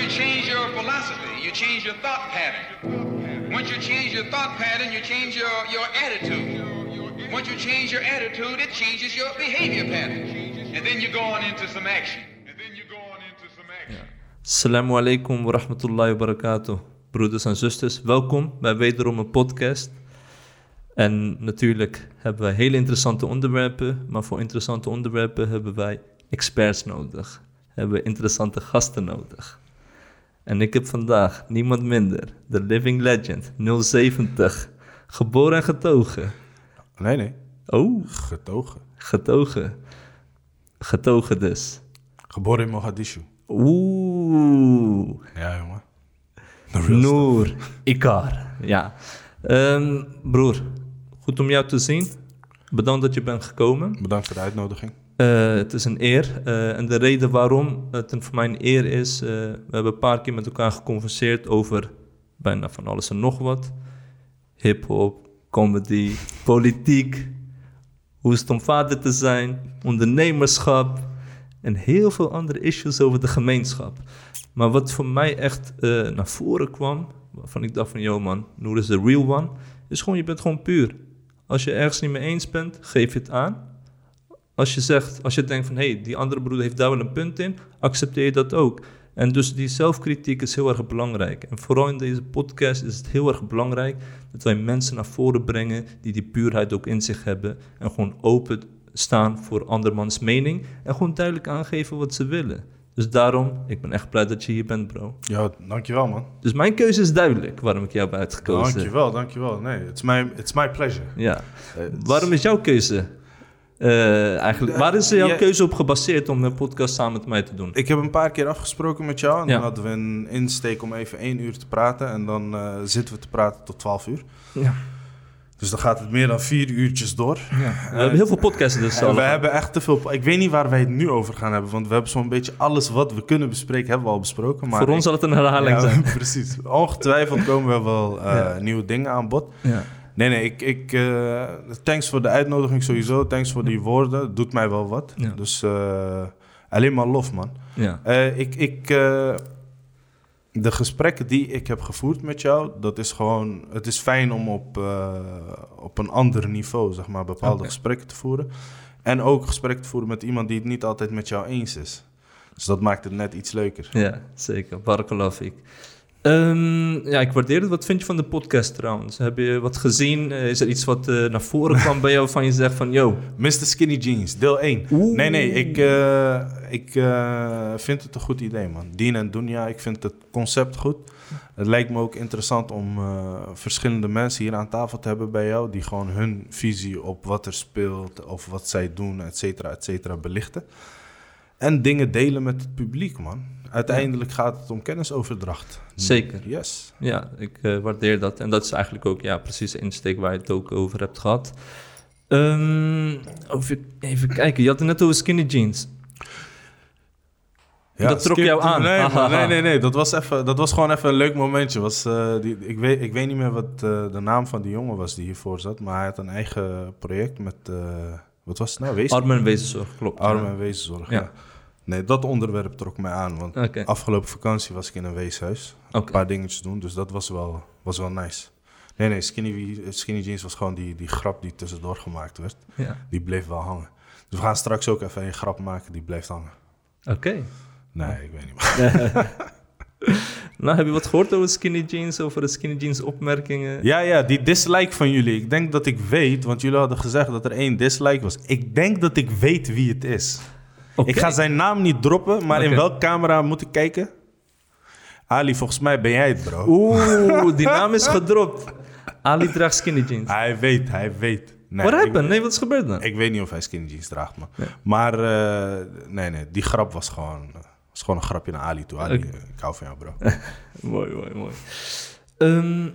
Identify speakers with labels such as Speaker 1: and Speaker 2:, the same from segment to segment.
Speaker 1: you change your philosophy, you change your thought pattern. Once you change your thought pattern, you change your, your attitude. Once you change your attitude, it changes your behavior pattern. And then you go on into some action. And then you go on into some action.
Speaker 2: Assalamu alaikum wa rahmatullahi wa barakatuh. Broeders en zusters, welkom bij wederom een podcast. En natuurlijk hebben wij hele interessante onderwerpen, maar voor interessante onderwerpen hebben wij experts nodig. Hebben we interessante gasten nodig. En ik heb vandaag niemand minder, de living legend, 070, geboren en getogen.
Speaker 3: Nee, nee.
Speaker 2: Oh,
Speaker 3: Getogen.
Speaker 2: getogen. Getogen dus.
Speaker 3: Geboren in Mogadishu.
Speaker 2: Oeh.
Speaker 3: Ja, jongen.
Speaker 2: Noor, Ikar. Ja. Ehm, broer, goed om jou te zien. Bedankt dat je bent gekomen.
Speaker 3: Bedankt voor de uitnodiging.
Speaker 2: Eh, het is een eer. Eh, en de reden waarom het voor mij een eer is... eh, we hebben een paar keer met elkaar geconverseerd over bijna van alles en nog wat. Hip-hop, comedy, politiek. Hoe is het om vader te zijn? Ondernemerschap. En heel veel andere issues over de gemeenschap. Maar wat voor mij echt naar voren kwam... waarvan ik dacht van... Yo man, Noor is de real one. Is gewoon, je bent gewoon puur. Als je ergens niet mee eens bent, geef je het aan. Als je zegt, als je denkt van... hé, hey, die andere broeder heeft daar wel een punt in... accepteer je dat ook. En dus die zelfkritiek is heel erg belangrijk. En vooral in deze podcast is het heel erg belangrijk... dat wij mensen naar voren brengen... die die puurheid ook in zich hebben... en gewoon open staan voor andermans mening... en gewoon duidelijk aangeven wat ze willen. Dus daarom, ik ben echt blij dat je hier bent, bro.
Speaker 3: Ja, dankjewel, man.
Speaker 2: Dus mijn keuze is duidelijk waarom ik jou heb uitgekozen.
Speaker 3: Dankjewel, dankjewel. Nee, it's my, it's my pleasure.
Speaker 2: Ja.
Speaker 3: Eh,
Speaker 2: Waarom is jouw keuze? Eh, eigenlijk, waar is jouw
Speaker 3: Ja.
Speaker 2: keuze op gebaseerd om een podcast samen met mij te doen?
Speaker 3: Ik heb een paar keer afgesproken met jou. En
Speaker 2: Ja.
Speaker 3: dan hadden we een insteek om even één uur te praten. En dan eh, zitten we te praten tot twaalf uur.
Speaker 2: Ja.
Speaker 3: Dus dan gaat het meer dan vier uurtjes door.
Speaker 2: We hebben heel veel podcasts dus
Speaker 3: we hebben echt te veel... Ik weet niet waar wij het nu over gaan hebben. Want we hebben zo'n beetje alles wat we kunnen bespreken, hebben we al besproken. Maar
Speaker 2: Voor ons zal het een herhaling
Speaker 3: Ja,
Speaker 2: zijn.
Speaker 3: precies. Ongetwijfeld komen er wel eh,
Speaker 2: Ja.
Speaker 3: nieuwe dingen aan bod.
Speaker 2: Ja.
Speaker 3: Nee, nee, ik, ik, eh, thanks voor de uitnodiging sowieso. Thanks voor die woorden. Het doet mij wel wat.
Speaker 2: Ja.
Speaker 3: Dus eh, alleen maar lof, man.
Speaker 2: Ja.
Speaker 3: Eh, ik, ik, de gesprekken die ik heb gevoerd met jou, dat is gewoon... Het is fijn om op, op een ander niveau, zeg maar, bepaalde gesprekken te voeren. En ook gesprekken te voeren met iemand die het niet altijd met jou eens is. Dus dat maakt het net iets leuker.
Speaker 2: ja, zeker. Barakallahu ik. Ja, ik waardeer het. Wat vind je van de podcast trouwens? Heb je wat gezien? Eh, is er iets wat eh, naar voren kwam bij jou van je zegt van... Yo,
Speaker 3: Mr. Skinny Jeans, deel 1.
Speaker 2: Oeh.
Speaker 3: Nee, nee, ik, eh, ik vind het een goed idee, man. Dien en Dunja, ik vind het concept goed. Het lijkt me ook interessant om verschillende mensen hier aan tafel te hebben bij jou... die gewoon hun visie op wat er speelt of wat zij doen, et cetera, et cetera, belichten. En dingen delen met het publiek, man. Uiteindelijk gaat het om kennisoverdracht.
Speaker 2: Zeker.
Speaker 3: Yes.
Speaker 2: Ja, ik eh, waardeer dat. En dat is eigenlijk ook ja, precies de insteek waar je het ook over hebt gehad. Ehm, over, even kijken, je had het net over skinny jeans. Dat trok jou aan.
Speaker 3: Nee, nee, nee, nee. Dat was, even, dat was gewoon even een leuk momentje. Was, eh, die, ik, weet, ik weet niet meer wat eh, de naam van die jongen was die hiervoor zat. Maar hij had een eigen project met... wat was het nou? Wees
Speaker 2: Armen en wezenzorg, klopt.
Speaker 3: Armen
Speaker 2: ja.
Speaker 3: en weeszorg.
Speaker 2: Ja.
Speaker 3: Ja. Nee, dat onderwerp trok mij aan. Want afgelopen vakantie was ik in een weeshuis. Een paar dingetjes doen. Dus dat was wel, was wel nice. Nee, nee. Skinny, skinny Jeans was gewoon die, die grap die tussendoor gemaakt werd.
Speaker 2: Ja.
Speaker 3: Die bleef wel hangen. Dus we gaan straks ook even een grap maken die blijft hangen.
Speaker 2: Oké.
Speaker 3: Nee, ik weet niet meer.
Speaker 2: Nou, heb je wat gehoord over skinny jeans, over de skinny jeans opmerkingen?
Speaker 3: Ja, ja, die dislike van jullie. Ik denk dat ik weet, want jullie hadden gezegd dat er één dislike was. Ik denk dat ik weet wie het is. Ik ga zijn naam niet droppen, maar in welke camera moet ik kijken? Ali, volgens mij ben jij het, bro.
Speaker 2: Oeh, die naam is gedropt. Ali draagt skinny jeans.
Speaker 3: Hij weet, hij weet. Nee,
Speaker 2: What
Speaker 3: ik-
Speaker 2: happened? Nee, wat is gebeurd dan?
Speaker 3: Ik, weet niet of hij skinny jeans draagt, man.
Speaker 2: Nee.
Speaker 3: Maar eh, nee, nee, die grap was gewoon, was gewoon een grapje naar Ali toe. Ali, eh, ik hou van jou, bro.
Speaker 2: mooi, mooi, mooi. Ehm,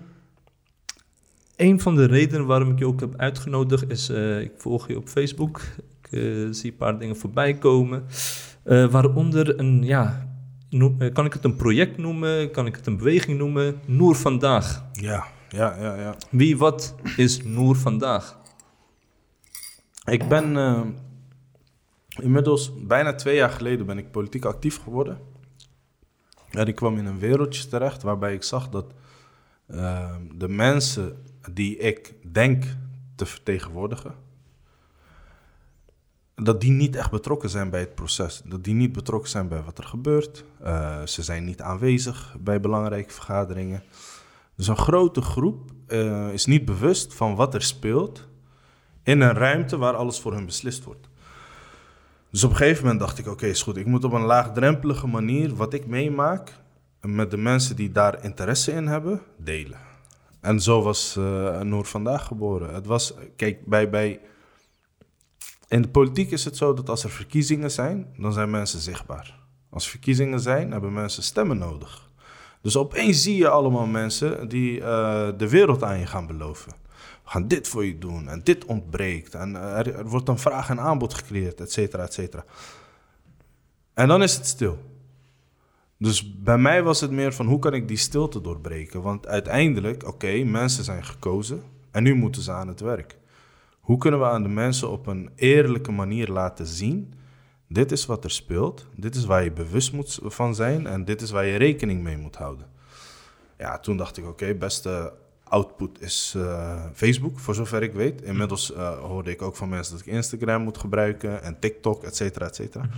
Speaker 2: een van de redenen waarom ik je ook heb uitgenodigd is, eh, ik volg je op Facebook. Ik eh, zie een paar dingen voorbij komen. Eh, waaronder een, ja, noem- eh, kan ik het een project noemen? Kan ik het een beweging noemen? Noor Vandaag.
Speaker 3: Ja, ja, ja, ja.
Speaker 2: Wie, wat is Noor Vandaag?
Speaker 3: Ik ben inmiddels bijna twee jaar geleden ben ik politiek actief geworden. En ik kwam in een wereldje terecht waarbij ik zag dat de mensen die ik denk te vertegenwoordigen, dat die niet echt betrokken zijn bij het proces. Dat die niet betrokken zijn bij wat er gebeurt. Eh, ze zijn niet aanwezig bij belangrijke vergaderingen. Dus een grote groep eh, is niet bewust van wat er speelt in een ruimte waar alles voor hun beslist wordt. Dus op een gegeven moment dacht ik, oké, is goed. Ik moet op een laagdrempelige manier wat ik meemaak met de mensen die daar interesse in hebben, delen. En zo was uh, Noor vandaag geboren. Het was, kijk, bij, bij, in de politiek is het zo dat als er verkiezingen zijn, dan zijn mensen zichtbaar. Als verkiezingen zijn, hebben mensen stemmen nodig. Dus opeens zie je allemaal mensen die uh, de wereld aan je gaan beloven. We gaan dit voor je doen en dit ontbreekt. En er, er wordt een vraag en aanbod gecreëerd, et cetera, et cetera. En dan is het stil. Dus bij mij was het meer van hoe kan ik die stilte doorbreken? Want uiteindelijk, oké, mensen zijn gekozen en nu moeten ze aan het werk. Hoe kunnen we aan de mensen op een eerlijke manier laten zien: dit is wat er speelt, dit is waar je bewust moet van zijn en dit is waar je rekening mee moet houden. Ja, toen dacht ik: oké, beste output is uh, Facebook, voor zover ik weet. Inmiddels uh, hoorde ik ook van mensen dat ik Instagram moet gebruiken en TikTok, et cetera, et cetera.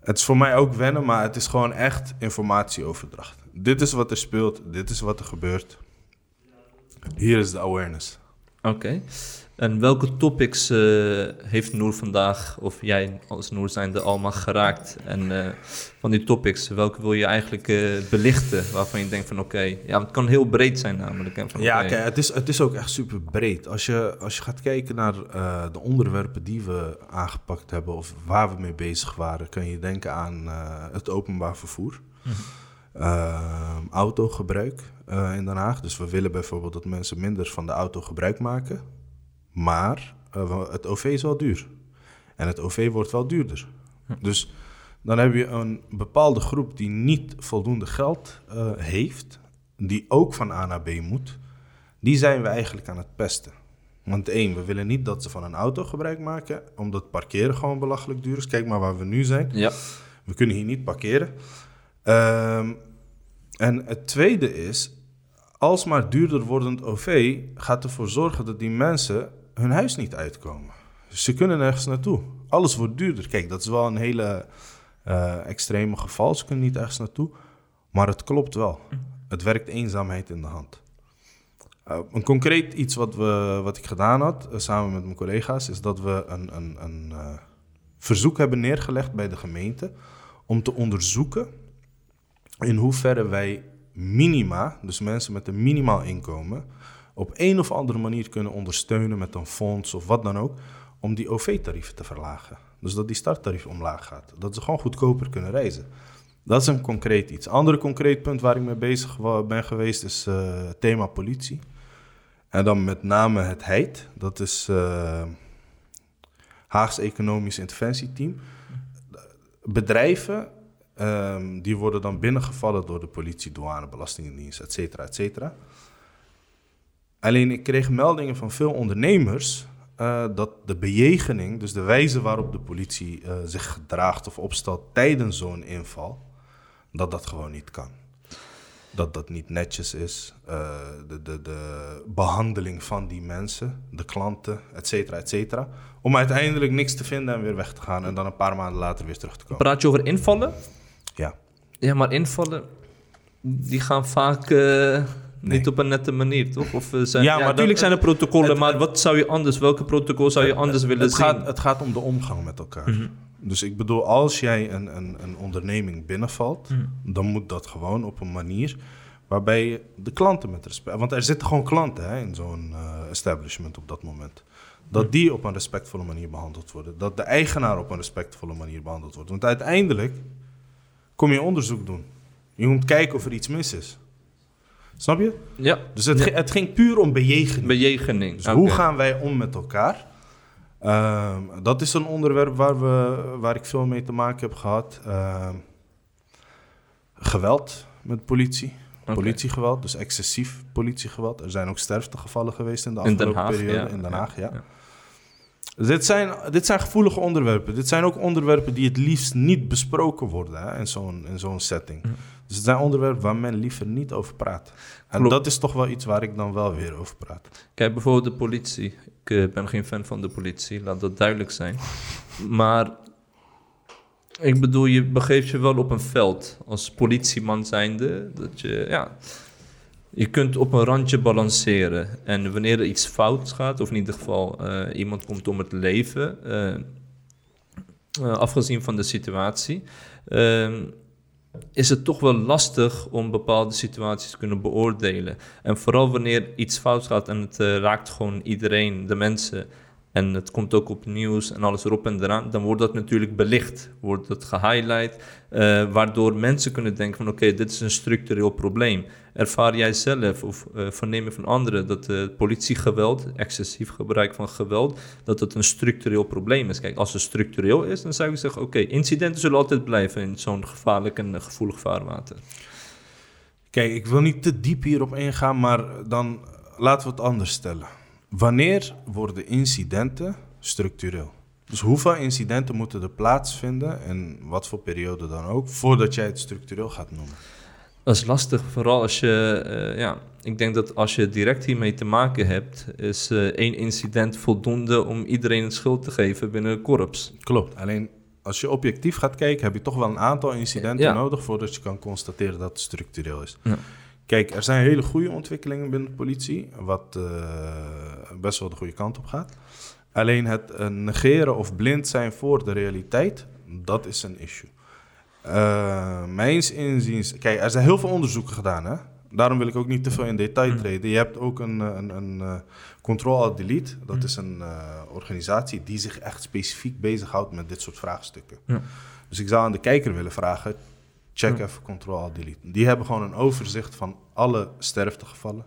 Speaker 3: Het is voor mij ook wennen, maar het is gewoon echt informatieoverdracht. Dit is wat er speelt, dit is wat er gebeurt. Hier is de awareness.
Speaker 2: Oké. En welke topics uh, heeft Noor vandaag, of jij als Noor zijnde, allemaal geraakt? En uh, van die topics, welke wil je eigenlijk uh, belichten? Waarvan je denkt van oké, okay, ja, het kan heel breed zijn namelijk. Hè, van,
Speaker 3: ja,
Speaker 2: okay.
Speaker 3: kijk, het is, het is ook echt super breed. Als je, als je gaat kijken naar de onderwerpen die we aangepakt hebben of waar we mee bezig waren, kan je denken aan het openbaar vervoer. Mm -hmm. autogebruik in Den Haag. Dus we willen bijvoorbeeld dat mensen minder van de auto gebruik maken. Maar uh, het OV is wel duur. En het OV wordt wel duurder. Dus dan heb je een bepaalde groep die niet voldoende geld uh, heeft, die ook van A naar B moet. Die zijn we eigenlijk aan het pesten. Want één, we willen niet dat ze van een auto gebruik maken, omdat parkeren gewoon belachelijk duur is. Kijk maar waar we nu zijn.
Speaker 2: Ja.
Speaker 3: We kunnen hier niet parkeren. Um, en het tweede is, alsmaar duurder wordend OV gaat ervoor zorgen dat die mensen hun huis niet uitkomen. Ze kunnen nergens naartoe. Alles wordt duurder. Kijk, dat is wel een hele uh, extreme geval. Ze kunnen niet ergens naartoe. Maar het klopt wel. Het werkt eenzaamheid in de hand. Uh, een concreet iets wat, we, wat ik gedaan had, uh, samen met mijn collega's, is dat we een, een, een verzoek hebben neergelegd bij de gemeente om te onderzoeken in hoeverre wij minima, dus mensen met een minimaal inkomen, op een of andere manier kunnen ondersteunen met een fonds of wat dan ook, om die OV-tarieven te verlagen. Dus dat die starttarief omlaag gaat. Dat ze gewoon goedkoper kunnen reizen. Dat is een concreet iets. Ander concreet punt waar ik mee bezig ben geweest is uh, thema politie. En dan met name het HEIT. Dat is uh, Haags Economisch Interventieteam. Bedrijven um, die worden dan binnengevallen door de politie, douane, belastingdienst, et cetera, et cetera. Alleen ik kreeg meldingen van veel ondernemers uh, dat de bejegening, dus de wijze waarop de politie uh, zich gedraagt of opstelt tijdens zo'n inval, dat dat gewoon niet kan. Dat dat niet netjes is. Uh, de, de, de behandeling van die mensen, de klanten, et cetera, et cetera. Om uiteindelijk niks te vinden en weer weg te gaan en dan een paar maanden later weer terug te komen.
Speaker 2: Praat je over invallen?
Speaker 3: Ja.
Speaker 2: Ja, maar invallen, die gaan vaak Nee. Niet op een nette manier, toch? Of zijn, ja, maar natuurlijk zijn er protocollen, het, maar wat zou je anders, welke protocol zou je anders willen
Speaker 3: het
Speaker 2: zien?
Speaker 3: Gaat, het gaat om de omgang met elkaar. Mm -hmm. Dus ik bedoel, als jij een, een, een onderneming binnenvalt, mm -hmm. dan moet dat gewoon op een manier waarbij je de klanten met respect... Want er zitten gewoon klanten hè, in zo'n uh, establishment op dat moment. Dat mm. die op een respectvolle manier behandeld worden. Dat de eigenaar op een respectvolle manier behandeld wordt. Want uiteindelijk kom je onderzoek doen. Je moet kijken of er iets mis is. Snap je?
Speaker 2: Ja.
Speaker 3: Dus het, ja. het ging puur om bejegening.
Speaker 2: Bejegening.
Speaker 3: Dus okay. hoe gaan wij om met elkaar? Uh, dat is een onderwerp waar, we, waar ik veel mee te maken heb gehad. Uh, geweld met politie. Okay. Politiegeweld, dus excessief politiegeweld. Er zijn ook sterftegevallen geweest in de afgelopen
Speaker 2: in Haag,
Speaker 3: periode
Speaker 2: ja.
Speaker 3: in Den Haag. Ja. Dit zijn, dit zijn gevoelige onderwerpen. Dit zijn ook onderwerpen die het liefst niet besproken worden hè, in zo'n in zo'n setting. Dus het zijn onderwerpen waar men liever niet over praat. En
Speaker 2: Klopt.
Speaker 3: dat is toch wel iets waar ik dan wel weer over praat.
Speaker 2: Kijk, bijvoorbeeld de politie. Ik eh, ben geen fan van de politie, laat dat duidelijk zijn. Maar ik bedoel, je begeeft je wel op een veld als politieman zijnde. Dat je, ja, je kunt op een randje balanceren. En wanneer er iets fout gaat, of in ieder geval eh, iemand komt om het leven, eh, eh, afgezien van de situatie, ehm, is het toch wel lastig om bepaalde situaties te kunnen beoordelen. En vooral wanneer iets fout gaat en het raakt gewoon iedereen, de mensen, en het komt ook op nieuws en alles erop en eraan, dan wordt dat natuurlijk belicht, wordt dat gehighlight, eh, waardoor mensen kunnen denken van oké, dit is een structureel probleem. Ervaar jij zelf of verneem je van anderen dat eh, politiegeweld, excessief gebruik van geweld, dat het een structureel probleem is? Kijk, als het structureel is, dan zou ik zeggen oké, incidenten zullen altijd blijven in zo'n gevaarlijk en gevoelig vaarwater.
Speaker 3: Kijk, ik wil niet te diep hierop ingaan, maar dan laten we het anders stellen. Wanneer worden incidenten structureel? Dus hoeveel incidenten moeten er plaatsvinden, en wat voor periode dan ook, voordat jij het structureel gaat noemen?
Speaker 2: Dat is lastig, vooral als je, eh, ja, ik denk dat als je direct hiermee te maken hebt, is eh, één incident voldoende om iedereen een schuld te geven binnen een korps.
Speaker 3: Klopt. Alleen als je objectief gaat kijken, heb je toch wel een aantal incidenten
Speaker 2: Ja.
Speaker 3: nodig voordat je kan constateren dat het structureel is.
Speaker 2: Ja.
Speaker 3: Kijk, er zijn hele goede ontwikkelingen binnen de politie, wat eh, best wel de goede kant op gaat. Alleen het negeren of blind zijn voor de realiteit, dat is een issue. Eh mijns inziens, kijk, er zijn heel veel onderzoeken gedaan, hè. Daarom wil ik ook niet te veel in detail
Speaker 2: Mm.
Speaker 3: treden. Je hebt ook een, eh, een, een eh, Control Alt Delete. Dat
Speaker 2: Mm.
Speaker 3: is een organisatie die zich echt specifiek bezighoudt met dit soort vraagstukken.
Speaker 2: Ja.
Speaker 3: Dus ik zou aan de kijker willen vragen: check
Speaker 2: Ja.
Speaker 3: even Control Alt Delete. Die hebben gewoon een overzicht van alle sterftegevallen.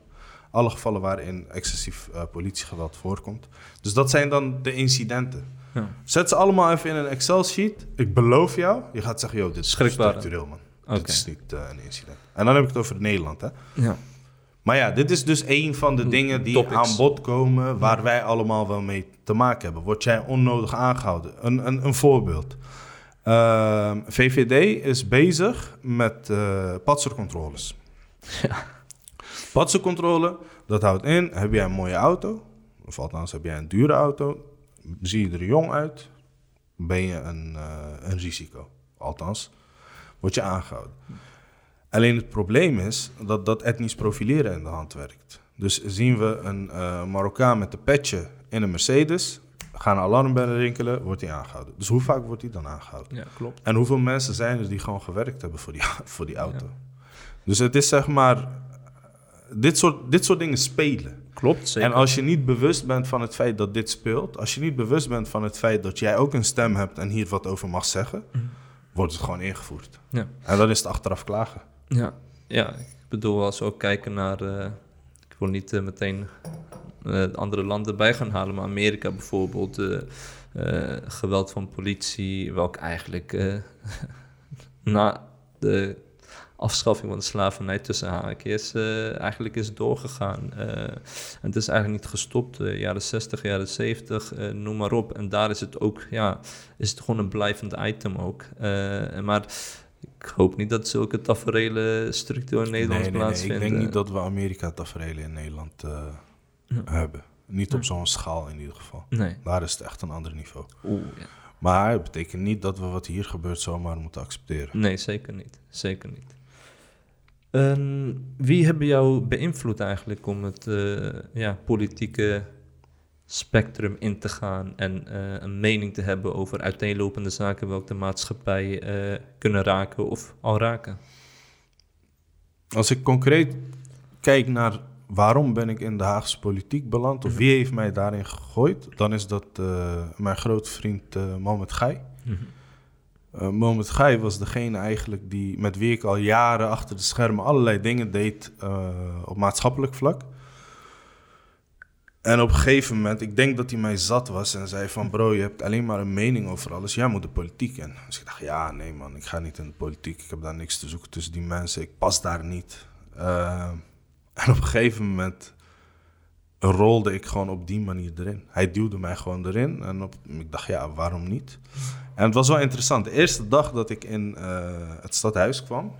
Speaker 3: Alle gevallen waarin excessief politiegeweld voorkomt. Dus dat zijn dan de incidenten.
Speaker 2: Ja.
Speaker 3: Zet ze allemaal even in een Excel-sheet. Ik beloof jou, je gaat zeggen: joh, dit is structureel, man. Dit is niet eh, een incident. En dan heb ik het over Nederland, hè.
Speaker 2: Ja.
Speaker 3: Maar ja, dit is dus een van de dingen die
Speaker 2: Topics.
Speaker 3: aan bod komen waar wij allemaal wel mee te maken hebben. Word jij onnodig aangehouden? Een, een, een voorbeeld. Ehm, VVD is bezig met eh patsercontroles. Patsercontrole, dat houdt in, heb jij een mooie auto, of althans heb jij een dure auto, zie je er jong uit, ben je een, eh, een risico. Althans, word je aangehouden. Alleen het probleem is dat dat etnisch profileren in de hand werkt. Dus zien we een eh, Marokkaan met een petje in een Mercedes, gaan alarmbellen rinkelen, wordt hij aangehouden. Dus hoe vaak wordt hij dan aangehouden?
Speaker 2: ja, klopt.
Speaker 3: En hoeveel mensen zijn er die gewoon gewerkt hebben voor die, voor die auto? Dus het is zeg maar, dit soort, dit soort dingen spelen.
Speaker 2: Klopt, zeker.
Speaker 3: En als je niet bewust bent van het feit dat dit speelt, als je niet bewust bent van het feit dat jij ook een stem hebt en hier wat over mag zeggen, wordt het gewoon ingevoerd.
Speaker 2: Ja.
Speaker 3: En dan is het achteraf klagen.
Speaker 2: Ja, ja, ik bedoel, als we ook kijken naar. eh, ik wil niet eh, meteen eh, andere landen bij gaan halen, maar Amerika bijvoorbeeld. geweld van politie, welk eigenlijk na de afschaffing van de slavernij tussen haakjes eh, eigenlijk is doorgegaan. Eh, en het is eigenlijk niet gestopt. eh, jaren 60, jaren 70, eh, noem maar op. En daar is het ook, ja, is het gewoon een blijvend item ook. Maar ik hoop niet dat zulke tafereelen structureel in Nederland
Speaker 3: nee, nee, nee.
Speaker 2: plaatsvinden.
Speaker 3: Ik denk niet dat we Amerika-tafereelen in Nederland hebben. Niet op zo'n schaal in ieder geval.
Speaker 2: Nee.
Speaker 3: Daar is het echt een ander niveau.
Speaker 2: Oeh, ja.
Speaker 3: Maar het betekent niet dat we wat hier gebeurt zomaar moeten accepteren.
Speaker 2: Nee, zeker niet. Zeker niet. Ehm, wie hebben jou beïnvloed eigenlijk om het eh, ja, politieke spectrum in te gaan en eh, een mening te hebben over uiteenlopende zaken welke de maatschappij eh, kunnen raken of al raken?
Speaker 3: Als ik concreet kijk naar waarom ben ik in de Haagse politiek beland... of wie heeft mij daarin gegooid... dan is dat mijn grote vriend Mohamed Gai. Uh, Mohamed was degene eigenlijk die, met wie ik al jaren achter de schermen allerlei dingen deed uh, op maatschappelijk vlak. En op een gegeven moment, ik denk dat hij mij zat was en zei van... bro, je hebt alleen maar een mening over alles, jij moet de politiek in. Dus ik dacht, ja, nee man, ik ga niet in de politiek. Ik heb daar niks te zoeken tussen die mensen, ik pas daar niet. Uh, en op een gegeven moment rolde ik gewoon op die manier erin. Hij duwde mij gewoon erin en op, ik dacht, ja, waarom niet? En het was wel interessant. De eerste dag dat ik in eh, het stadhuis kwam,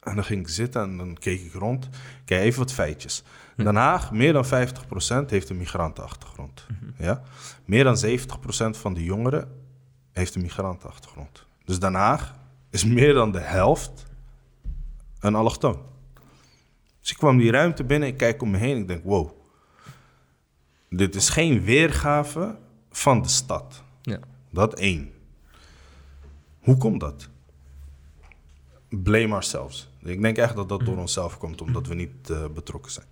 Speaker 3: en dan ging ik zitten en dan keek ik rond. Kijk, even wat feitjes. Den Haag, meer dan 50% heeft een migrantenachtergrond. ja? Meer dan 70% van de jongeren heeft een migrantenachtergrond. Dus Den Haag is meer dan de helft een allochtoon. Dus ik kwam die ruimte binnen, ik kijk om me heen, ik denk, wow. Dit is geen weergave van de stad.
Speaker 2: Ja.
Speaker 3: Dat één. Hoe komt dat? Blame ourselves. Ik denk echt dat dat door onszelf komt, omdat we niet eh, betrokken zijn.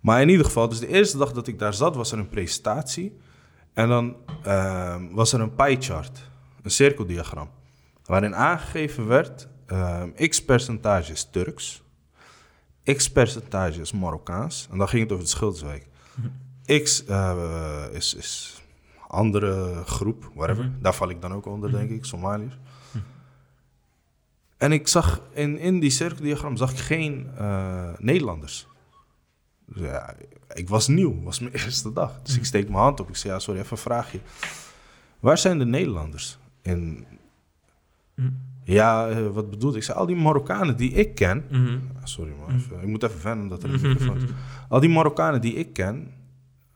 Speaker 3: Maar in ieder geval, dus de eerste dag dat ik daar zat, was er een presentatie. En dan eh, was er een pie chart, een cirkeldiagram. Waarin aangegeven werd, eh, x percentage is Turks, x percentage is Marokkaans. En dan ging het over de Schilderswijk. X eh, is, is andere groep, whatever. Daar val ik dan ook onder, denk ik, Somaliërs. En ik zag in, in die cirkeldiagram zag ik geen eh, Nederlanders. Dus ja, ik was nieuw, was mijn eerste dag. Dus ik steek mijn hand op. Ik zei, ja, sorry, even een vraagje. Waar zijn de Nederlanders? En ja, eh, wat bedoel ik? zei, al die Marokkanen die ik ken...
Speaker 2: Mhm.
Speaker 3: Ah, Sorry man, even- ik moet even wennen dat er een microfoon is. Al die Marokkanen die ik ken,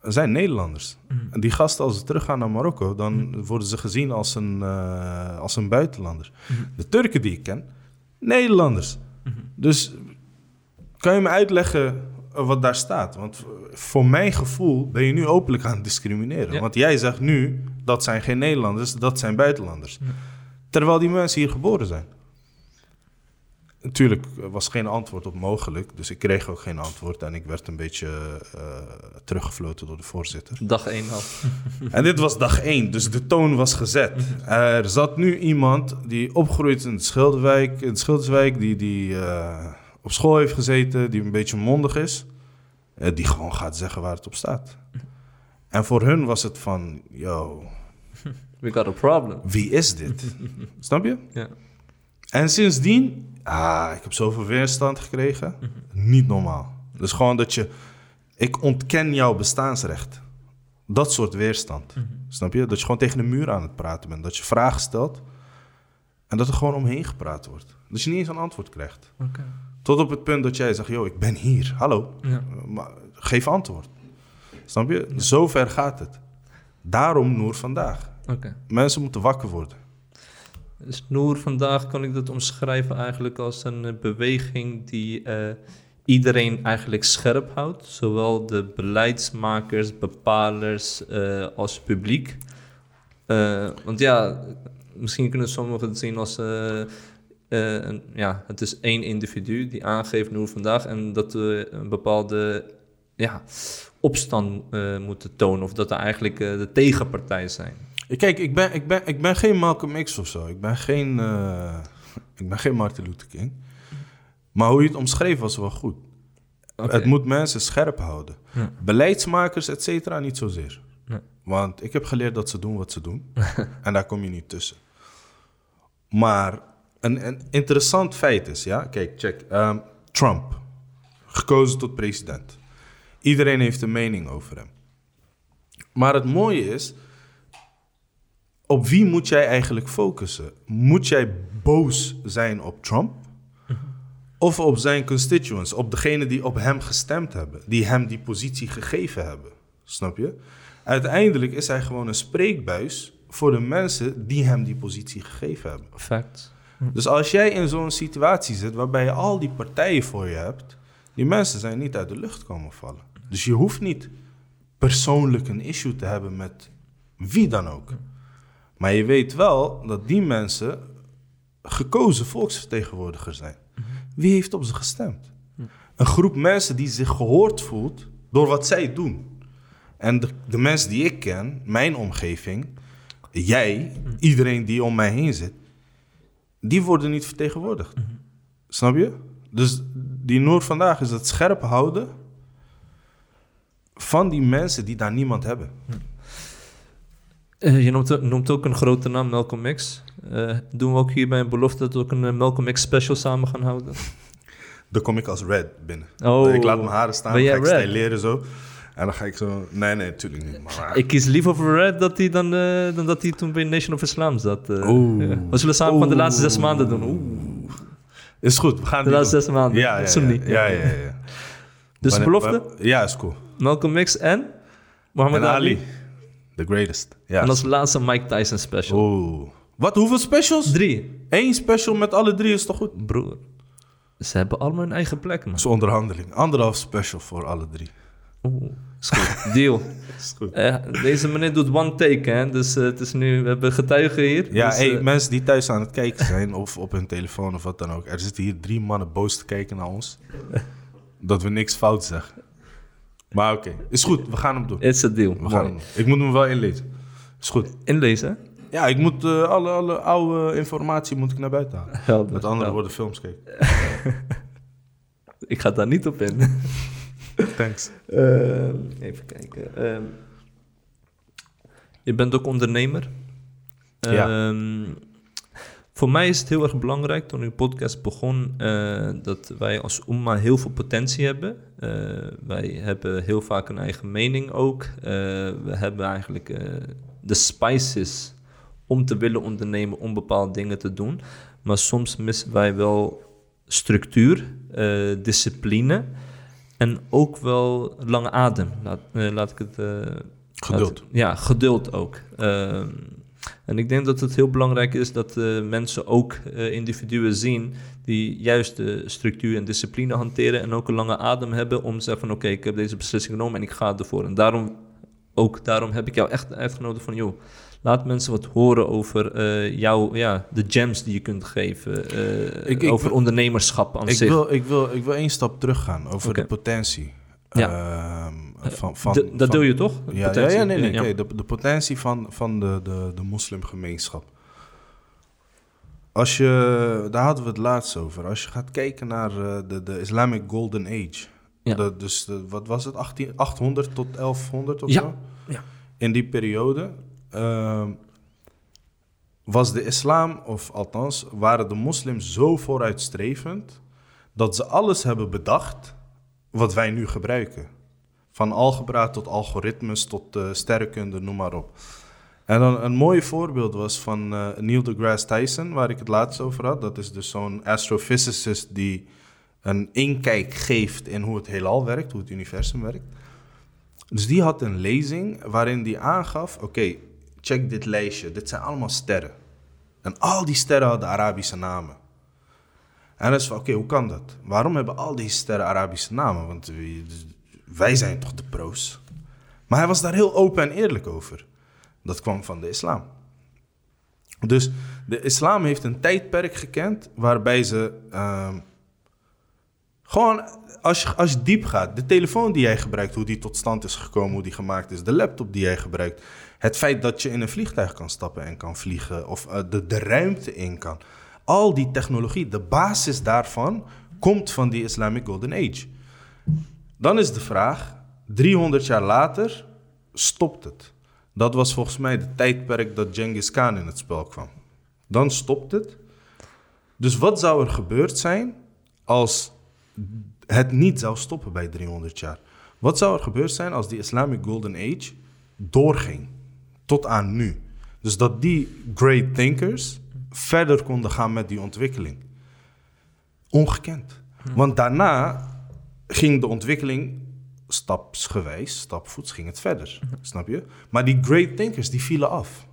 Speaker 3: zijn Nederlanders. En die gasten, als ze teruggaan naar Marokko, dan worden ze gezien als een, eh, als een buitenlander. De Turken die ik ken, Nederlanders. Dus kan je me uitleggen eh, wat daar staat? Want voor mijn gevoel ben je nu openlijk aan het discrimineren.
Speaker 2: Ja.
Speaker 3: Want jij zegt nu, dat zijn geen Nederlanders, dat zijn buitenlanders. Terwijl die mensen hier geboren zijn. Natuurlijk was geen antwoord op mogelijk, dus ik kreeg ook geen antwoord en ik werd een beetje eh, teruggefloten door de voorzitter.
Speaker 2: Dag 1 al.
Speaker 3: En dit was dag één, dus de toon was gezet. Er zat nu iemand die opgroeit in de Schilderwijk, in de Schilderswijk, die, die eh, op school heeft gezeten, die een beetje mondig is, eh, die gewoon gaat zeggen waar het op staat. En voor hun was het van, yo,
Speaker 2: We got a problem.
Speaker 3: wie is dit? Snap je?
Speaker 2: Ja.
Speaker 3: En sindsdien, ah, ik heb zoveel weerstand gekregen. Niet normaal. Dus gewoon dat je, ik ontken jouw bestaansrecht. Dat soort weerstand. Snap je? Dat je gewoon tegen de muur aan het praten bent. Dat je vragen stelt en dat er gewoon omheen gepraat wordt. Dat je niet eens een antwoord krijgt.
Speaker 2: Oké.
Speaker 3: Tot op het punt dat jij zegt, yo, ik ben hier. Hallo.
Speaker 2: Ja.
Speaker 3: Maar geef antwoord. Snap je? Zo ver gaat het. Daarom Noor vandaag. Mensen moeten wakker worden.
Speaker 2: Dus Noor, vandaag kan ik dat omschrijven eigenlijk als een eh, beweging die eh, iedereen eigenlijk scherp houdt. Zowel de beleidsmakers, bepalers eh, als publiek. Want ja, misschien kunnen sommigen het zien als... een, ja, het is één individu die aangeeft Noor vandaag en dat we een bepaalde ja, opstand moeten tonen. Of dat er eigenlijk de tegenpartij zijn.
Speaker 3: Kijk, ik ben, ik, ben, ik ben geen Malcolm X of zo. Ik ben geen, eh, ik ben geen Martin Luther King. Maar hoe je het omschreef was wel goed. Het moet mensen scherp houden.
Speaker 2: Ja.
Speaker 3: Beleidsmakers, et cetera, niet zozeer. Want ik heb geleerd dat ze doen wat ze doen. en daar kom je niet tussen. Maar een, een interessant feit is, ja, kijk, check. Ehm, Trump, gekozen tot president. Iedereen heeft een mening over hem. Maar het mooie is, op wie moet jij eigenlijk focussen? Moet jij boos zijn op Trump? Of op zijn constituents, op degene die op hem gestemd hebben, die hem die positie gegeven hebben? Snap je? Uiteindelijk is hij gewoon een spreekbuis voor de mensen die hem die positie gegeven hebben.
Speaker 2: Fact.
Speaker 3: Dus als jij in zo'n situatie zit waarbij je al die partijen voor je hebt, die mensen zijn niet uit de lucht komen vallen. Dus je hoeft niet persoonlijk een issue te hebben met wie dan ook. Maar je weet wel dat die mensen gekozen volksvertegenwoordigers zijn. Wie heeft op ze gestemd? Een groep mensen die zich gehoord voelt door wat zij doen. En de, de mensen die ik ken, mijn omgeving, jij, iedereen die om mij heen zit, die worden niet vertegenwoordigd. Snap je? Dus die Noor vandaag is het scherp houden van die mensen die daar niemand hebben.
Speaker 2: Eh, je noemt, noemt ook een grote naam, Malcolm X. Eh, doen we ook hierbij een belofte dat we ook een eh, Malcolm X special samen gaan houden?
Speaker 3: Dan kom ik als red binnen.
Speaker 2: Oh.
Speaker 3: Ik laat mijn haren staan, dan ga ik
Speaker 2: red?
Speaker 3: styleren zo. En dan ga ik zo... Nee, nee, natuurlijk niet. Maar,
Speaker 2: Ik kies liever voor Red dat hij dan, dan dat hij toen bij Nation of Islam zat. eh.
Speaker 3: Oeh.
Speaker 2: Ja. We zullen samen van de laatste zes maanden doen. Oeh.
Speaker 3: Is goed, we gaan
Speaker 2: De laatste
Speaker 3: doen.
Speaker 2: zes maanden.
Speaker 3: Ja, ja, ja.
Speaker 2: Sunni.
Speaker 3: ja, ja, ja, ja.
Speaker 2: Dus
Speaker 3: Wanneer-
Speaker 2: belofte?
Speaker 3: Ja, is cool.
Speaker 2: Malcolm X en Ali.
Speaker 3: Ali. The greatest. Ja.
Speaker 2: En als laatste Mike Tyson special.
Speaker 3: Oeh. Wat, hoeveel specials?
Speaker 2: Drie.
Speaker 3: Eén special met alle drie is toch goed?
Speaker 2: Broer. Ze hebben allemaal hun eigen plek, man.
Speaker 3: Dat is onderhandeling. Anderhalf special voor alle drie.
Speaker 2: Oeh. Is goed. Deal.
Speaker 3: Is goed.
Speaker 2: Eh, deze meneer doet one take, hè. Dus eh, het is nu... We hebben getuigen hier.
Speaker 3: Ja,
Speaker 2: dus,
Speaker 3: hey,
Speaker 2: eh,
Speaker 3: mensen die thuis aan het kijken zijn, of op hun telefoon of wat dan ook. Er zitten hier drie mannen boos te kijken naar ons. dat we niks fout zeggen. Maar oké, is goed. We gaan hem doen.
Speaker 2: It's a deal.
Speaker 3: We gaan
Speaker 2: Mooi.
Speaker 3: hem doen. Ik moet hem wel inlezen. Is goed.
Speaker 2: Inlezen?
Speaker 3: Ja, ik moet eh, alle, alle oude informatie moet ik naar buiten halen.
Speaker 2: Helder.
Speaker 3: Met andere woorden films kijken.
Speaker 2: Ik ga daar niet op in.
Speaker 3: Thanks.
Speaker 2: Eh, even kijken. Ehm, je bent ook ondernemer.
Speaker 3: Ja.
Speaker 2: Ehm, voor mij is het heel erg belangrijk toen uw podcast begon eh, dat wij als Umma heel veel potentie hebben. Eh, wij hebben heel vaak een eigen mening ook. Eh, we hebben eigenlijk de spices om te willen ondernemen, om bepaalde dingen te doen. Maar soms missen wij wel structuur, discipline en ook wel lange adem. Laat, laat ik het.
Speaker 3: Geduld.
Speaker 2: laat- ja, geduld ook. En ik denk dat het heel belangrijk is dat eh, mensen ook eh, individuen zien die juist de structuur en discipline hanteren en ook een lange adem hebben om te zeggen van oké, ik heb deze beslissing genomen en ik ga ervoor. En daarom, ook daarom heb ik jou echt uitgenodigd van joh, laat mensen wat horen over eh jouw, ja, de gems die je kunt geven,
Speaker 3: Ik- ik
Speaker 2: over ondernemerschap aan
Speaker 3: Ik
Speaker 2: zich.
Speaker 3: wil, ik, wil, ik wil één stap teruggaan over de potentie.
Speaker 2: Ja.
Speaker 3: Ehm, van, van,
Speaker 2: De- dat doe je toch?
Speaker 3: Ja, ja,
Speaker 2: Potentie?
Speaker 3: ja, nee, nee.
Speaker 2: Ja.
Speaker 3: de, de potentie van, van de, de, de moslimgemeenschap. Als je, daar hadden we het laatst over. Als je gaat kijken naar eh, de, de Islamic Golden Age.
Speaker 2: Ja.
Speaker 3: De- dus de, wat was het? 18, 800 tot 1100 of
Speaker 2: Ja,
Speaker 3: zo?
Speaker 2: ja.
Speaker 3: In die periode ehm, was de islam, of althans waren de moslims zo vooruitstrevend... dat ze alles hebben bedacht wat wij nu gebruiken. Van algebra tot algoritmes tot eh, sterrenkunde, noem maar op. En dan een mooi voorbeeld was van eh, Neil deGrasse Tyson, waar ik het laatst over had. Dat is dus zo'n astrophysicist die een inkijk geeft in hoe het heelal werkt, hoe het universum werkt. Dus die had een lezing waarin die aangaf: oké, check dit lijstje, dit zijn allemaal sterren. En al die sterren hadden Arabische namen. En dan is van, oké, hoe kan dat? Waarom hebben al deze sterren Arabische namen? Want wij zijn toch de pro's? Maar hij was daar heel open en eerlijk over. Dat kwam van de islam. Dus de islam heeft een tijdperk gekend waarbij ze ehm, gewoon, als je, als je diep gaat, de telefoon die jij gebruikt, hoe die tot stand is gekomen, hoe die gemaakt is, de laptop die jij gebruikt, het feit dat je in een vliegtuig kan stappen en kan vliegen, of eh, de, de ruimte in kan. Al die technologie, de basis daarvan komt van die Islamic Golden Age. Dan is de vraag, 300 jaar later stopt het. Dat was volgens mij de tijdperk dat Genghis Khan in het spel kwam. Dan stopt het. Dus wat zou er gebeurd zijn als het niet zou stoppen bij 300 jaar? Wat zou er gebeurd zijn als die Islamic Golden Age doorging tot aan nu? Dus dat die great thinkers verder konden gaan met die ontwikkeling. Ongekend. Want daarna ging de ontwikkeling stapsgewijs, stapvoets, ging het verder. Snap je? Maar die great thinkers, die vielen af.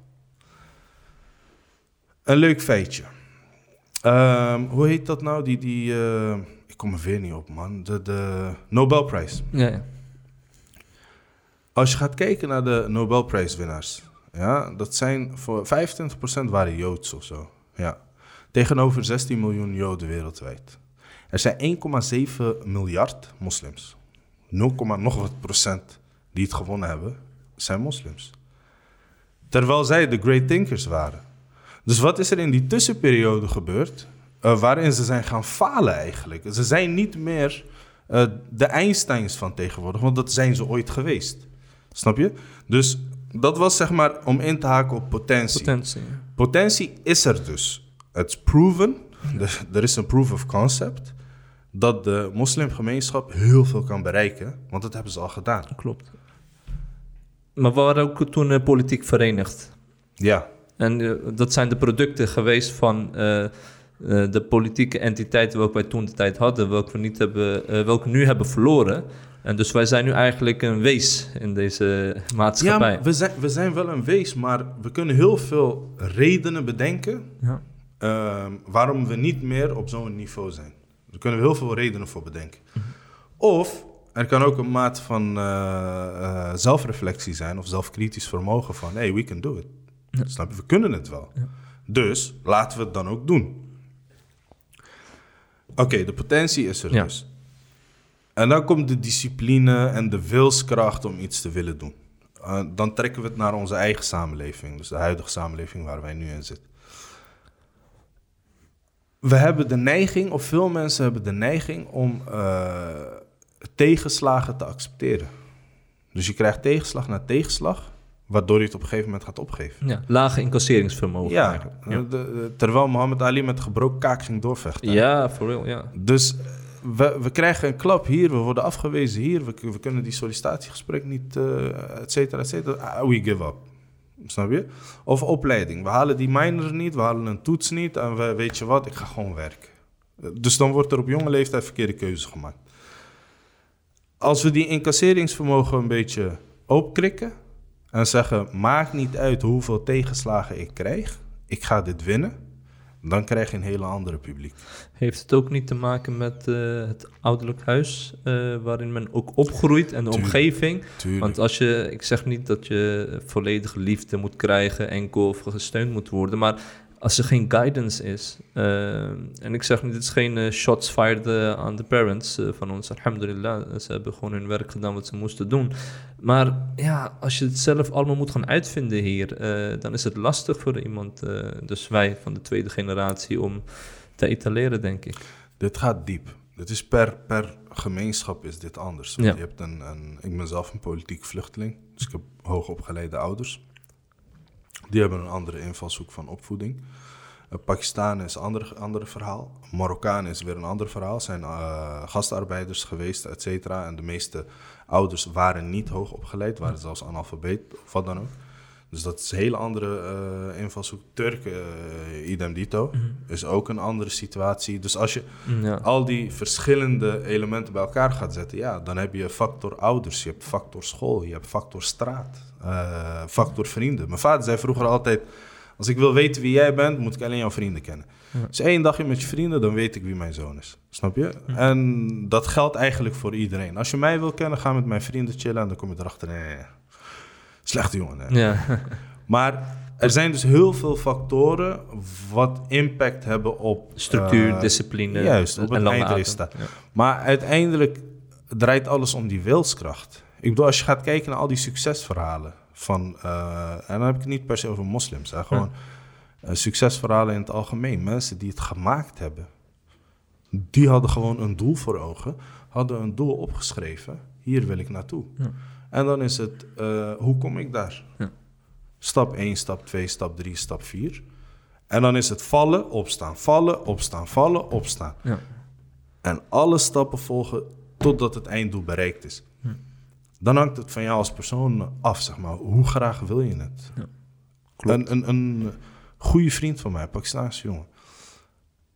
Speaker 3: Een leuk feitje. Ehm, hoe heet dat nou? Die, die, eh, ik kom er weer niet op, man. De, de Nobelprijs.
Speaker 2: Ja, ja.
Speaker 3: Als je gaat kijken naar de Nobelprijswinnaars, ja, dat zijn voor 25% waren Joods of zo. Ja. Tegenover 16 miljoen Joden wereldwijd. Er zijn 1,7 miljard moslims. 0, nog wat procent die het gewonnen hebben, zijn moslims. Terwijl zij de great thinkers waren. Dus wat is er in die tussenperiode gebeurd? eh, waarin ze zijn gaan falen eigenlijk. Ze zijn niet meer eh, de Einsteins van tegenwoordig, want dat zijn ze ooit geweest. Snap je? Dus dat was zeg maar om in te haken op potentie.
Speaker 2: Potentie. ja.
Speaker 3: Potentie is er dus. Het is proven. Er is een proof of concept. Dat de moslimgemeenschap heel veel kan bereiken. Want dat hebben ze al gedaan.
Speaker 2: Klopt. Maar we waren ook toen eh, politiek verenigd.
Speaker 3: Ja,
Speaker 2: En eh, dat zijn de producten geweest van eh, de politieke entiteiten welke wij toen de tijd hadden, welke we, niet hebben, welke we nu hebben verloren. En dus wij zijn nu eigenlijk een wees in deze
Speaker 3: ja
Speaker 2: maatschappij.
Speaker 3: maar we, zijn, we zijn wel een wees, maar we kunnen heel veel redenen bedenken
Speaker 2: Ja.
Speaker 3: ehm, waarom we niet meer op zo'n niveau zijn. Daar kunnen we heel veel redenen voor bedenken. Of er kan ook een mate van eh, eh, zelfreflectie zijn of zelfkritisch vermogen van, hey, we can do it. Snap je? We kunnen het wel. Dus laten we het dan ook doen. Oké, de potentie is er
Speaker 2: Ja.
Speaker 3: dus. En dan komt de discipline en de wilskracht om iets te willen doen. Eh, dan trekken we het naar onze eigen samenleving, dus de huidige samenleving waar wij nu in zitten. We hebben de neiging, of veel mensen hebben de neiging om eh, tegenslagen te accepteren. Dus je krijgt tegenslag na tegenslag, waardoor je het op een gegeven moment gaat opgeven.
Speaker 2: Ja, lage incasseringsvermogen
Speaker 3: Ja,
Speaker 2: eigenlijk.
Speaker 3: de- de- terwijl Muhammad Ali met gebroken kaak ging doorvechten.
Speaker 2: Ja, for real, ja.
Speaker 3: Dus eh, we, we krijgen een klap hier, we worden afgewezen hier, we, we kunnen die sollicitatiegesprek niet, eh et cetera, et cetera. Ah, we give up. Snap je? Of opleiding. We halen die minor niet, we halen een toets niet en we, weet je wat, ik ga gewoon werken. Dus dan wordt er op jonge leeftijd verkeerde keuze gemaakt. Als we die incasseringsvermogen een beetje opkrikken en zeggen: maakt niet uit hoeveel tegenslagen ik krijg, ik ga dit winnen, dan krijg je een hele andere publiek.
Speaker 2: Heeft het ook niet te maken met eh, het ouderlijk huis, eh, waarin men ook opgroeit en de
Speaker 3: Tuurlijk.
Speaker 2: omgeving?
Speaker 3: Tuurlijk.
Speaker 2: Want als je, ik zeg niet dat je volledige liefde moet krijgen, enkel of gesteund moet worden, maar als er geen guidance is, eh, en ik zeg niet, het is geen eh, shots fired eh, aan de parents van ons, alhamdulillah, ze hebben gewoon hun werk gedaan wat ze moesten doen. Maar ja, als je het zelf allemaal moet gaan uitvinden hier, dan is het lastig voor iemand, dus wij van de tweede generatie, om te etaleren, denk ik.
Speaker 3: Dit gaat diep. Dit is per, per gemeenschap is dit anders. Want
Speaker 2: Ja.
Speaker 3: je hebt een, een, ik ben zelf een politiek vluchteling, dus ik heb hoogopgeleide ouders. Die hebben een andere invalshoek van opvoeding. Uh, Pakistan is een ander, ander verhaal. Marokkaan is weer een ander verhaal. Zijn eh, gastarbeiders geweest, et cetera. En de meeste ouders waren niet hoog opgeleid, waren zelfs analfabeet of wat dan ook. Dus dat is een hele andere eh, invalshoek. Turken, eh, idem dito, is ook een andere situatie. Dus als je
Speaker 2: Ja.
Speaker 3: al die verschillende elementen bij elkaar gaat zetten, ja, dan heb je factor ouders, je hebt factor school, je hebt factor straat, eh, factor vrienden. Mijn vader zei vroeger altijd: Als ik wil weten wie jij bent, moet ik alleen jouw vrienden kennen.
Speaker 2: Ja.
Speaker 3: Dus één dagje met je vrienden, dan weet ik wie mijn zoon is. Snap je? En dat geldt eigenlijk voor iedereen. Als je mij wil kennen, ga met mijn vrienden chillen en dan kom je erachter. Nee, nee, nee. Slechte jongen. Nee.
Speaker 2: Ja.
Speaker 3: Maar er zijn dus heel veel factoren wat impact hebben op
Speaker 2: Structuur,
Speaker 3: eh,
Speaker 2: discipline
Speaker 3: Juist, op het eindresultaat.
Speaker 2: Ja.
Speaker 3: Maar uiteindelijk draait alles om die wilskracht. Ik bedoel, als je gaat kijken naar al die succesverhalen van... eh, en dan heb ik het niet per se over moslims. Hè, gewoon eh, succesverhalen in het algemeen. Mensen die het gemaakt hebben. Die hadden gewoon een doel voor ogen. Hadden een doel opgeschreven. Hier wil ik naartoe.
Speaker 2: Ja.
Speaker 3: En dan is het, eh, hoe kom ik daar?
Speaker 2: Ja.
Speaker 3: Stap 1, stap 2, stap 3, stap 4. En dan is het vallen, opstaan, vallen, opstaan, vallen, opstaan.
Speaker 2: Ja.
Speaker 3: En alle stappen volgen totdat het einddoel bereikt is. Dan hangt het van jou als persoon af, zeg maar. Hoe graag wil je het?
Speaker 2: Ja.
Speaker 3: Een, een, een goede vriend van mij, Pakistaanse jongen.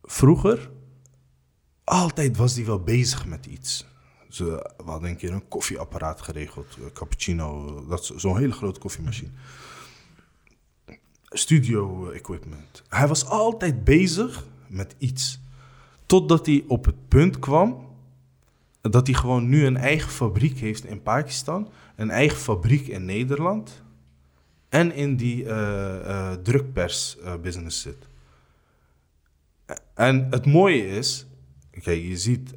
Speaker 3: Vroeger, altijd was hij wel bezig met iets. Ze, we hadden een keer een koffieapparaat geregeld, eh, cappuccino, dat zo'n hele grote koffiemachine. Studio equipment. Hij was altijd bezig met iets. Totdat hij op het punt kwam dat hij gewoon nu een eigen fabriek heeft in Pakistan, een eigen fabriek in Nederland en in die eh, eh, drukpers-business zit. En het mooie is, kijk, je ziet,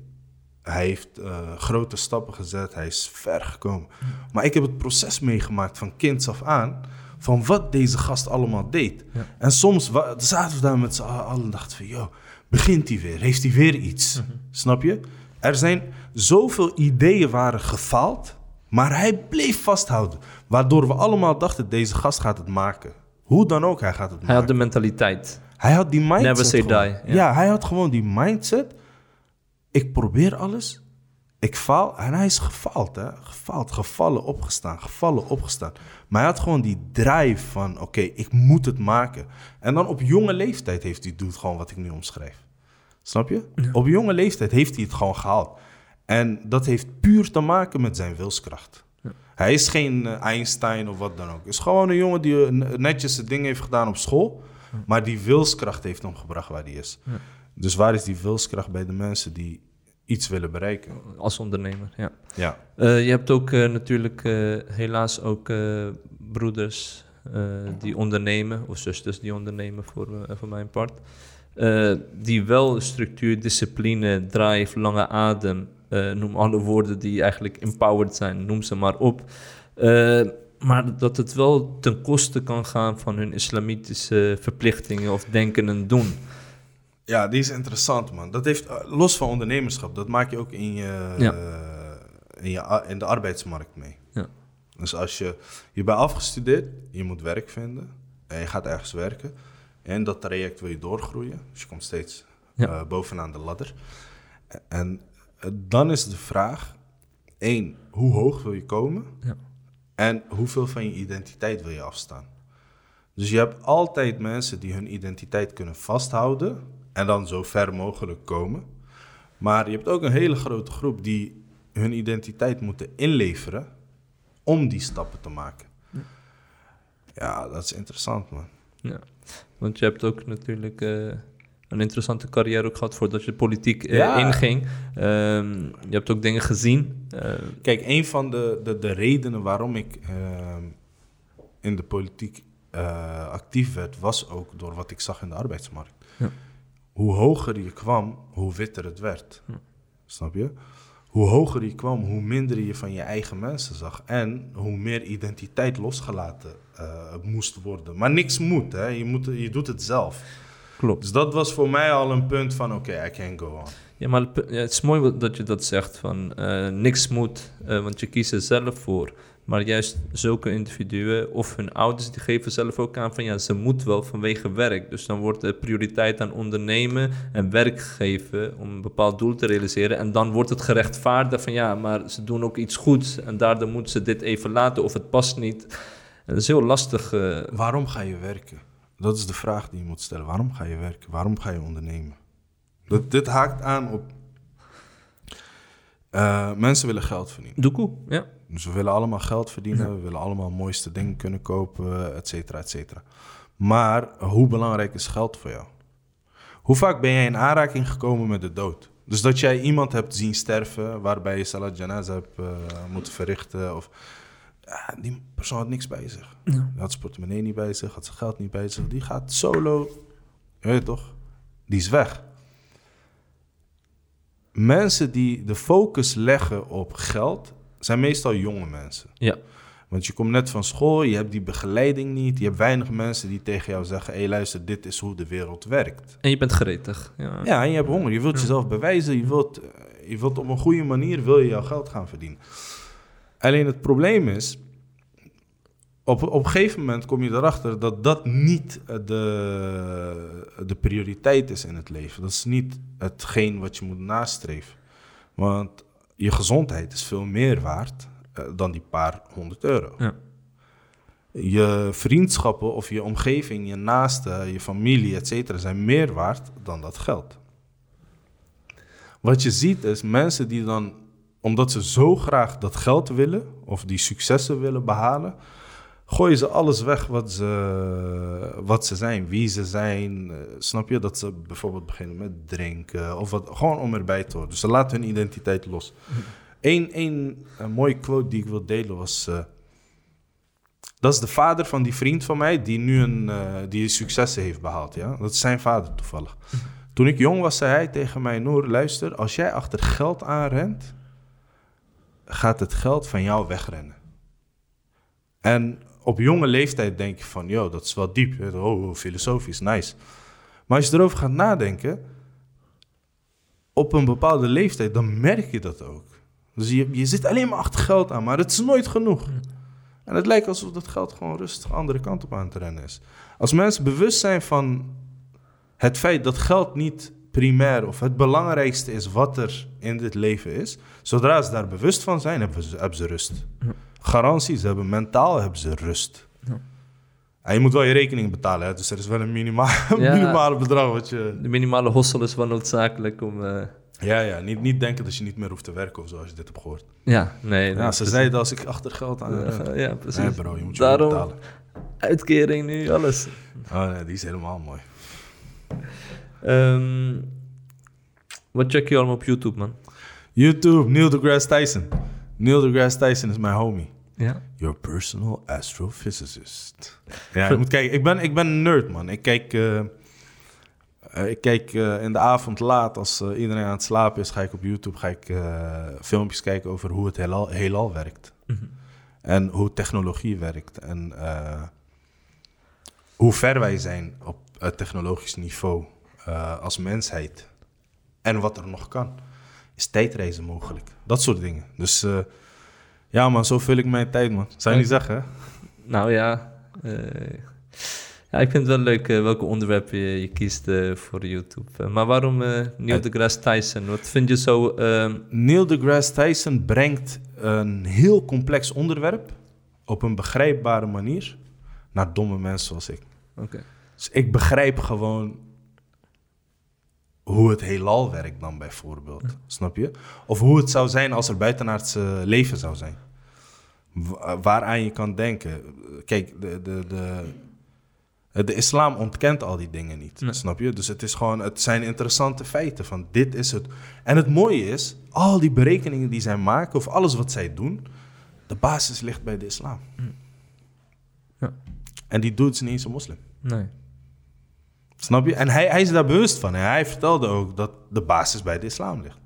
Speaker 3: hij heeft eh, grote stappen gezet, hij is ver gekomen. Maar ik heb het proces meegemaakt van kinds af aan, van wat deze gast allemaal deed.
Speaker 2: Ja.
Speaker 3: En soms zaten we daar met z'n allen en dachten van, joh, begint hij weer? Heeft hij weer iets? Snap je? Er zijn zoveel ideeën waren gefaald, maar hij bleef vasthouden. Waardoor we allemaal dachten, deze gast gaat het maken. Hoe dan ook, hij gaat het
Speaker 2: Hij
Speaker 3: maken.
Speaker 2: had de mentaliteit.
Speaker 3: Hij had die mindset.
Speaker 2: Never say
Speaker 3: gewoon.
Speaker 2: die,
Speaker 3: Ja.
Speaker 2: ja.
Speaker 3: hij had gewoon die mindset. ik probeer alles, ik faal. En hij is gefaald, hè. Gefaald, gevallen, opgestaan, gevallen, opgestaan. Maar hij had gewoon die drive van, oké, ik moet het maken. En dan op jonge leeftijd heeft hij doet gewoon wat ik nu omschrijf. Snap je? Op jonge leeftijd heeft hij het gewoon gehaald. En dat heeft puur te maken met zijn wilskracht. Hij is geen eh, Einstein of wat dan ook. Het is gewoon een jongen die eh, netjes het ding heeft gedaan op school. Maar die wilskracht heeft hem gebracht waar hij is. Dus waar is die wilskracht bij de mensen die iets willen bereiken?
Speaker 2: Als ondernemer, ja.
Speaker 3: Ja.
Speaker 2: Eh, je hebt ook natuurlijk helaas ook broeders die ondernemen, of zusters die ondernemen voor, voor mijn part. Die wel structuur, discipline, drive, lange adem, noem alle woorden die eigenlijk empowered zijn, noem ze maar op. Eh, maar dat het wel ten koste kan gaan van hun islamitische verplichtingen of denken en doen.
Speaker 3: Ja, die is interessant, man. Dat heeft, eh, los van ondernemerschap, dat maak je ook in, je,
Speaker 2: Ja.
Speaker 3: eh, in, je, in de arbeidsmarkt mee.
Speaker 2: Ja.
Speaker 3: Dus als je, je bent afgestudeerd, je moet werk vinden en je gaat ergens werken. En dat traject wil je doorgroeien, dus je komt steeds
Speaker 2: Ja.
Speaker 3: eh, bovenaan de ladder. En eh, dan is de vraag, één, hoe hoog wil je komen?
Speaker 2: Ja.
Speaker 3: En hoeveel van je identiteit wil je afstaan? Dus je hebt altijd mensen die hun identiteit kunnen vasthouden en dan zo ver mogelijk komen. Maar je hebt ook een hele grote groep die hun identiteit moeten inleveren om die stappen te maken. Ja, dat is interessant, man.
Speaker 2: Ja, want je hebt ook natuurlijk eh, een interessante carrière ook gehad voordat je politiek eh,
Speaker 3: Ja.
Speaker 2: inging. Ehm, je hebt ook dingen gezien. Eh,
Speaker 3: Kijk, een van de, de, de redenen waarom ik ehm, in de politiek eh, actief werd, was ook door wat ik zag in de arbeidsmarkt.
Speaker 2: Ja.
Speaker 3: Hoe hoger je kwam, hoe witter het werd.
Speaker 2: Ja.
Speaker 3: Snap je? Hoe hoger je kwam, hoe minder je van je eigen mensen zag. En hoe meer identiteit losgelaten moest worden. Maar niks moet, hè? Je, moet, je doet het zelf.
Speaker 2: Klopt.
Speaker 3: Dus dat was voor mij al een punt van: oké, I can go on.
Speaker 2: Ja, maar het is mooi dat je dat zegt van eh, niks moet, eh, want je kiest er zelf voor. Maar juist zulke individuen of hun ouders, die geven zelf ook aan van ja, ze moet wel vanwege werk. Dus dan wordt de prioriteit aan ondernemen en werk geven om een bepaald doel te realiseren. En dan wordt het gerechtvaardigd van ja, maar ze doen ook iets goeds en daardoor moeten ze dit even laten of het past niet. En dat is heel lastig. eh,
Speaker 3: Waarom ga je werken? Dat is de vraag die je moet stellen. Waarom ga je werken? Waarom ga je ondernemen? Dat, dit haakt aan op. eh, mensen willen geld verdienen.
Speaker 2: doekoe, ja.
Speaker 3: Dus we willen allemaal geld verdienen. We willen allemaal mooiste dingen kunnen kopen, et cetera, et cetera. Maar hoe belangrijk is geld voor jou? Hoe vaak ben jij in aanraking gekomen met de dood? Dus dat jij iemand hebt zien sterven waarbij je salat janaza hebt eh, moeten verrichten. Of, ja, die persoon had niks bij zich.
Speaker 2: Ja.
Speaker 3: Had zijn portemonnee niet bij zich, had zijn geld niet bij zich. Die gaat solo, je weet toch? Die is weg. Mensen die de focus leggen op geld, zijn meestal jonge mensen.
Speaker 2: Ja.
Speaker 3: Want je komt net van school, je hebt die begeleiding niet. Je hebt weinig mensen die tegen jou zeggen: hé, hey, luister, dit is hoe de wereld werkt.
Speaker 2: En je bent gretig. Ja.
Speaker 3: Ja, en je hebt honger. Je wilt jezelf bewijzen. Je wilt, eh, je wilt op een goede manier wil je jouw geld gaan verdienen. Alleen het probleem is, op, op een gegeven moment kom je erachter dat dat niet de, de prioriteit is in het leven. Dat is niet hetgeen wat je moet nastreven. Want je gezondheid is veel meer waard eh, dan die paar honderd euro.
Speaker 2: Ja.
Speaker 3: Je vriendschappen of je omgeving, je naasten, je familie, et cetera, zijn meer waard dan dat geld. Wat je ziet is mensen die dan, omdat ze zo graag dat geld willen of die successen willen behalen, gooien ze alles weg wat ze, wat ze zijn, wie ze zijn. Eh, snap je? Dat ze bijvoorbeeld beginnen met drinken of wat, gewoon om erbij te horen. Dus ze laten hun identiteit los. Eén één, een mooie quote die ik wil delen was. eh, dat is de vader van die vriend van mij die nu een, eh, die successen heeft behaald. Ja? Dat is zijn vader toevallig. Toen ik jong was, zei hij tegen mij: Noor, luister, als jij achter geld aanrent, gaat het geld van jou wegrennen. En op jonge leeftijd denk je van, yo, dat is wel diep. Oh, filosofisch, nice. Maar als je erover gaat nadenken, op een bepaalde leeftijd, dan merk je dat ook. Dus je, je zit alleen maar achter geld aan, maar het is nooit genoeg. En het lijkt alsof dat geld gewoon rustig de andere kant op aan te rennen is. Als mensen bewust zijn van het feit dat geld niet primair of het belangrijkste is wat er in dit leven is. Zodra ze daar bewust van zijn, hebben ze, hebben ze rust. Garantie, ze hebben mentaal hebben ze rust.
Speaker 2: Ja.
Speaker 3: En je moet wel je rekening betalen, hè? dus er is wel een minima
Speaker 2: Ja.
Speaker 3: minimale bedrag wat je...
Speaker 2: De minimale hossel is wel noodzakelijk om... eh,
Speaker 3: Ja, ja, niet, niet denken dat je niet meer hoeft te werken of zo, als je dit hebt gehoord.
Speaker 2: ja, nee.
Speaker 3: Ja, ze zeiden als ik achter geld aan heb.
Speaker 2: Eh, ja, precies.
Speaker 3: Nee bro, je moet je
Speaker 2: Daarom
Speaker 3: betalen.
Speaker 2: uitkering nu, alles.
Speaker 3: Oh nee, die is helemaal mooi.
Speaker 2: Ehm, wat check je allemaal op YouTube, man?
Speaker 3: YouTube, Neil deGrasse Tyson. Neil deGrasse Tyson is mijn homie.
Speaker 2: Ja?
Speaker 3: Your personal astrophysicist. Ja, je moet kijken. Ik ben, ik ben een nerd, man. Ik kijk, eh, eh, ik kijk eh, in de avond laat, als iedereen aan het slapen is, ga ik op YouTube ga ik, filmpjes kijken over hoe het heelal, heelal werkt.
Speaker 2: Mhm.
Speaker 3: En hoe technologie werkt. En hoe ver wij zijn op het technologisch niveau eh, als mensheid. En wat er nog kan. Is tijdreizen mogelijk? Dat soort dingen. Dus eh, ja man, zo vul ik mijn tijd man. Zou je niet zeggen hè?
Speaker 2: Nou ja, eh, ja, ik vind het wel leuk welke onderwerpen je, je kiest voor YouTube. Maar waarom Neil deGrasse Tyson? Wat vind je zo... ehm,
Speaker 3: Neil deGrasse Tyson brengt een heel complex onderwerp op een begrijpbare manier naar domme mensen zoals ik.
Speaker 2: Oké.
Speaker 3: Dus ik begrijp gewoon hoe het heelal werkt dan bijvoorbeeld. Snap je? Of hoe het zou zijn als er buitenaardse leven zou zijn. Wa- waaraan je kan denken. Kijk, de, de, de, de islam ontkent al die dingen niet.
Speaker 2: Nee.
Speaker 3: Snap je? Dus het, is gewoon, het zijn interessante feiten van dit is het. En het mooie is, al die berekeningen die zij maken, of alles wat zij doen, de basis ligt bij de islam.
Speaker 2: Ja.
Speaker 3: En die doet ze niet eens een moslim.
Speaker 2: Nee.
Speaker 3: Snap je? En hij, hij is daar bewust van. En hij vertelde ook dat de basis bij de islam ligt.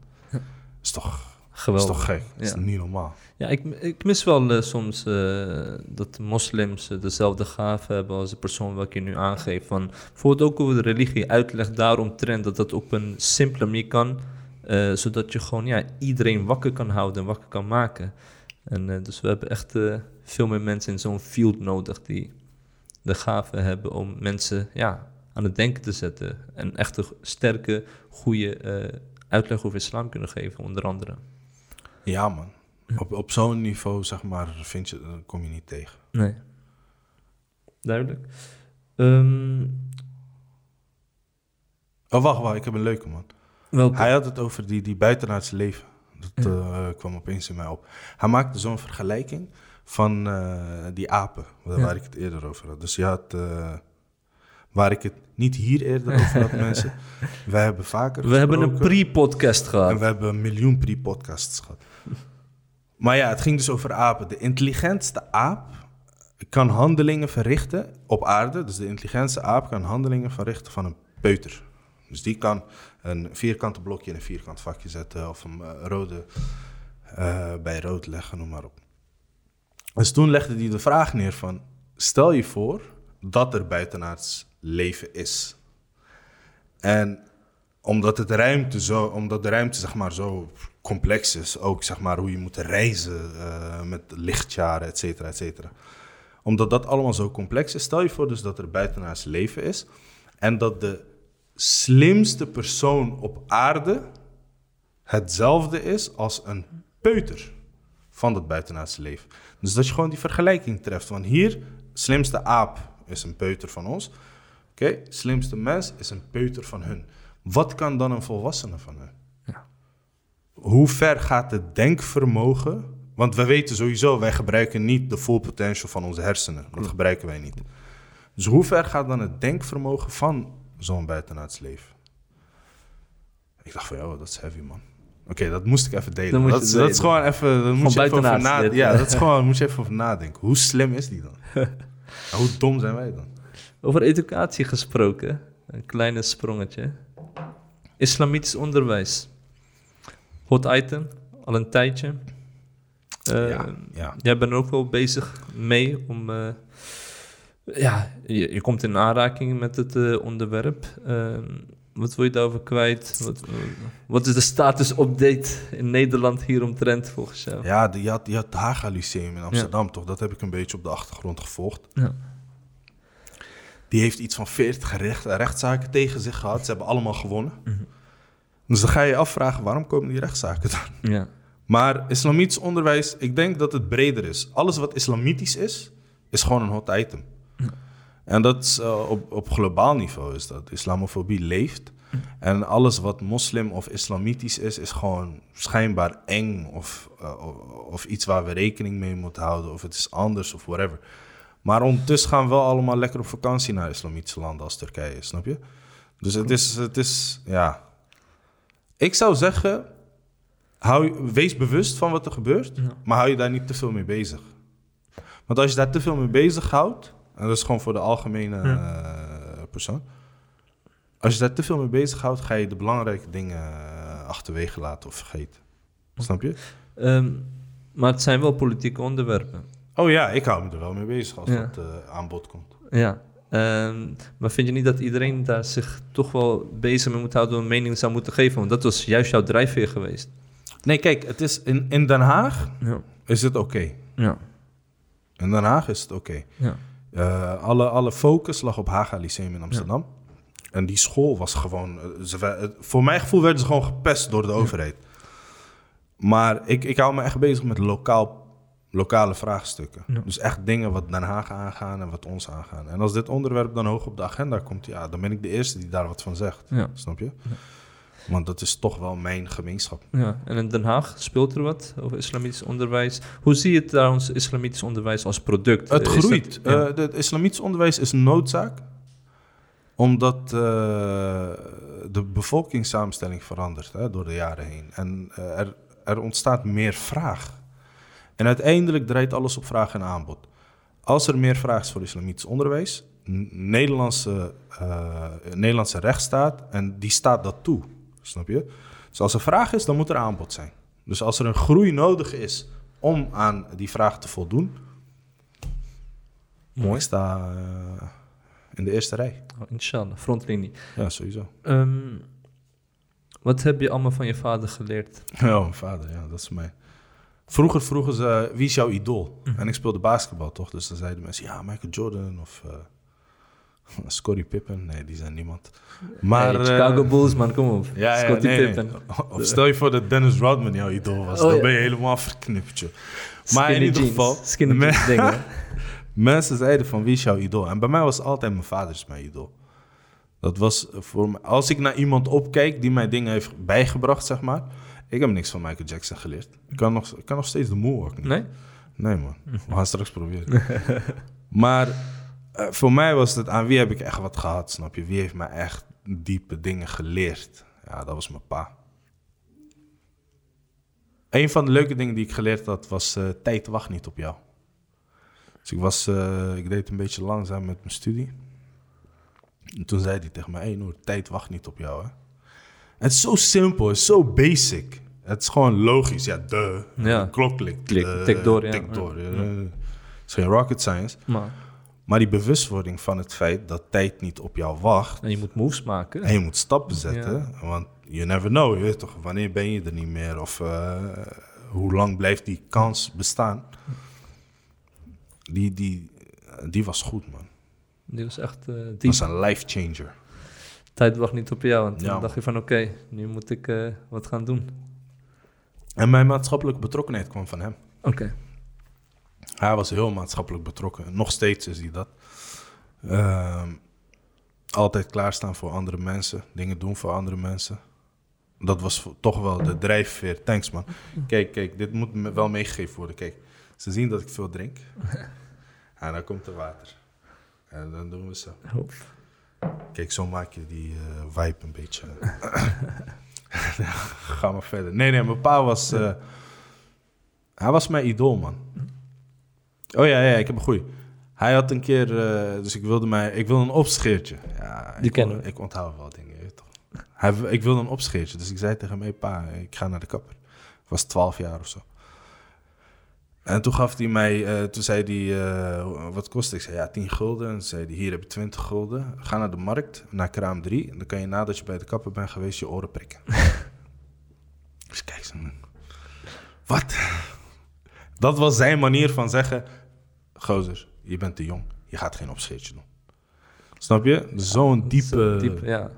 Speaker 3: Is toch, is
Speaker 2: Geweldig.
Speaker 3: toch gek? Dat is
Speaker 2: Ja.
Speaker 3: niet normaal.
Speaker 2: Ja, ik, ik mis wel eh, soms eh, dat moslims eh, dezelfde gaven hebben als de persoon welke je nu aangeeft. Van, bijvoorbeeld ook over de religie, uitleg daaromtrent dat dat op een simpele manier kan. zodat je gewoon ja, iedereen wakker kan houden en wakker kan maken. En dus we hebben echt veel meer mensen in zo'n field nodig die de gave hebben om mensen ja, aan het denken te zetten. En echt een sterke, goede eh, uitleg over islam kunnen geven, onder andere.
Speaker 3: Ja, man. Op, op zo'n niveau, zeg maar, vind je, eh, kom je niet tegen.
Speaker 2: Nee. Duidelijk. Ehm,
Speaker 3: Oh, wacht, wacht. Ik heb een leuke, man.
Speaker 2: welke?
Speaker 3: Hij had het over die, die buitenaardse leven. Dat
Speaker 2: Ja.
Speaker 3: eh, kwam opeens in mij op. Hij maakte zo'n vergelijking van die apen, waar,
Speaker 2: Ja.
Speaker 3: ik het eerder over had. Dus je had, waar ik het niet hier eerder over had, mensen. Wij hebben vaker
Speaker 2: We hebben een pre-podcast
Speaker 3: En
Speaker 2: gehad.
Speaker 3: we hebben een miljoen pre-podcasts gehad. Maar ja, het ging dus over apen. De intelligentste aap kan handelingen verrichten op aarde. Dus de intelligentste aap kan handelingen verrichten van een peuter. Dus die kan een vierkante blokje in een vierkant vakje zetten... of een eh, rode eh, bij rood leggen, noem maar op. Dus toen legde hij de vraag neer van... stel je voor dat er buitenaards leven is... En omdat, het ruimte zo, omdat de ruimte zeg maar, zo complex is, ook zeg maar, hoe je moet reizen eh, met lichtjaren, et cetera, et cetera. Omdat dat allemaal zo complex is, stel je voor dus dat er buitenaards leven is en dat de slimste persoon op aarde hetzelfde is als een peuter van dat buitenaardse leven. Dus dat je gewoon die vergelijking treft. Van hier, slimste aap is een peuter van ons. Oké, slimste mens is een peuter van hun. Wat kan dan een volwassene van hun?
Speaker 2: Ja.
Speaker 3: Hoe ver gaat het denkvermogen? Want we weten sowieso, wij gebruiken niet de full potential van onze hersenen. Dat gebruiken wij niet. Dus hoe ver gaat dan het denkvermogen van zo'n buitenaards leven? Ik dacht van, joh, dat is heavy, man. Oké, dat moest ik even delen.
Speaker 2: Dat
Speaker 3: Dat, is- dat is
Speaker 2: delen.
Speaker 3: gewoon even, daar moet je even over nadenken. Ja, dat is gewoon, moet je even over nadenken. Hoe slim is die dan? En hoe dom zijn wij dan?
Speaker 2: Over educatie gesproken, een kleine sprongetje. Islamitisch onderwijs. Hot item, al een tijdje. Eh,
Speaker 3: ja, ja.
Speaker 2: Jij bent er ook wel bezig mee om... eh, ja, je, je komt in aanraking met het eh, onderwerp. Ehm, wat wil je daarover kwijt? Wat, wat is de status-update in Nederland hieromtrent volgens jou?
Speaker 3: Ja, de, je, had, je had het Haga Lyceum in Amsterdam, toch? Dat heb ik een beetje op de achtergrond gevolgd.
Speaker 2: Ja.
Speaker 3: Die heeft iets van 40 recht, rechtszaken tegen zich gehad. Ze hebben allemaal gewonnen.
Speaker 2: Mhm.
Speaker 3: Dus dan ga je je afvragen, waarom komen die rechtszaken dan?
Speaker 2: Ja.
Speaker 3: Maar islamitisch onderwijs, ik denk dat het breder is. Alles wat islamitisch is, is gewoon een hot item. En dat is eh, op, op globaal niveau is dat. Islamofobie leeft. En alles wat moslim of islamitisch is, is gewoon schijnbaar eng of, eh, of iets waar we rekening mee moeten houden. Of het is anders of whatever. Maar ondertussen gaan we wel allemaal lekker op vakantie naar islamitische landen als Turkije, snap je? Dus het is, het is ja. Ik zou zeggen, hou, wees bewust van wat er gebeurt,
Speaker 2: Ja.
Speaker 3: maar hou je daar niet te veel mee bezig. Want als je daar te veel mee bezig houdt, en dat is gewoon voor de algemene eh, persoon. Als je daar te veel mee bezig houdt, ga je de belangrijke dingen eh, achterwege laten of vergeten. Snap je?
Speaker 2: Ehm, maar het zijn wel politieke onderwerpen.
Speaker 3: Oh ja, ik hou me er wel mee bezig als
Speaker 2: Ja.
Speaker 3: dat eh, aan bod komt.
Speaker 2: Ja. Ehm, maar vind je niet dat iedereen daar zich toch wel bezig mee moet houden... een mening zou moeten geven? Want dat was juist jouw drijfveer geweest.
Speaker 3: Nee, kijk, het is in, in Den Haag
Speaker 2: Ja.
Speaker 3: is het oké.
Speaker 2: Ja.
Speaker 3: In Den Haag is het oké.
Speaker 2: Ja.
Speaker 3: Eh, alle, alle focus lag op Haga Lyceum in Amsterdam. En die school was gewoon... eh, ze, voor mijn gevoel werden ze gewoon gepest door de overheid. Maar ik, ik hou me echt bezig met lokaal, lokale vraagstukken.
Speaker 2: Ja.
Speaker 3: Dus echt dingen wat Den Haag aangaan en wat ons aangaan. En als dit onderwerp dan hoog op de agenda komt... ja, dan ben ik de eerste die daar wat van zegt.
Speaker 2: Ja.
Speaker 3: Snap je? Want dat is toch wel mijn gemeenschap.
Speaker 2: Ja, en in Den Haag speelt er wat over islamitisch onderwijs. Hoe zie je trouwens islamitisch onderwijs als product?
Speaker 3: Het
Speaker 2: Eh,
Speaker 3: groeit.
Speaker 2: dat-.
Speaker 3: Eh, het islamitisch onderwijs is noodzaak. Omdat eh, de bevolkingssamenstelling verandert hè, door de jaren heen. En er, er ontstaat meer vraag. En uiteindelijk draait alles op vraag en aanbod. Als er meer vraag is voor islamitisch onderwijs, Nederlandse, eh, Nederlandse rechtsstaat, en die staat dat toe. Snap je? Dus als er vraag is, dan moet er aanbod zijn. Dus als er een groei nodig is om aan die vraag te voldoen,
Speaker 2: Mooi.
Speaker 3: ik sta eh, in de eerste rij.
Speaker 2: Oh, inshallah, frontlinie.
Speaker 3: Ja, sowieso.
Speaker 2: Ehm, wat heb je allemaal van je vader geleerd?
Speaker 3: Ja, mijn vader, ja, dat is mij. Vroeger vroegen ze, wie is jouw idool? En ik speelde basketbal, toch? Dus dan zeiden mensen, ja, Michael Jordan of eh Scottie Pippen. Nee, die zijn niemand. Maar...
Speaker 2: Hey,
Speaker 3: eh,
Speaker 2: Chicago Bulls, man, kom op.
Speaker 3: Ja, ja,
Speaker 2: Scottie
Speaker 3: nee,
Speaker 2: Pippen.
Speaker 3: nee. Of stel je voor dat Dennis Rodman jouw idool was.
Speaker 2: Oh,
Speaker 3: dan
Speaker 2: ja.
Speaker 3: ben je helemaal verknipt, joh. Maar in ieder
Speaker 2: jeans,
Speaker 3: geval...
Speaker 2: Skinny
Speaker 3: me-
Speaker 2: jeans dingen.
Speaker 3: Mensen zeiden van wie is jouw idool? En bij mij was altijd mijn vader is mijn idool. Dat was voor mij, als ik naar iemand opkijk die mij dingen heeft bijgebracht, zeg maar. Ik heb niks van Michael Jackson geleerd. Ik kan nog, ik kan nog steeds de moonwalk niet.
Speaker 2: Nee?
Speaker 3: Nee man, we gaan straks proberen. maar eh, voor mij was het aan wie heb ik echt wat gehad, snap je? Wie heeft mij echt diepe dingen geleerd? Ja, dat was mijn pa. Een van de leuke dingen die ik geleerd had was eh, tijd wacht niet op jou. Dus ik, was, eh, ik deed een beetje langzaam met mijn studie. En toen zei hij tegen mij, hey Noor, tijd wacht niet op jou hè. Het is zo simpel, het is zo basic. Het is gewoon logisch, ja, de.
Speaker 2: Ja.
Speaker 3: Klok klikt.
Speaker 2: Klik, tik door, ja.
Speaker 3: tik door.
Speaker 2: Ja.
Speaker 3: eh. Het is geen rocket science.
Speaker 2: Maar,
Speaker 3: Maar die bewustwording van het feit dat tijd niet op jou wacht.
Speaker 2: en je moet moves maken.
Speaker 3: En je moet stappen zetten. Want you never know. Je weet toch, wanneer ben je er niet meer? Of eh, hoe lang blijft die kans bestaan? Die, die, die was goed, man.
Speaker 2: Die was echt
Speaker 3: Die
Speaker 2: diep.
Speaker 3: was een life changer.
Speaker 2: Tijd wacht niet op jou. Toen
Speaker 3: Ja,
Speaker 2: dacht je van, oké, nu moet ik eh, wat gaan doen.
Speaker 3: En mijn maatschappelijke betrokkenheid kwam van hem.
Speaker 2: Oké.
Speaker 3: Hij was heel maatschappelijk betrokken. Nog steeds is hij dat. Ehm, altijd klaarstaan voor andere mensen. Dingen doen voor andere mensen. Dat was toch wel de drijfveer. Thanks man. Kijk, kijk, dit moet me wel meegegeven worden. Kijk, ze zien dat ik veel drink. En dan komt er water. En dan doen we zo. Kijk, zo maak je die eh, vibe een beetje. Ga maar verder. Nee, nee, mijn pa was... eh, hij was mijn idool, man. Oh ja, ja, ik heb een goeie. Hij had een keer... eh, dus ik wilde, mij, ik wilde een opscheertje. Ja,
Speaker 2: Die
Speaker 3: ik,
Speaker 2: kennen we.
Speaker 3: Ik onthoud wel dingen, je weet toch. Hij, ik wilde een opscheertje. Dus ik zei tegen mijn pa, ik ga naar de kapper. Ik was 12 jaar of zo. En toen gaf hij mij, eh, toen zei hij, eh, wat kost het? Ik zei, ja, 10 gulden. En toen zei hij, hier heb je 20 gulden. Ga naar de markt, naar kraam 3. En dan kan je nadat je bij de kapper bent geweest, je oren prikken. dus kijk zo. Wat? Dat was zijn manier van zeggen, gozer, je bent te jong. Je gaat geen opscheertje doen. Snap je? Zo'n diepe...
Speaker 2: Zo diep, ja.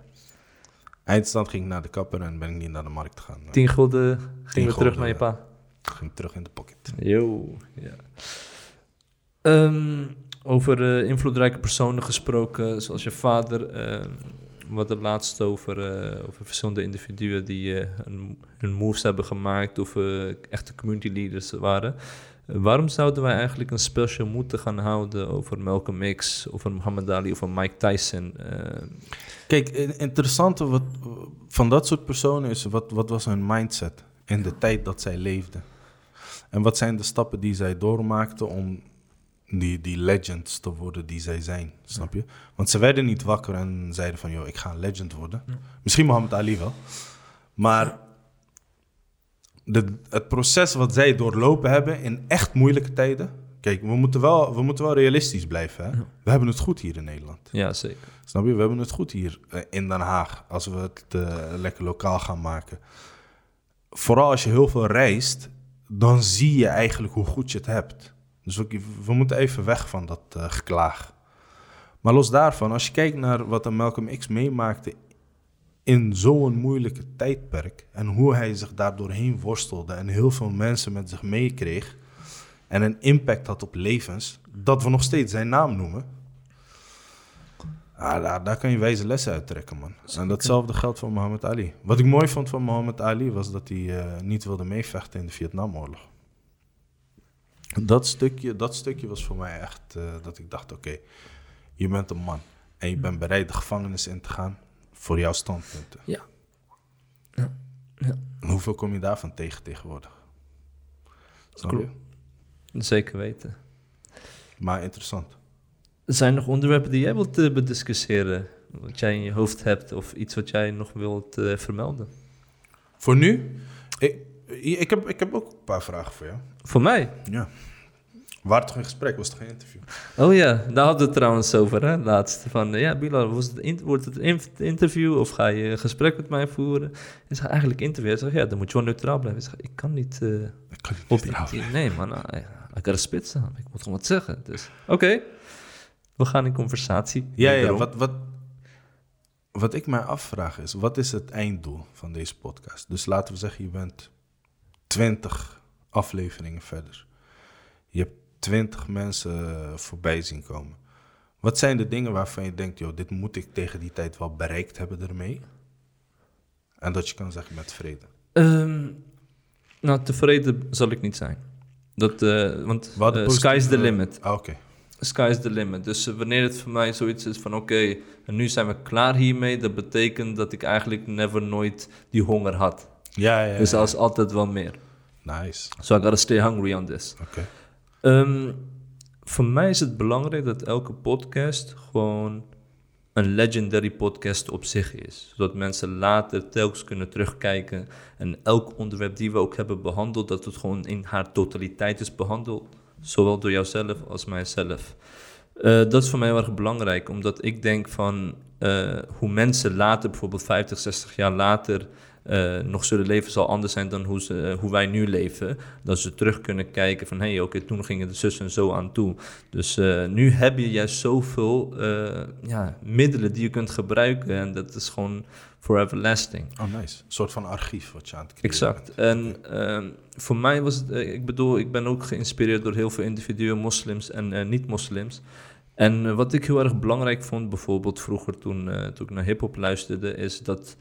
Speaker 3: Eindstand ging ik naar de kapper en ben ik niet naar de markt gegaan.
Speaker 2: 10 gulden ging we terug naar je pa.
Speaker 3: Ging terug in de pocket.
Speaker 2: Yo, ja. Ehm, over eh, invloedrijke personen gesproken, zoals je vader. ehm, we hadden het laatst over, eh, over verschillende individuen die eh, hun, hun moves hebben gemaakt of eh, echte community leaders waren. Waarom zouden wij eigenlijk een special moeten gaan houden over Malcolm X, over Muhammad Ali, over Mike Tyson? Eh,
Speaker 3: Kijk, het interessante wat, van dat soort personen is, wat, wat was hun mindset in de tijd dat zij leefden? En wat zijn de stappen die zij doormaakten om die, die legends te worden die zij zijn, snap je? Want ze werden niet wakker en zeiden van, joh, ik ga een legend worden. Misschien Muhammad Ali wel. Maar de, het proces wat zij doorlopen hebben in echt moeilijke tijden... Kijk, we moeten wel, we moeten wel realistisch blijven. Hè? We hebben het goed hier in Nederland.
Speaker 2: ja, zeker.
Speaker 3: Snap je? We hebben het goed hier eh, in Den Haag. Als we het eh, lekker lokaal gaan maken. Vooral als je heel veel reist, dan zie je eigenlijk hoe goed je het hebt. Dus we, we moeten even weg van dat eh, geklaag. Maar los daarvan, als je kijkt naar wat een Malcolm X meemaakte in zo'n moeilijke tijdperk en hoe hij zich daar doorheen worstelde en heel veel mensen met zich meekreeg en een impact had op levens, dat we nog steeds zijn naam noemen. Ah, daar, daar kan je wijze lessen uit trekken, man. En datzelfde geldt voor Muhammad Ali. Wat ik mooi vond van Muhammad Ali was dat hij eh, niet wilde meevechten in de Vietnamoorlog. Dat stukje, dat stukje was voor mij echt eh, dat ik dacht: oké, je bent een man en je bent bereid de gevangenis in te gaan voor jouw standpunten.
Speaker 2: Ja. Ja. Ja.
Speaker 3: Hoeveel kom je daarvan tegen tegenwoordig?
Speaker 2: Klopt. Zeker weten.
Speaker 3: Maar interessant.
Speaker 2: Zijn er nog onderwerpen die jij wilt eh, bediscussiëren? Wat jij in je hoofd hebt of iets wat jij nog wilt eh, vermelden?
Speaker 3: Voor nu, ik, ik, heb, ik heb ook een paar vragen voor jou.
Speaker 2: Voor mij?
Speaker 3: Ja. Waren toch in gesprek, was toch geen interview?
Speaker 2: Oh ja, daar hadden we het trouwens over, hè, laatst. Van, eh, ja, Bilal, was het wordt het een interview of ga je een gesprek met mij voeren? Ik zeg, eigenlijk interview. Hij zegt, ja, dan moet je wel neutraal blijven. Ik zeg, ik kan niet eh
Speaker 3: Ik kan niet
Speaker 2: op
Speaker 3: vertrouwen.
Speaker 2: Nee, man, I, I gotta spit staan. Ik moet gewoon wat zeggen. Dus, oké. We gaan in conversatie.
Speaker 3: Ja, ja, wat, wat, wat ik mij afvraag is, wat is het einddoel van deze podcast? Dus laten we zeggen, je bent 20 afleveringen verder. Je hebt 20 mensen voorbij zien komen. Wat zijn de dingen waarvan je denkt, joh, dit moet ik tegen die tijd wel bereikt hebben ermee? En dat je kan zeggen met vrede.
Speaker 2: Ehm, nou, tevreden zal ik niet zijn. Dat, eh, want eh, sky's the limit.
Speaker 3: Ah, Oké.
Speaker 2: Sky's the limit. Dus wanneer het voor mij zoiets is van oké, en nu zijn we klaar hiermee, dat betekent dat ik eigenlijk never nooit die honger had.
Speaker 3: Ja, ja, ja.
Speaker 2: Dus als altijd wel meer.
Speaker 3: Nice.
Speaker 2: So I gotta stay hungry on this.
Speaker 3: Oké.
Speaker 2: Ehm, voor mij is het belangrijk dat elke podcast gewoon een legendary podcast op zich is. Zodat mensen later telkens kunnen terugkijken. En elk onderwerp die we ook hebben behandeld, dat het gewoon in haar totaliteit is behandeld. Zowel door jouzelf als mijzelf. Eh, dat is voor mij heel erg belangrijk, omdat ik denk van eh, hoe mensen later, bijvoorbeeld 50, 60 jaar later, eh, nog zullen leven, zal anders zijn dan hoe, ze, hoe wij nu leven. Dat ze terug kunnen kijken van, hé, hey, oké, toen gingen de zus en zo aan toe. Dus nu heb je juist zoveel ja, middelen die je kunt gebruiken en dat is gewoon forever lasting.
Speaker 3: Oh, nice. Een soort van archief wat je aan het creëren
Speaker 2: Exact. En ehm, voor mij was het, eh, ik bedoel, ik ben ook geïnspireerd door heel veel individuen, moslims en eh, niet-moslims. En eh, wat ik heel erg belangrijk vond, bijvoorbeeld vroeger toen, toen ik naar hip-hop luisterde, is dat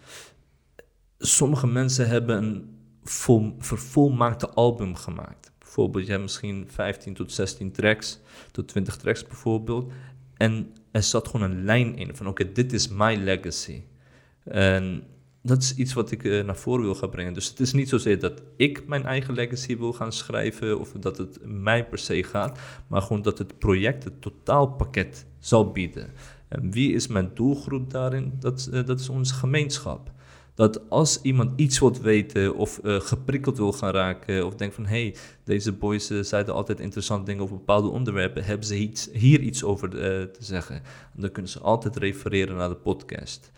Speaker 2: sommige mensen hebben een vol, vervolmaakte album gemaakt. Bijvoorbeeld, je hebt misschien 15 tot 16 tracks, tot 20 tracks bijvoorbeeld. En er zat gewoon een lijn in van, oké, dit is my legacy. En dat is iets wat ik eh, naar voren wil gaan brengen. Dus het is niet zozeer dat ik mijn eigen legacy wil gaan schrijven of dat het mij per se gaat, maar gewoon dat het project het totaalpakket zal bieden. En wie is mijn doelgroep daarin? Dat, eh, dat is onze gemeenschap. Dat als iemand iets wilt weten of eh, geprikkeld wil gaan raken of denkt van hé, hey, deze boys zeiden altijd interessante dingen over bepaalde onderwerpen, hebben ze iets, hier iets over te zeggen? En dan kunnen ze altijd refereren naar de podcast.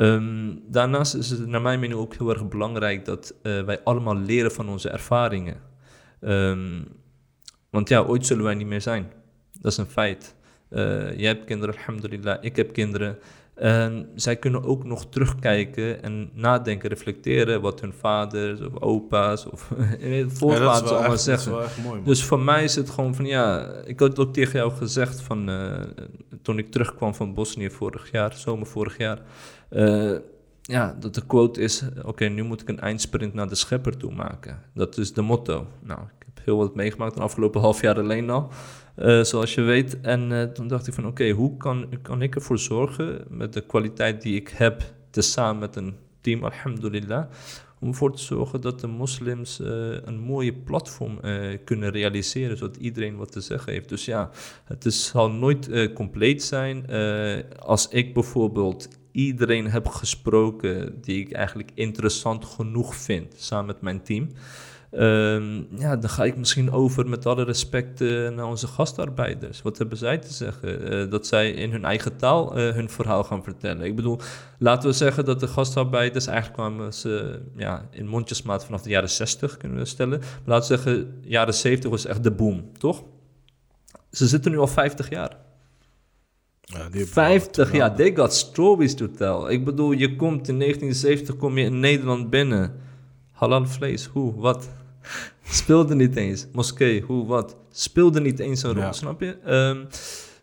Speaker 2: Ehm, daarnaast is het naar mijn mening ook heel erg belangrijk dat eh, wij allemaal leren van onze ervaringen. Ehm, want ja, ooit zullen wij niet meer zijn. Dat is een feit. Eh, jij hebt kinderen, alhamdulillah. Ik heb kinderen. En zij kunnen ook nog terugkijken en nadenken, reflecteren wat hun vaders of opa's of
Speaker 3: Ja, is
Speaker 2: voorvaders
Speaker 3: wel
Speaker 2: allemaal
Speaker 3: echt- dat is
Speaker 2: zeggen.
Speaker 3: mooi.
Speaker 2: Dus voor mij is het gewoon van ja, ik had ook tegen jou gezegd van eh, toen ik terugkwam van Bosnië vorig jaar, zomer vorig jaar. Eh, ja, dat de quote is: Oké, nu moet ik een eindsprint naar de schepper toe maken. Dat is de motto. Nou, ik heb heel wat meegemaakt de afgelopen half jaar alleen al, eh, zoals je weet. En eh, toen dacht ik van: Oké, hoe kan, kan ik ervoor zorgen met de kwaliteit die ik heb, tezamen met een team, alhamdulillah, om ervoor te zorgen dat de moslims een mooie platform kunnen realiseren, zodat iedereen wat te zeggen heeft. Dus ja, het is, zal nooit compleet zijn. Als ik bijvoorbeeld iedereen heb gesproken die ik eigenlijk interessant genoeg vind, samen met mijn team. ehm, ja, dan ga ik misschien over met alle respect eh, naar onze gastarbeiders. Wat hebben zij te zeggen? Eh, dat zij in hun eigen taal eh, hun verhaal gaan vertellen. Ik bedoel, laten we zeggen dat de gastarbeiders eigenlijk kwamen ze ja, in mondjesmaat vanaf de jaren 60 kunnen we stellen. Maar laten we zeggen, jaren 70 was echt de boom, toch? Ze zitten nu al 50 jaar.
Speaker 3: Ja, die hebben
Speaker 2: 50
Speaker 3: wel-
Speaker 2: jaar, they got stories to tell. Ik bedoel, je komt in 1970 kom je in Nederland binnen. Halal vlees, hoe, wat? Speelde niet eens. Moskee, hoe, wat? Speelde niet eens een rol,
Speaker 3: Ja.
Speaker 2: snap je? Ehm,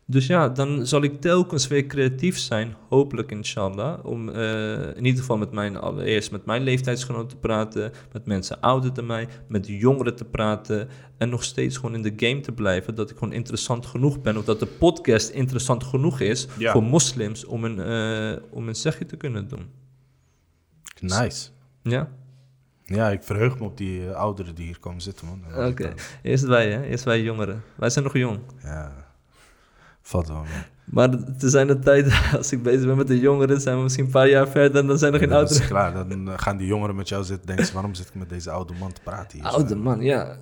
Speaker 2: dus ja, dan zal ik telkens weer creatief zijn, hopelijk inshallah, om eh, in ieder geval met mijn, allereerst met mijn leeftijdsgenoten te praten, met mensen ouder dan mij, met jongeren te praten en nog steeds gewoon in de game te blijven, dat ik gewoon interessant genoeg ben, of dat de podcast interessant genoeg is
Speaker 3: Ja.
Speaker 2: voor moslims om een, eh, om een zegje te kunnen doen.
Speaker 3: Nice.
Speaker 2: Ja?
Speaker 3: Ja, ik verheug me op die eh, ouderen die hier komen zitten, man.
Speaker 2: Oké. Eerst wij, hè? Eerst wij jongeren. Wij zijn nog jong.
Speaker 3: Ja, valt wel.
Speaker 2: Maar te zijn de tijd, als ik bezig ben met de jongeren, zijn we misschien een paar jaar verder en dan zijn er geen
Speaker 3: dat is
Speaker 2: ouderen.
Speaker 3: klaar. Dan eh, gaan die jongeren met jou zitten denken ze, waarom zit ik met deze oude man te praten hier?
Speaker 2: Oude man, ja.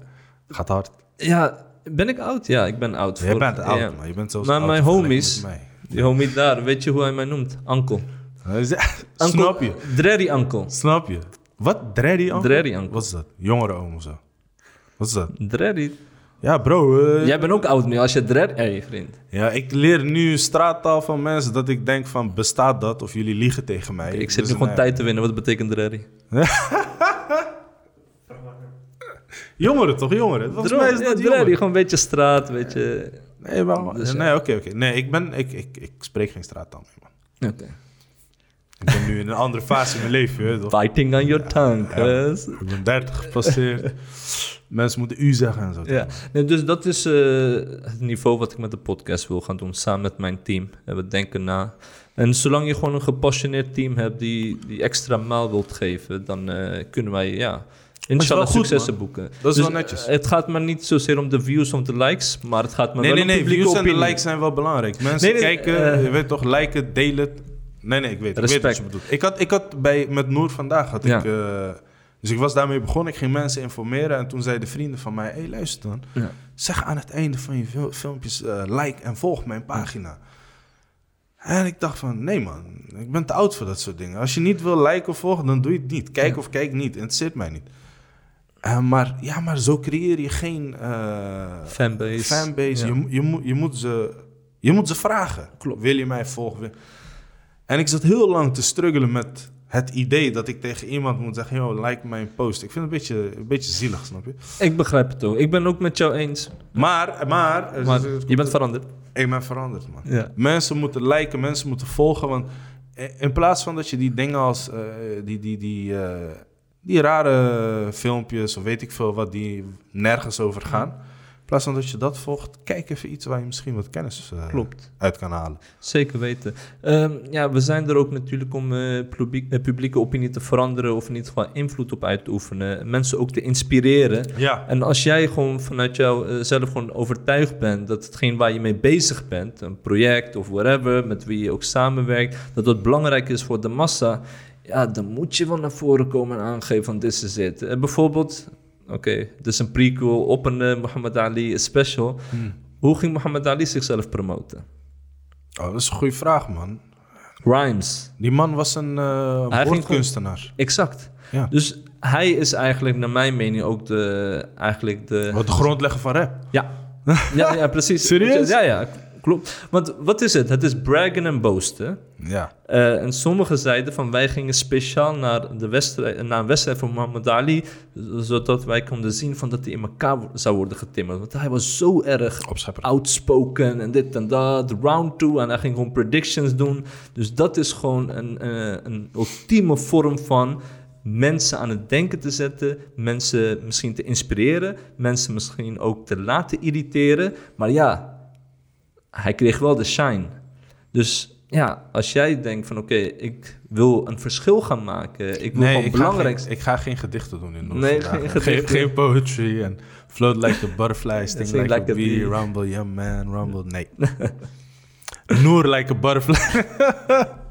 Speaker 3: Gaat hard.
Speaker 2: Ja, ben ik oud? Ja, ik ben oud.
Speaker 3: Jij
Speaker 2: voor-
Speaker 3: bent oud,
Speaker 2: ja.
Speaker 3: man. Je bent zo
Speaker 2: Maar
Speaker 3: oud
Speaker 2: mijn homies-. Die homie daar, weet je hoe hij mij noemt? Ankel.
Speaker 3: Snap je?
Speaker 2: Drerry Ankel.
Speaker 3: Snap je? Wat? Dreddy uncle?
Speaker 2: Dreddy uncle.
Speaker 3: Wat is dat? Jongere oom of zo? Wat is dat?
Speaker 2: Drerry.
Speaker 3: Ja, bro. eh,
Speaker 2: Jij bent ook oud nu als je Drerry... Hé, vriend.
Speaker 3: Ja, ik leer nu straattaal van mensen dat ik denk van, bestaat dat? Of jullie liegen tegen mij?
Speaker 2: Ik zit
Speaker 3: Dus,
Speaker 2: nu gewoon
Speaker 3: nee.
Speaker 2: tijd te winnen. Wat betekent Drerry?
Speaker 3: Jongeren toch, jongeren? Volgens mij is
Speaker 2: Ja,
Speaker 3: dat
Speaker 2: Drerry,
Speaker 3: jongeren.
Speaker 2: gewoon een beetje straat, een beetje...
Speaker 3: Nee, maar,
Speaker 2: Dus,
Speaker 3: nee, oké, oké. Nee, ik, ben, ik, ik, ik spreek geen straattaal meer, man.
Speaker 2: Oké.
Speaker 3: Ik ben nu in een andere fase in mijn leven, weet toch?
Speaker 2: Fighting on your tongue, cuz.
Speaker 3: Ik ben 30 gepasseerd. Mensen moeten u zeggen en zo.
Speaker 2: Ja, nee, dus dat is eh, het niveau wat ik met de podcast wil gaan doen, samen met mijn team. En we denken na. En zolang je gewoon een gepassioneerd team hebt die, die extra maal wilt geven, dan eh, kunnen wij, ja, inshallah
Speaker 3: goed,
Speaker 2: successen
Speaker 3: man.
Speaker 2: boeken.
Speaker 3: Dat is
Speaker 2: Dus,
Speaker 3: wel netjes.
Speaker 2: eh, Het gaat maar niet zozeer om de views of de likes, maar het gaat maar
Speaker 3: Nee,
Speaker 2: wel
Speaker 3: nee,
Speaker 2: om
Speaker 3: nee.
Speaker 2: publieke
Speaker 3: Views en de likes zijn wel belangrijk. Mensen
Speaker 2: Nee, nee,
Speaker 3: kijken,
Speaker 2: eh,
Speaker 3: je weet toch, liken, delen. Nee, nee, ik weet, ik weet wat
Speaker 2: Respect.
Speaker 3: je bedoelt. Ik had, ik had bij, met Noor vandaag, had
Speaker 2: Ja.
Speaker 3: ik... eh, dus ik was daarmee begonnen. Ik ging mensen informeren. En toen zeiden vrienden van mij... Hé, hey, luister dan.
Speaker 2: Ja.
Speaker 3: Zeg aan het einde van je fil- filmpjes... eh, like en volg mijn pagina. En ik dacht van... Nee man, ik ben te oud voor dat soort dingen. Als je niet wil liken of volgen, dan doe je het niet. Kijk of kijk niet. Interesseert mij niet. Eh, maar ja, maar zo creëer je geen...
Speaker 2: Fanbase.
Speaker 3: fanbase.
Speaker 2: Ja.
Speaker 3: Je, je, moet, je, moet ze, je moet ze vragen.
Speaker 2: Klopt.
Speaker 3: Wil je mij volgen? En ik zat heel lang te struggelen met het idee dat ik tegen iemand moet zeggen... Yo, like mijn post. Ik vind het een beetje, een beetje zielig, snap je?
Speaker 2: Ik begrijp het ook. Ik ben ook met jou eens.
Speaker 3: Maar, maar...
Speaker 2: Maar je bent veranderd.
Speaker 3: Ik ben veranderd, man.
Speaker 2: Ja.
Speaker 3: Mensen moeten liken, mensen moeten volgen. Want in plaats van dat je die dingen als... eh, die, die, die, eh, die rare filmpjes of weet ik veel wat... die nergens over gaan... In plaats van dat je dat volgt... kijk even iets waar je misschien wat kennis eh,
Speaker 2: Klopt.
Speaker 3: uit kan halen.
Speaker 2: Zeker weten. Ehm, ja, we zijn er ook natuurlijk om publiek, eh, publieke opinie te veranderen of in ieder geval invloed op uit te oefenen. Mensen ook te inspireren.
Speaker 3: Ja.
Speaker 2: En als jij gewoon vanuit jou zelf gewoon overtuigd bent dat hetgeen waar je mee bezig bent, een project of whatever, met wie je ook samenwerkt, dat dat belangrijk is voor de massa, ja, dan moet je wel naar voren komen en aangeven van dit is het. Bijvoorbeeld, oké, is een prequel op een eh, Muhammad Ali special.
Speaker 3: Hmm.
Speaker 2: Hoe ging Muhammad Ali zichzelf promoten?
Speaker 3: Oh, dat is een goede vraag, man.
Speaker 2: Rhymes.
Speaker 3: Die man was een
Speaker 2: ging
Speaker 3: woordkunstenaar.
Speaker 2: Exact.
Speaker 3: Ja.
Speaker 2: Dus hij is eigenlijk, naar mijn mening, ook de, eigenlijk de...
Speaker 3: Wat de grondlegger van rap.
Speaker 2: Ja. Ja, ja, precies.
Speaker 3: Serieus?
Speaker 2: Ja, ja, klopt. Want wat is het? Het is braggen en boasten.
Speaker 3: Ja.
Speaker 2: Eh, en sommigen zeiden van wij gingen speciaal naar, de wedstrijd, naar een wedstrijd van Muhammad Ali, zodat wij konden zien van dat hij in elkaar zou worden getimmerd. Want hij was zo erg outspoken en dit en dat, round two en hij ging gewoon predictions doen. Dus dat is gewoon een, eh, een ultieme vorm van mensen aan het denken te zetten, mensen misschien te inspireren, mensen misschien ook te laten irriteren. Maar ja, hij kreeg wel de shine. Dus ja, als jij denkt van oké, ik wil een verschil gaan maken, ik wil
Speaker 3: Nee,
Speaker 2: gewoon
Speaker 3: ik ga,
Speaker 2: belangrijk
Speaker 3: geen, ik ga geen gedichten doen in
Speaker 2: Nee, geen
Speaker 3: geen, geen poetry en float like a butterfly, sting like,
Speaker 2: like
Speaker 3: a
Speaker 2: a
Speaker 3: bee,
Speaker 2: bee.
Speaker 3: rumble, young man, rumble. Nee. Noor like a butterfly.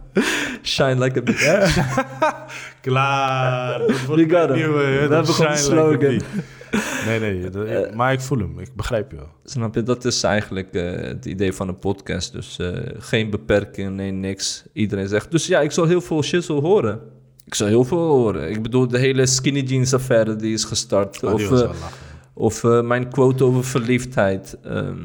Speaker 2: shine like a bee.
Speaker 3: Klaar. Dat wordt
Speaker 2: You got
Speaker 3: mijn
Speaker 2: him.
Speaker 3: nieuwe, dat
Speaker 2: een slogan.
Speaker 3: Nee, nee. dat- maar ik voel hem. Ik begrijp je wel.
Speaker 2: Snap je? Dat is eigenlijk eh, het idee van een podcast. Dus eh, geen beperking, nee, niks. Iedereen zegt. Dus ja, ik zal heel veel shizzle horen. Ik zal heel veel horen. Ik bedoel, de hele skinny jeans affaire die is gestart.
Speaker 3: Oh, die
Speaker 2: of eh, eh, mijn quote over verliefdheid. Ehm,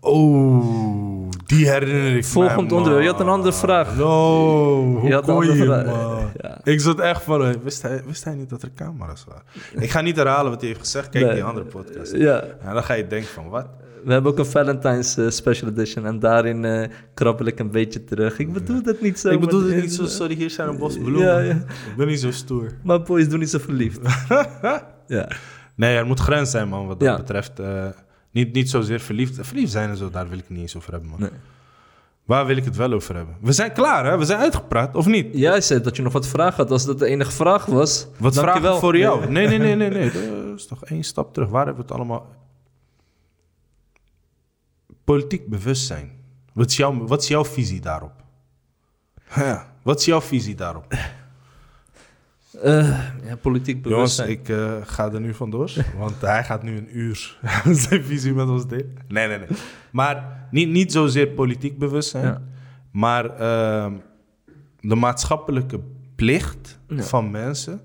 Speaker 3: Oh, die herinner ik
Speaker 2: Volgend onderwerp. Je had een andere vraag.
Speaker 3: No, hoe
Speaker 2: Je
Speaker 3: kon je, man?
Speaker 2: Ja.
Speaker 3: Ik zat echt van, eh, wist hij, wist hij niet dat er camera's waren? Ik ga niet herhalen wat hij heeft gezegd. Kijk
Speaker 2: Nee.
Speaker 3: die andere podcast.
Speaker 2: ja,
Speaker 3: En dan ga je denken van, wat?
Speaker 2: we hebben ook een Valentine's eh, special edition. En daarin eh, krabbel ik een beetje terug. Ik bedoel dat niet zo.
Speaker 3: ik bedoel het niet zo, sorry, hier zijn een bos bloemen.
Speaker 2: Ja, ja.
Speaker 3: Ik ben niet zo stoer.
Speaker 2: Maar boys doen niet zo verliefd. ja.
Speaker 3: Nee, er moet grens zijn, man, wat dat betreft. Niet, niet zozeer verliefd. Verliefd zijn en zo, daar wil ik het niet eens over hebben, man.
Speaker 2: Nee.
Speaker 3: Waar wil ik het wel over hebben? We zijn klaar, hè? We zijn uitgepraat, of niet?
Speaker 2: Jij zei dat je nog wat vragen had. Als dat de enige vraag was.
Speaker 3: Wat
Speaker 2: dankjewel.
Speaker 3: vragen voor jou? Nee, nee, nee, nee, nee. Dat is toch één stap terug. Waar hebben we het allemaal... Politiek bewustzijn. Wat is jouw, wat is jouw visie daarop? Ja, wat is jouw visie daarop?
Speaker 2: Eh, ja, politiek
Speaker 3: Jongens,
Speaker 2: bewustzijn.
Speaker 3: ik eh, ga er nu vandoor. Want hij gaat nu een uur zijn visie met ons delen. Nee, nee, nee. Maar niet, niet zozeer politiek bewustzijn.
Speaker 2: Ja.
Speaker 3: Maar ehm, de maatschappelijke plicht
Speaker 2: Ja.
Speaker 3: van mensen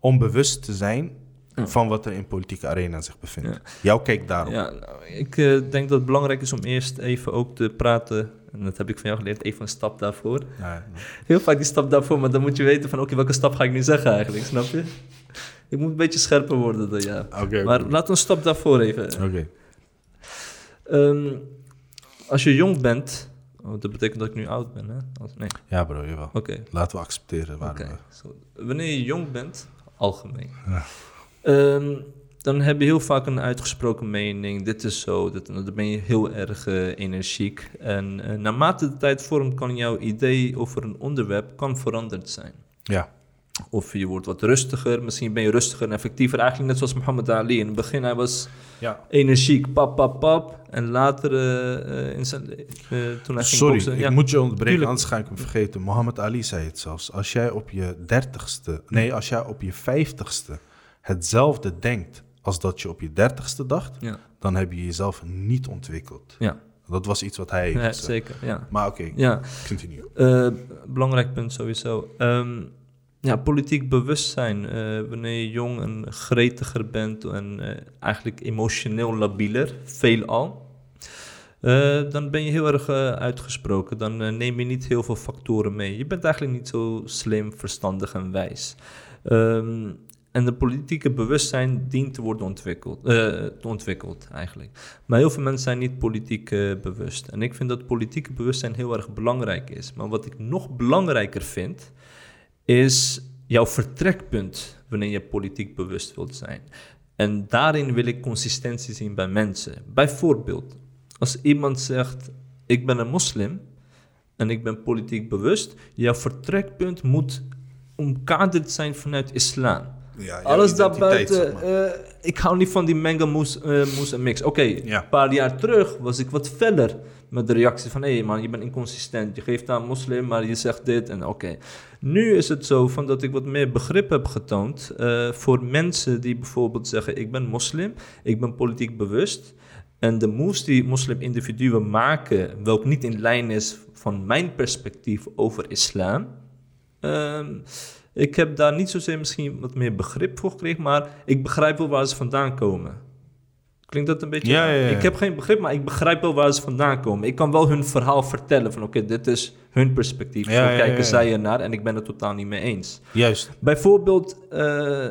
Speaker 3: om bewust te zijn van wat er in politieke arena zich bevindt. Jouw kijk daarop.
Speaker 2: Ja, nou, ik eh, denk dat het belangrijk is om eerst even ook te praten. En dat heb ik van jou geleerd, even een stap daarvoor.
Speaker 3: Ja,
Speaker 2: Heel vaak die stap daarvoor, maar dan moet je weten van... oké, welke stap ga ik nu zeggen eigenlijk, snap je? Ik moet een beetje scherper worden dan.
Speaker 3: Oké,
Speaker 2: Maar we een stap daarvoor even.
Speaker 3: Oké.
Speaker 2: Ehm, als je jong bent... Oh, dat betekent dat ik nu oud ben, hè? Als- nee,
Speaker 3: Ja, bro, jawel.
Speaker 2: oké.
Speaker 3: Laten we accepteren waar we...
Speaker 2: Wanneer je jong bent, algemeen,
Speaker 3: Ja.
Speaker 2: ehm, dan heb je heel vaak een uitgesproken mening. Dit is zo, dat. dan ben je heel erg eh, energiek. En eh, naarmate de tijd vormt, kan jouw idee over een onderwerp kan veranderd zijn.
Speaker 3: Ja.
Speaker 2: Of je wordt wat rustiger, misschien ben je rustiger en effectiever. Eigenlijk net zoals Muhammad Ali. In het begin hij was
Speaker 3: ja.
Speaker 2: energiek, pap, pap, pap. En later, eh, in zijn, toen hij ging
Speaker 3: Sorry,
Speaker 2: boksen...
Speaker 3: ik
Speaker 2: ja.
Speaker 3: moet je onderbreken,
Speaker 2: Tuurlijk.
Speaker 3: anders ga ik hem vergeten. Mohammed Ali zei het zelfs. Als jij op je dertigste, nee, als jij op je vijftigste hetzelfde denkt als dat je op je dertigste dacht,
Speaker 2: Ja,
Speaker 3: dan heb je jezelf niet ontwikkeld.
Speaker 2: ja.
Speaker 3: Dat was iets wat hij heeft
Speaker 2: ja zeker. Ja.
Speaker 3: Maar oké,
Speaker 2: ja.
Speaker 3: continue.
Speaker 2: Eh, belangrijk punt sowieso. Ehm, ja, politiek bewustzijn. Eh, wanneer je jong en gretiger bent en eh, eigenlijk emotioneel labieler, veelal. eh dan ben je heel erg uitgesproken. Dan neem je niet heel veel factoren mee. Je bent eigenlijk niet zo slim, verstandig en wijs. Ehm, en de politieke bewustzijn dient te worden ontwikkeld, eh, ontwikkeld eigenlijk. Maar heel veel mensen zijn niet politiek eh, bewust. En ik vind dat politieke bewustzijn heel erg belangrijk is. Maar wat ik nog belangrijker vind, is jouw vertrekpunt wanneer je politiek bewust wilt zijn. En daarin wil ik consistentie zien bij mensen. Bijvoorbeeld, als iemand zegt: Ik ben een moslim en ik ben politiek bewust, jouw vertrekpunt moet omkaderd zijn vanuit islam.
Speaker 3: Ja,
Speaker 2: Alles daarbuiten, eh, ik hou niet van die menga moes, eh, moes en mix. Oké,
Speaker 3: Ja.
Speaker 2: een paar jaar terug was ik wat feller met de reactie van... hé hey man, je bent inconsistent, je geeft aan moslim, maar je zegt dit en oké. Nu is het zo van dat ik wat meer begrip heb getoond... eh, voor mensen die bijvoorbeeld zeggen... ik ben moslim, ik ben politiek bewust... en de moves die moslim-individuen maken... welk niet in lijn is van mijn perspectief over islam... Ehm, ik heb daar niet zozeer misschien wat meer begrip voor gekregen, maar ik begrijp wel waar ze vandaan komen. Klinkt dat een beetje...
Speaker 3: Ja, ja, ja.
Speaker 2: Ik heb geen begrip, maar ik begrijp wel waar ze vandaan komen. Ik kan wel hun verhaal vertellen van oké, dit is hun perspectief.
Speaker 3: Ja,
Speaker 2: Zo kijken zij ernaar en ik ben het totaal niet mee eens.
Speaker 3: Juist.
Speaker 2: Bijvoorbeeld eh,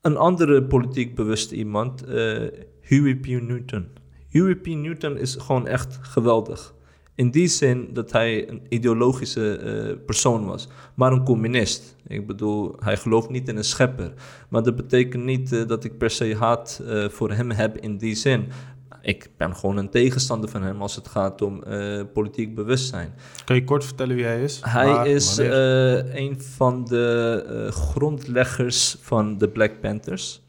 Speaker 2: een andere politiek bewuste iemand, eh, Huey P. Newton. Huey P. Newton is gewoon echt geweldig. In die zin dat hij een ideologische eh, persoon was, maar een communist. Ik bedoel, hij gelooft niet in een schepper. Maar dat betekent niet eh, dat ik per se haat eh, voor hem heb in die zin. Ik ben gewoon een tegenstander van hem als het gaat om politiek bewustzijn.
Speaker 3: Kan je kort vertellen wie hij is?
Speaker 2: Hij is een van de grondleggers van de Black Panthers.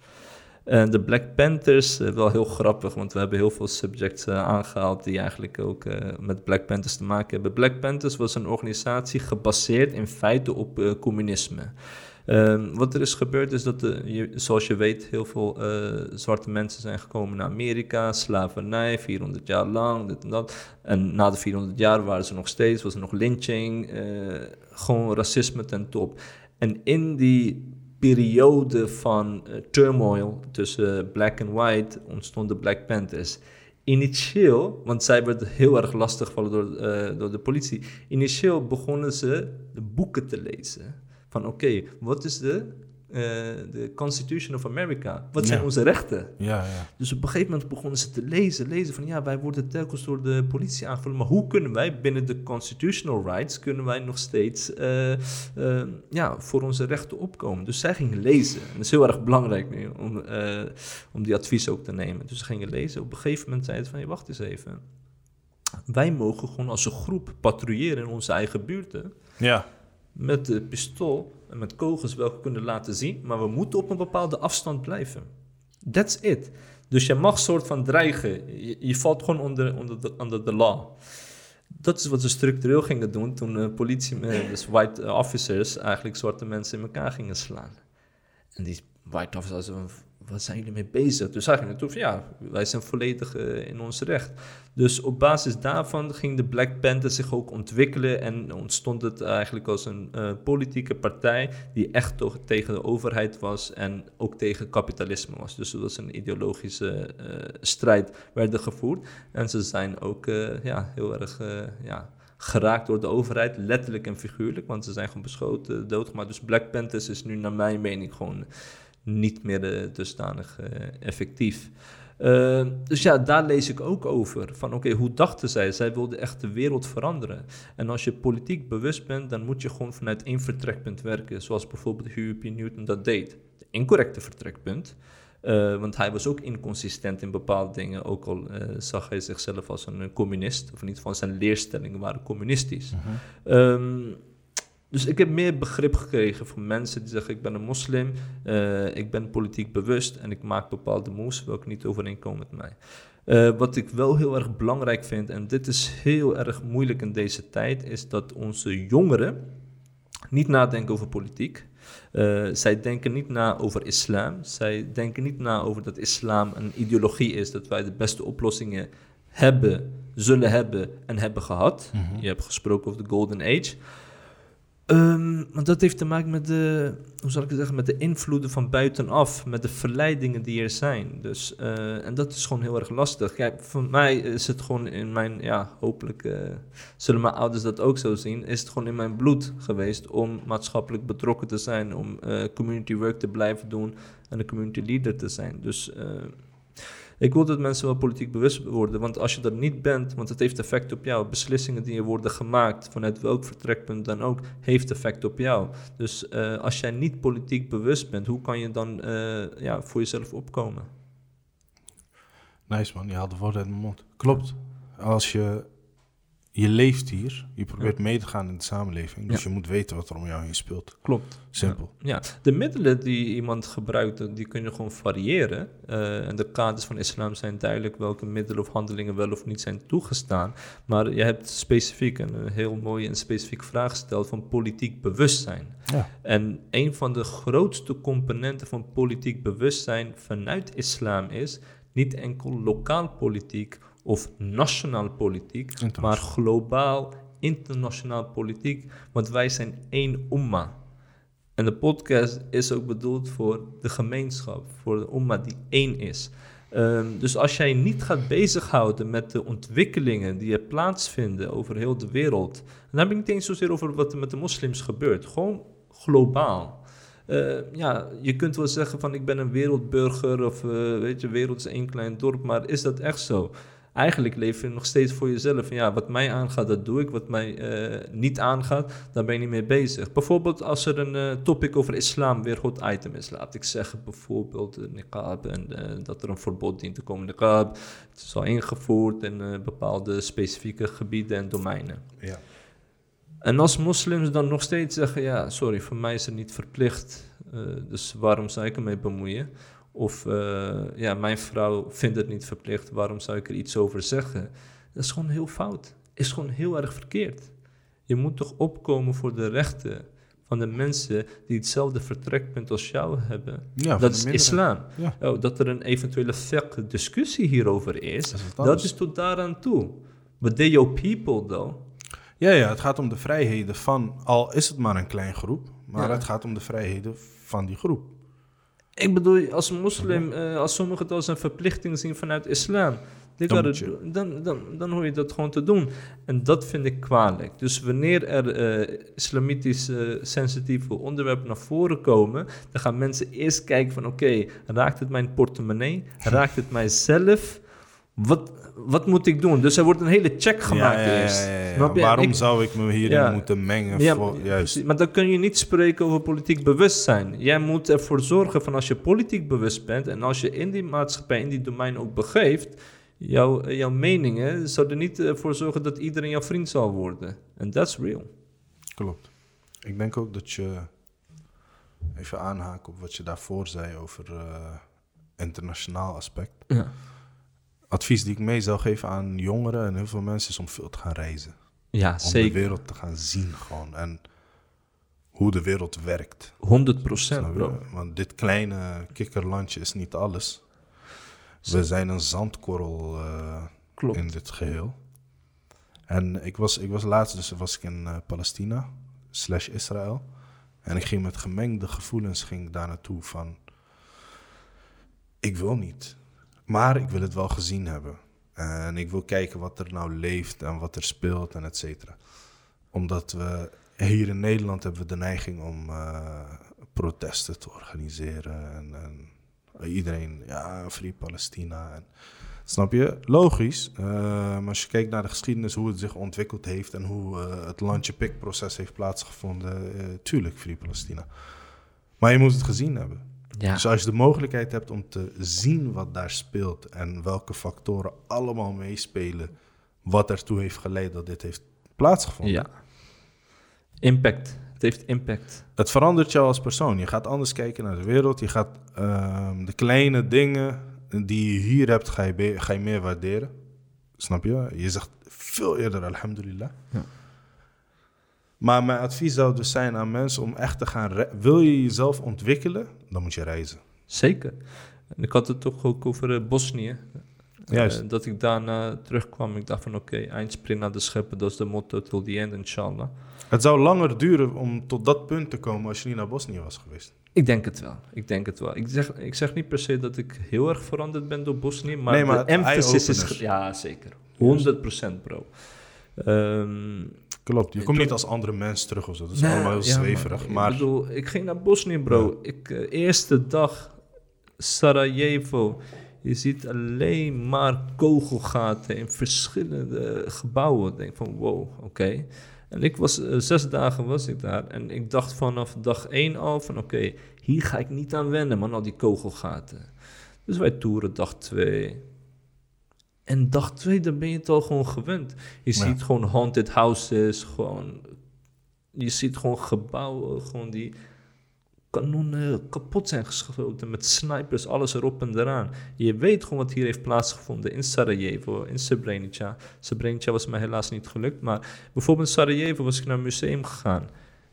Speaker 2: En de Black Panthers, eh, wel heel grappig, want we hebben heel veel subjects eh, aangehaald die eigenlijk ook eh, met Black Panthers te maken hebben. Black Panthers was een organisatie gebaseerd in feite op eh, communisme. Ehm, wat er is gebeurd is dat, de, zoals je weet, heel veel eh, zwarte mensen zijn gekomen naar Amerika. Slavernij, 400 jaar lang, dit en dat. En na de 400 jaar waren ze nog steeds, was er nog lynching, eh, gewoon racisme ten top. En in die periode van eh, turmoil tussen black en white ontstonden Black Panthers. Initieel, want zij werden heel erg lastiggevallen door, eh, door de politie. Initieel begonnen ze de boeken te lezen. Van oké, wat is de, eh, de Constitution of America? Wat zijn
Speaker 3: Ja.
Speaker 2: onze rechten?
Speaker 3: Ja, ja.
Speaker 2: Dus op een gegeven moment begonnen ze te lezen, lezen van ja, wij worden telkens door de politie aangevallen, maar hoe kunnen wij binnen de constitutional rights, kunnen wij nog steeds eh, eh, ja, voor onze rechten opkomen? Dus zij gingen lezen. En dat is heel erg belangrijk nu, om, eh, om die advies ook te nemen. Dus ze gingen lezen. Op een gegeven moment zeiden ze van, hey, wacht eens even. Wij mogen gewoon als een groep patrouilleren in onze eigen buurten
Speaker 3: Ja.
Speaker 2: met de pistool met kogels wel kunnen laten zien, maar we moeten op een bepaalde afstand blijven. That's it. Dus je mag soort van dreigen. Je, valt gewoon onder, onder, de, onder de law. Dat is wat ze structureel gingen doen toen de politie, eh, dus white officers, eigenlijk zwarte mensen in elkaar gingen slaan. En die white officers wat zijn jullie mee bezig? Dus zij gingen toe van, ja, wij zijn volledig eh, in ons recht. Dus op basis daarvan ging de Black Panther zich ook ontwikkelen en ontstond het eigenlijk als een eh, politieke partij die echt toch tegen de overheid was en ook tegen kapitalisme was. Dus het was een ideologische eh, strijd werden gevoerd en ze zijn ook ja, heel erg ja, geraakt door de overheid, letterlijk en figuurlijk, want ze zijn gewoon beschoten, doodgemaakt. Dus Black Panthers is nu naar mijn mening gewoon niet meer eh, dusdanig eh, effectief. Uh, dus ja, daar lees ik ook over. Van oké, hoe dachten zij? Zij wilden echt de wereld veranderen. En als je politiek bewust bent, dan moet je gewoon vanuit één vertrekpunt werken. Zoals bijvoorbeeld Huey P. Newton dat deed. De incorrecte vertrekpunt. Uh, want hij was ook inconsistent in bepaalde dingen. Ook al uh, zag hij zichzelf als een communist. Of in ieder geval zijn leerstellingen waren communistisch. Uh-huh. Um, dus ik heb meer begrip gekregen van mensen die zeggen: Ik ben een moslim, uh, ik ben politiek bewust en ik maak bepaalde moves welke niet overeenkomen met mij. Uh, wat ik wel heel erg belangrijk vind, en dit is heel erg moeilijk in deze tijd, is dat onze jongeren niet nadenken over politiek. Uh, zij denken niet na over islam. Zij denken niet na over dat islam een ideologie is, dat wij de beste oplossingen hebben, zullen hebben en hebben gehad. Mm-hmm. Je hebt gesproken over de Golden Age. Um, dat heeft te maken met de, hoe zal ik het zeggen, met de invloeden van buitenaf, met de verleidingen die er zijn. Dus, uh, en dat is gewoon heel erg lastig. Kijk, voor mij is het gewoon in mijn, ja, hopelijk uh, zullen mijn ouders dat ook zo zien, is het gewoon in mijn bloed geweest om maatschappelijk betrokken te zijn, om uh, community work te blijven doen en een community leader te zijn. Dus ik wil dat mensen wel politiek bewust worden, want als je dat niet bent, want het heeft effect op jou. Beslissingen die er worden gemaakt, vanuit welk vertrekpunt dan ook, heeft effect op jou. Dus uh, als jij niet politiek bewust bent, hoe kan je dan uh, ja, voor jezelf opkomen?
Speaker 3: Nice man, je haalt de woorden uit mijn mond. Klopt. Als je, je leeft hier, je probeert ja. mee te gaan in de samenleving, dus ja. je moet weten wat er om jou heen speelt.
Speaker 2: Klopt.
Speaker 3: Simpel.
Speaker 2: Ja. ja. de middelen die iemand gebruikt, die kunnen gewoon variëren. Uh, en de kaders van islam zijn duidelijk welke middelen of handelingen wel of niet zijn toegestaan. Maar je hebt specifiek een heel mooie en specifieke vraag gesteld van politiek bewustzijn.
Speaker 3: Ja.
Speaker 2: En een van de grootste componenten van politiek bewustzijn vanuit islam is niet enkel lokaal politiek of nationaal politiek, maar globaal internationaal politiek, want wij zijn één umma. En de podcast is ook bedoeld voor de gemeenschap, voor de umma die één is. Ehm, dus als jij niet gaat bezighouden met de ontwikkelingen die er plaatsvinden over heel de wereld, dan heb ik niet eens zozeer over wat er met de moslims gebeurt, gewoon globaal. Eh, ja, je kunt wel zeggen van ik ben een wereldburger of uh, weet je, wereld is één klein dorp, maar is dat echt zo? Eigenlijk leef je nog steeds voor jezelf. ja, wat mij aangaat, dat doe ik. Wat mij uh, niet aangaat, daar ben je niet mee bezig. Bijvoorbeeld als er een topic over islam weer hot item is. Laat ik zeggen bijvoorbeeld uh, niqab en dat er een verbod dient te komen. Niqab, het is al ingevoerd in bepaalde specifieke gebieden en domeinen.
Speaker 3: Ja.
Speaker 2: En als moslims dan nog steeds zeggen, ja, sorry, voor mij is het niet verplicht, dus waarom zou ik ermee bemoeien? Of uh, ja, mijn vrouw vindt het niet verplicht, waarom zou ik er iets over zeggen? Dat is gewoon heel fout. Is gewoon heel erg verkeerd. Je moet toch opkomen voor de rechten van de mensen die hetzelfde vertrekpunt als jou hebben.
Speaker 3: Ja,
Speaker 2: dat is islam.
Speaker 3: Ja.
Speaker 2: Oh, dat er een eventuele fiqh discussie hierover is,
Speaker 3: Dat is
Speaker 2: dat tot daaraan toe. But they your people though.
Speaker 3: Ja, ja, het gaat om de vrijheden van, al is het maar een klein groep, maar
Speaker 2: Ja.
Speaker 3: het gaat om de vrijheden van die groep.
Speaker 2: Ik bedoel, als moslim, eh, als sommigen het als een verplichting zien vanuit islam,
Speaker 3: Dan
Speaker 2: dan, dan, dan hoor je dat gewoon te doen. En dat vind ik kwalijk. Dus wanneer er eh, islamitisch sensitieve onderwerpen naar voren komen, dan gaan mensen eerst kijken van oké, raakt het mijn portemonnee? Raakt het mijzelf? Wat, wat moet ik doen? Dus er wordt een hele check gemaakt
Speaker 3: ja, ja,
Speaker 2: eerst.
Speaker 3: ja? Waarom
Speaker 2: Ik-
Speaker 3: zou ik me hierin moeten mengen? voor, juist.
Speaker 2: maar dan kun je niet spreken over politiek bewustzijn. Jij moet ervoor zorgen van als je politiek bewust bent en als je in die maatschappij, in die domein ook begeeft, jouw, jouw meningen zou er niet eh, voor zorgen dat iedereen jouw vriend zal worden. En that's real.
Speaker 3: Klopt. Ik denk ook dat je even aanhaken op wat je daarvoor zei over eh, internationaal aspect.
Speaker 2: Ja,
Speaker 3: Advies die ik mee zou geven aan jongeren en heel veel mensen is om veel te gaan reizen.
Speaker 2: ja
Speaker 3: Om de wereld te gaan zien gewoon en hoe de wereld werkt.
Speaker 2: 100
Speaker 3: Snap
Speaker 2: procent, bro.
Speaker 3: Want dit kleine kikkerlandje is niet alles. We zijn een zandkorrel eh,
Speaker 2: Klopt.
Speaker 3: in dit geheel. En ik was, ik was laatst, dus was ik in eh, Palestina, slash Israël. En ik ging met gemengde gevoelens ging daar naartoe van... Ik wil niet, maar ik wil het wel gezien hebben. En ik wil kijken wat er nou leeft en wat er speelt en et cetera. Omdat we hier in Nederland hebben we de neiging om eh, protesten te organiseren. En, en iedereen, ja, Free Palestina. En, snap je? Logisch. eh, maar als je kijkt naar de geschiedenis, hoe het zich ontwikkeld heeft en hoe eh, het landje pikproces heeft plaatsgevonden, tuurlijk Free Palestina. Maar je moet het gezien hebben.
Speaker 2: Ja,
Speaker 3: Dus als je de mogelijkheid hebt om te zien wat daar speelt en welke factoren allemaal meespelen, wat ertoe heeft geleid dat dit heeft plaatsgevonden.
Speaker 2: ja. Impact. Het heeft impact.
Speaker 3: Het verandert jou als persoon. Je gaat anders kijken naar de wereld. Je gaat ehm, de kleine dingen die je hier hebt, ga je, ga je meer waarderen. Snap je? Je zegt veel eerder alhamdulillah.
Speaker 2: Ja.
Speaker 3: Maar mijn advies zou dus zijn aan mensen om echt te gaan... re- Wil je jezelf ontwikkelen, dan moet je reizen.
Speaker 2: Zeker. En ik had het toch ook over eh, Bosnië.
Speaker 3: Juist.
Speaker 2: Eh, dat ik daarna terugkwam. Ik dacht van oké, eindsprint naar de scheppen. Dat is de motto till the end, inshallah.
Speaker 3: Het zou langer duren om tot dat punt te komen als je niet naar Bosnië was geweest.
Speaker 2: Ik denk het wel. Ik denk het wel. Ik zeg, ik zeg niet per se dat ik heel erg veranderd ben door Bosnië, maar,
Speaker 3: Nee, maar
Speaker 2: de emphasis is... Ja, zeker. 100% bro. Ehm,
Speaker 3: Klopt. Je komt niet als andere mens terug of zo. Dat is
Speaker 2: nou,
Speaker 3: allemaal heel
Speaker 2: ja,
Speaker 3: zweverig. Maar,
Speaker 2: Ik bedoel, ik ging naar Bosnië bro. Ik, eh, eerste dag Sarajevo. Je ziet alleen maar kogelgaten in verschillende gebouwen. Ik denk van wow, oké. En ik was, eh, zes dagen was ik daar. En ik dacht vanaf dag één al van oké, hier ga ik niet aan wennen man, al die kogelgaten. Dus wij toeren dag twee. En dag twee, dan ben je het al gewoon gewend. Je
Speaker 3: Ja.
Speaker 2: ziet gewoon haunted houses, gewoon... Je ziet gewoon gebouwen, gewoon die kanonnen kapot zijn geschoten met snipers, alles erop en eraan. Je weet gewoon wat hier heeft plaatsgevonden in Sarajevo, in Srebrenica. Srebrenica was mij helaas niet gelukt, maar bijvoorbeeld in Sarajevo was ik naar een museum gegaan.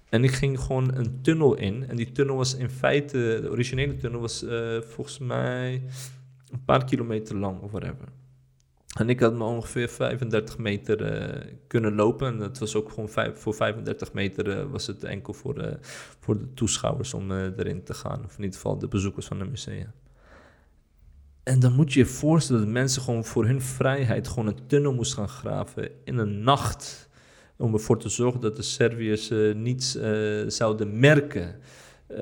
Speaker 2: En ik ging gewoon een tunnel in. En die tunnel was in feite, de originele tunnel was eh, volgens mij een paar kilometer lang of whatever. En ik had me ongeveer 35 meter eh, kunnen lopen. En het was ook gewoon voor 35 meter eh, was het enkel voor, de voor de toeschouwers om eh, erin te gaan. Of in ieder geval de bezoekers van het museum. En dan moet je je voorstellen dat mensen gewoon voor hun vrijheid gewoon een tunnel moesten gaan graven in een nacht. Om ervoor te zorgen dat de Serviërs eh, niets eh, zouden merken. Eh,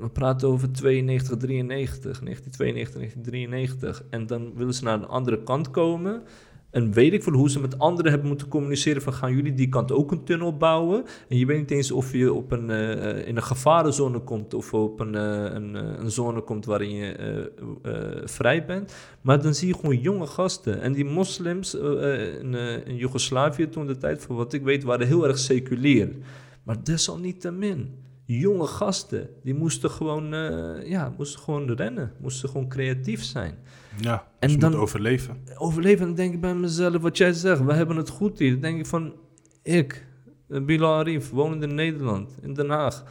Speaker 2: we praten over 92, 93, 1992, 1993. En dan willen ze naar de andere kant komen. En weet ik veel hoe ze met anderen hebben moeten communiceren van gaan jullie die kant ook een tunnel bouwen? En je weet niet eens of je op een, eh, in een gevarenzone komt of op een, eh, een, een zone komt waarin je vrij bent. Maar dan zie je gewoon jonge gasten. En die moslims in, in Joegoslavië toen de tijd, voor wat ik weet, waren heel erg seculier. Maar desalniettemin, jonge gasten, die moesten gewoon, eh, ja, moesten gewoon rennen, moesten gewoon creatief zijn
Speaker 3: Ja,
Speaker 2: En
Speaker 3: dan- overleven.
Speaker 2: overleven. Dan denk ik bij mezelf, wat jij zegt, we hebben het goed hier. Dan denk ik van, ik, eh, Bilal Arif, wonend in Nederland, in Den Haag.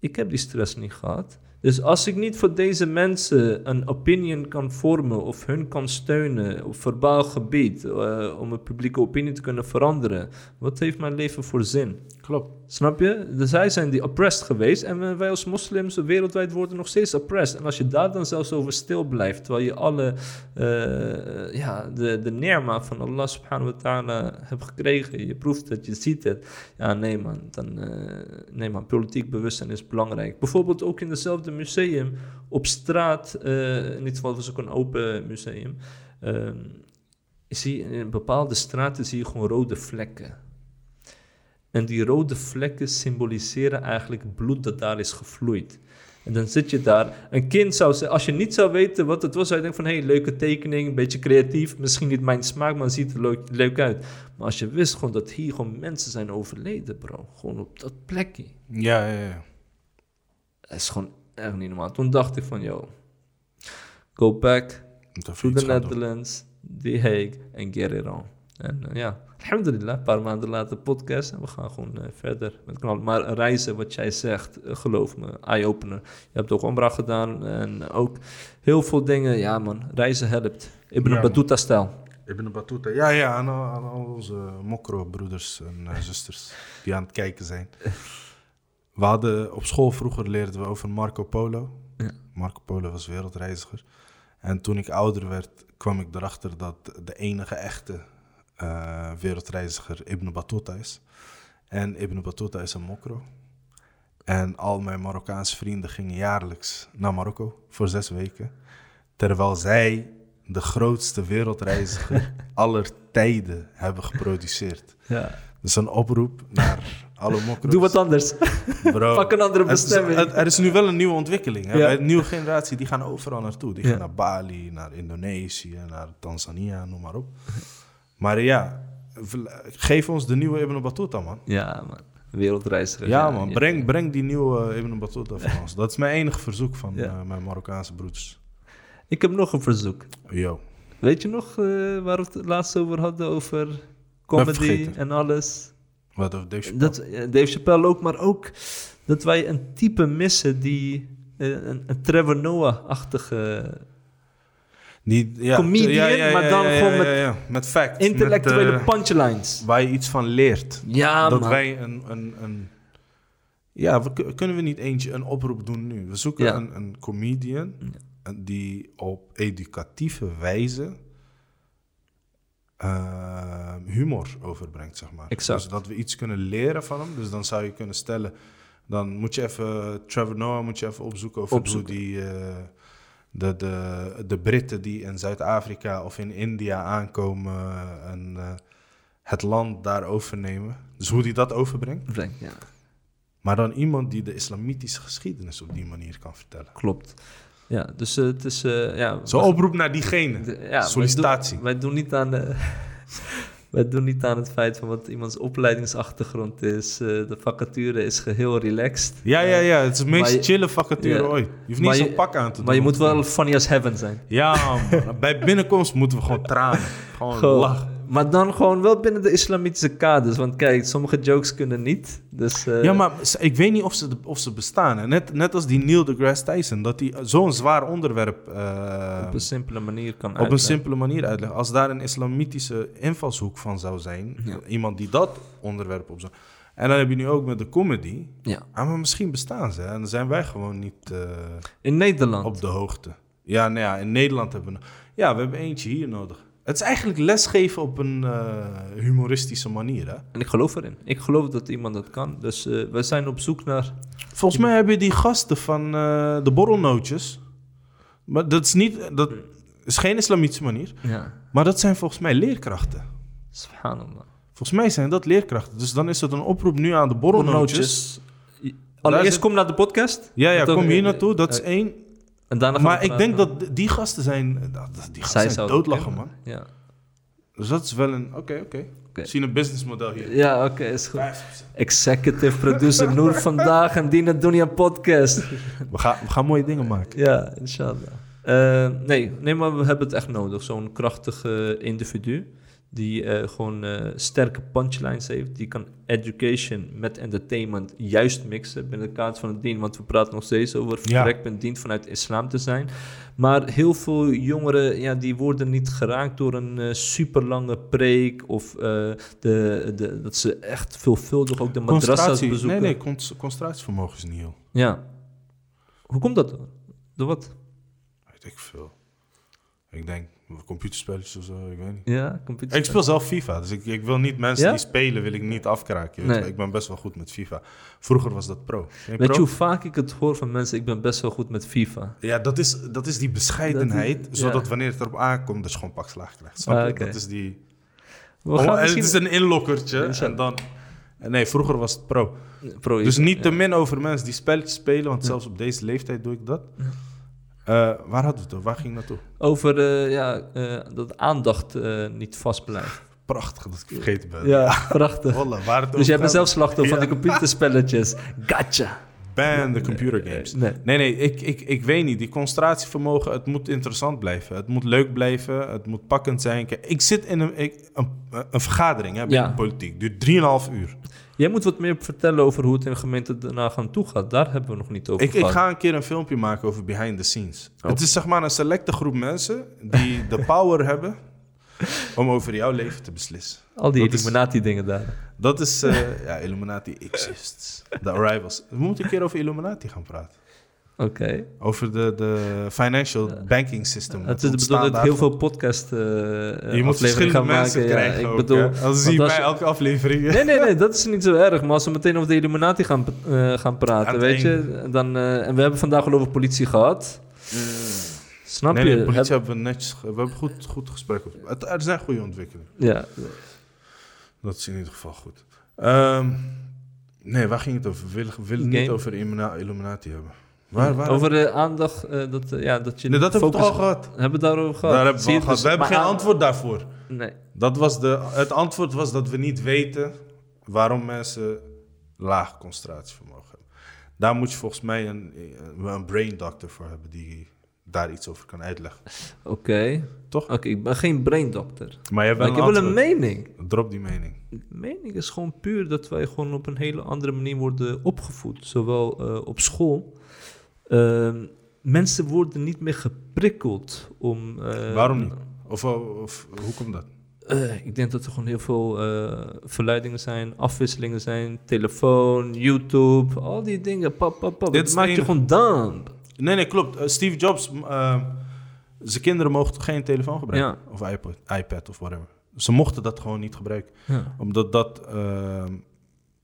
Speaker 2: Ik heb die stress niet gehad. Dus als ik niet voor deze mensen een opinion kan vormen of hun kan steunen op verbaal gebied eh, om een publieke opinie te kunnen veranderen, wat heeft mijn leven voor zin?
Speaker 3: Klopt.
Speaker 2: Snap je? Dus zij zijn die oppressed geweest en wij als moslims wereldwijd worden nog steeds oppressed. En als je daar dan zelfs over stil blijft, terwijl je alle, eh, ja, de, de nerma van Allah subhanahu wa ta'ala hebt gekregen, je proeft het, je ziet het. Ja, nee man, dan, eh, nee man, politiek bewustzijn is belangrijk. Bijvoorbeeld ook in hetzelfde museum, op straat, eh, in dit geval was ook een open museum, ehm, zie in bepaalde straten zie je gewoon rode vlekken. En die rode vlekken symboliseren eigenlijk bloed dat daar is gevloeid. En dan zit je daar. Een kind zou zeggen, als je niet zou weten wat het was, zou je denken van, hé, hey, leuke tekening, een beetje creatief, misschien niet mijn smaak, maar het ziet er leuk, leuk uit. Maar als je wist gewoon dat hier gewoon mensen zijn overleden, bro. Gewoon op dat plekje.
Speaker 3: Ja, ja, ja.
Speaker 2: Dat is gewoon echt niet normaal. Toen dacht ik van, yo, go back to the. Netherlands, The Hague en get it on. En eh, ja, alhamdulillah, een paar maanden later podcast en we gaan gewoon eh, verder met knallen. Maar reizen, wat jij zegt, eh, geloof me, eye-opener. Je hebt ook Omra gedaan en ook heel veel dingen. Ja man, reizen helpt. Ibn
Speaker 3: Ja.
Speaker 2: Battuta-stijl.
Speaker 3: Ibn Battuta. Ja, ja, aan, al- aan al onze mokro-broeders en eh, zusters die aan het kijken zijn. We hadden op school vroeger leerden we over Marco Polo.
Speaker 2: Ja.
Speaker 3: Marco Polo was wereldreiziger. En toen ik ouder werd, kwam ik erachter dat de enige echte eh, wereldreiziger Ibn Battuta is. En Ibn Battuta is een mokro. En al mijn Marokkaanse vrienden gingen jaarlijks naar Marokko voor zes weken. Terwijl zij de grootste wereldreiziger aller tijden hebben geproduceerd.
Speaker 2: Ja.
Speaker 3: Dus een oproep naar alle mokro's.
Speaker 2: Doe wat anders.
Speaker 3: Bro,
Speaker 2: Pak een andere bestemming.
Speaker 3: het- er is nu wel een nieuwe ontwikkeling. Hè?
Speaker 2: Ja.
Speaker 3: Bij de nieuwe generatie, die gaan overal naartoe. Die
Speaker 2: Ja.
Speaker 3: gaan naar Bali, naar Indonesië, naar Tanzania, noem maar op. Maar ja, geef ons de nieuwe Ibn Battuta, man.
Speaker 2: Ja man, wereldreiziger.
Speaker 3: Ja, man. Breng, breng die nieuwe eh, Ibn Battuta van ons. Dat is mijn enige verzoek van
Speaker 2: Ja.
Speaker 3: eh, mijn Marokkaanse broeders.
Speaker 2: Ik heb nog een verzoek.
Speaker 3: Yo.
Speaker 2: Weet je nog eh, waar we het laatst over hadden? Over comedy en alles.
Speaker 3: Wat over Dave Chappelle?
Speaker 2: Dat, eh, Dave Chappelle ook, maar ook dat wij een type missen die eh, een, een Trevor Noah-achtige
Speaker 3: Die, ja,
Speaker 2: Comedian, maar dan gewoon met
Speaker 3: met facts.
Speaker 2: intellectuele
Speaker 3: met, eh,
Speaker 2: punchlines.
Speaker 3: waar je iets van leert.
Speaker 2: Ja,
Speaker 3: dat
Speaker 2: man.
Speaker 3: wij een, een, een ja, we, kun- kunnen we niet eentje een oproep doen nu? We zoeken een, een comedian die op educatieve wijze eh, humor overbrengt, zeg maar.
Speaker 2: Exact.
Speaker 3: Dus dat we iets kunnen leren van hem. Dus dan zou je kunnen stellen, dan moet je even Trevor Noah moet je even opzoeken over
Speaker 2: Opzoeken.
Speaker 3: hoe die eh, de, de, de Britten die in Zuid-Afrika of in India aankomen en eh, het land daar overnemen. Dus hoe die dat overbrengt.
Speaker 2: Brengt, Ja,
Speaker 3: Maar dan iemand die de islamitische geschiedenis op die manier kan vertellen.
Speaker 2: klopt. Ja, dus eh, het is... eh ja,
Speaker 3: Zo
Speaker 2: we-
Speaker 3: oproep naar diegene.
Speaker 2: de- ja, wij
Speaker 3: Sollicitatie.
Speaker 2: doen- Wij doen, niet aan de... Wij doen niet aan het feit van wat iemands opleidingsachtergrond is. Eh, de vacature is geheel relaxed.
Speaker 3: Ja, ja, ja. Het is de
Speaker 2: Maar
Speaker 3: meest
Speaker 2: je-
Speaker 3: chille vacature ooit. Je hoeft niet zo'n pak aan te doen.
Speaker 2: Maar je moet wel funny as heaven zijn.
Speaker 3: Ja, man. Bij binnenkomst moeten we gewoon tranen. Gewoon
Speaker 2: Gewoon.
Speaker 3: lachen.
Speaker 2: Maar dan gewoon wel binnen de islamitische kaders. Want kijk, sommige jokes kunnen niet. Dus, eh,
Speaker 3: Ja, maar ik weet niet of ze, of ze bestaan. hè. Net, net als die Neil deGrasse Tyson. Dat hij zo'n zwaar onderwerp eh,
Speaker 2: op een simpele manier kan
Speaker 3: op een
Speaker 2: uitleggen.
Speaker 3: simpele manier uitleggen. Als daar een islamitische invalshoek van zou zijn.
Speaker 2: Ja.
Speaker 3: Iemand die dat onderwerp op zou... En dan heb je nu ook met de comedy.
Speaker 2: Ja.
Speaker 3: Ah, maar misschien bestaan ze. En dan zijn wij gewoon niet eh,
Speaker 2: In Nederland.
Speaker 3: op de hoogte. Ja, nou ja, in Nederland hebben we... Ja, we hebben eentje hier nodig. Het is eigenlijk lesgeven op een eh, humoristische manier, hè?
Speaker 2: En ik geloof erin. Ik geloof dat iemand dat kan. Dus eh, we zijn op zoek naar...
Speaker 3: Volgens mij heb je die gasten van eh, de borrelnootjes. Maar dat is niet... Dat is geen islamitische manier.
Speaker 2: Ja,
Speaker 3: Maar dat zijn volgens mij leerkrachten.
Speaker 2: subhanallah.
Speaker 3: Volgens mij zijn dat leerkrachten. Dus dan is het een oproep nu aan de borrelnootjes.
Speaker 2: Allereerst kom naar de podcast.
Speaker 3: Ja, ja, kom hier naartoe. Dat is één.
Speaker 2: En daarna gaan
Speaker 3: Maar
Speaker 2: we
Speaker 3: ik denk dat die gasten zijn... dat- Die gasten
Speaker 2: Zij
Speaker 3: zijn
Speaker 2: zouden
Speaker 3: doodlachen, man.
Speaker 2: Ja,
Speaker 3: Dus dat is wel een... Oké, oké.
Speaker 2: Oké.
Speaker 3: Zie een businessmodel hier.
Speaker 2: ja oké, is goed.
Speaker 3: 5%.
Speaker 2: Executive producer Noor vandaag en Dina Dunia podcast.
Speaker 3: We gaan, we gaan mooie dingen maken.
Speaker 2: Ja, inshallah. Eh, nee, nee, maar we hebben het echt nodig. Zo'n krachtige individu die eh, gewoon eh, sterke punchlines heeft. Die kan education met entertainment juist mixen binnen de kaart van het dien. Want we praten nog steeds over
Speaker 3: Ja.
Speaker 2: vertrekpunt dient vanuit islam te zijn. Maar heel veel jongeren, ja, die worden niet geraakt door een eh, super lange preek. Of de, de, dat ze echt veelvuldig ook de madrassa's bezoeken.
Speaker 3: Nee, nee, con- concentratievermogen is niet heel.
Speaker 2: Ja. Hoe komt dat? dan? Door wat?
Speaker 3: Weet ik veel. Ik denk computerspelletjes of zo, ik weet niet.
Speaker 2: Ja, computer.
Speaker 3: Ik speel zelf FIFA, dus ik, ik wil niet mensen
Speaker 2: Ja?
Speaker 3: die spelen, wil ik niet afkraken.
Speaker 2: Nee.
Speaker 3: Ik ben best wel goed met FIFA. Vroeger was dat pro.
Speaker 2: Weet
Speaker 3: pro?
Speaker 2: je hoe vaak ik het hoor van mensen? Ik ben best wel goed met FIFA.
Speaker 3: Ja, dat is, dat is die bescheidenheid,
Speaker 2: Dat
Speaker 3: zodat
Speaker 2: ja.
Speaker 3: wanneer het erop aankomt, dat je gewoon pak slaag krijgt. Snap
Speaker 2: Ah.
Speaker 3: Dat is die...
Speaker 2: We
Speaker 3: Oh,
Speaker 2: gaan
Speaker 3: en het
Speaker 2: misschien...
Speaker 3: is een inlokkertje en dan... Nee, vroeger was het pro.
Speaker 2: Pro
Speaker 3: Dus niet te min over mensen die spelletjes spelen, want zelfs op deze leeftijd doe ik dat. Eh, waar hadden we het over? Waar ging naartoe?
Speaker 2: Over eh, ja, eh, dat aandacht niet vast blijft.
Speaker 3: Prachtig dat ik vergeten ben.
Speaker 2: Ja, prachtig.
Speaker 3: Wallah, waar het
Speaker 2: Dus jij bent zelf slachtoffer van de computerspelletjes. Gotcha.
Speaker 3: Ban de computer games.
Speaker 2: Nee.
Speaker 3: Nee, nee, ik, ik, ik weet niet. Die concentratievermogen, het moet interessant blijven. Het moet leuk blijven. Het moet pakkend zijn. Ik zit in een, ik, een, een vergadering hè,
Speaker 2: Ja.
Speaker 3: de politiek. Duurt 3,5 uur.
Speaker 2: Jij moet wat meer vertellen over hoe het in de gemeente daarna gaan toe gaat. Daar hebben we nog niet over
Speaker 3: Ik, ik ga een keer een filmpje maken over behind the scenes.
Speaker 2: Oh.
Speaker 3: Het is zeg maar een selecte groep mensen die de power hebben om over jouw leven te beslissen.
Speaker 2: Al die
Speaker 3: dat is-
Speaker 2: Illuminati dingen daar.
Speaker 3: Dat is, eh, ja, Illuminati exists. The Arrivals. We moeten een keer over Illuminati gaan praten.
Speaker 2: Oké.
Speaker 3: Over de, de financial banking system.
Speaker 2: Het is de bedoeling dat heel veel podcast eh
Speaker 3: Je moet verschillende
Speaker 2: gaan
Speaker 3: mensen
Speaker 2: maken.
Speaker 3: krijgen
Speaker 2: ja, ik bedoel?
Speaker 3: Als zie je bij elke aflevering.
Speaker 2: Nee, nee, nee, dat is niet zo erg. Maar als we meteen over de Illuminati gaan, eh, gaan
Speaker 3: Aan
Speaker 2: praten, weet je, dan, en we hebben vandaag al over politie gehad. Snap
Speaker 3: Nee,
Speaker 2: je?
Speaker 3: nee, politie
Speaker 2: Heb-
Speaker 3: hebben we netjes... We hebben goed, goed gesprek. Het, er zijn goede ontwikkelingen.
Speaker 2: ja,
Speaker 3: Dat is in ieder geval goed. Ehm, nee, waar ging het over? We willen, we willen het niet over Illumina- Illuminati hebben. Waar, waar?
Speaker 2: over de aandacht, eh, dat, eh, ja, dat je
Speaker 3: Nee, dat hebben we al gehad?
Speaker 2: Hebben we daarover gehad?
Speaker 3: Daar hebben we, al gehad.
Speaker 2: dus-
Speaker 3: we hebben geen
Speaker 2: aan-
Speaker 3: antwoord daarvoor.
Speaker 2: Nee.
Speaker 3: Dat was de, het antwoord was dat we niet weten waarom mensen laag concentratievermogen hebben. Daar moet je volgens mij een, een brain doctor voor hebben die daar iets over kan uitleggen.
Speaker 2: Oké.
Speaker 3: Toch?
Speaker 2: Oké, ik ben geen braindokter.
Speaker 3: Maar je hebt
Speaker 2: Maar
Speaker 3: wel
Speaker 2: ik
Speaker 3: een
Speaker 2: heb wel een mening.
Speaker 3: Drop die mening.
Speaker 2: mening is gewoon puur dat wij gewoon op een hele andere manier worden opgevoed. Zowel eh, op school. Ehm, mensen worden niet meer geprikkeld om... eh,
Speaker 3: Waarom niet? Of, of hoe komt dat?
Speaker 2: eh, ik denk dat er gewoon heel veel eh, verleidingen zijn, afwisselingen zijn. Telefoon, YouTube, al die dingen. Pap, pap, pap.
Speaker 3: Dit
Speaker 2: Het maakt je gewoon dumb.
Speaker 3: Nee, nee, klopt. Eh, Steve Jobs, m, eh, zijn kinderen mochten geen telefoon gebruiken? Of iPod, iPad of whatever. Ze mochten dat gewoon niet gebruiken.
Speaker 2: Ja.
Speaker 3: Omdat dat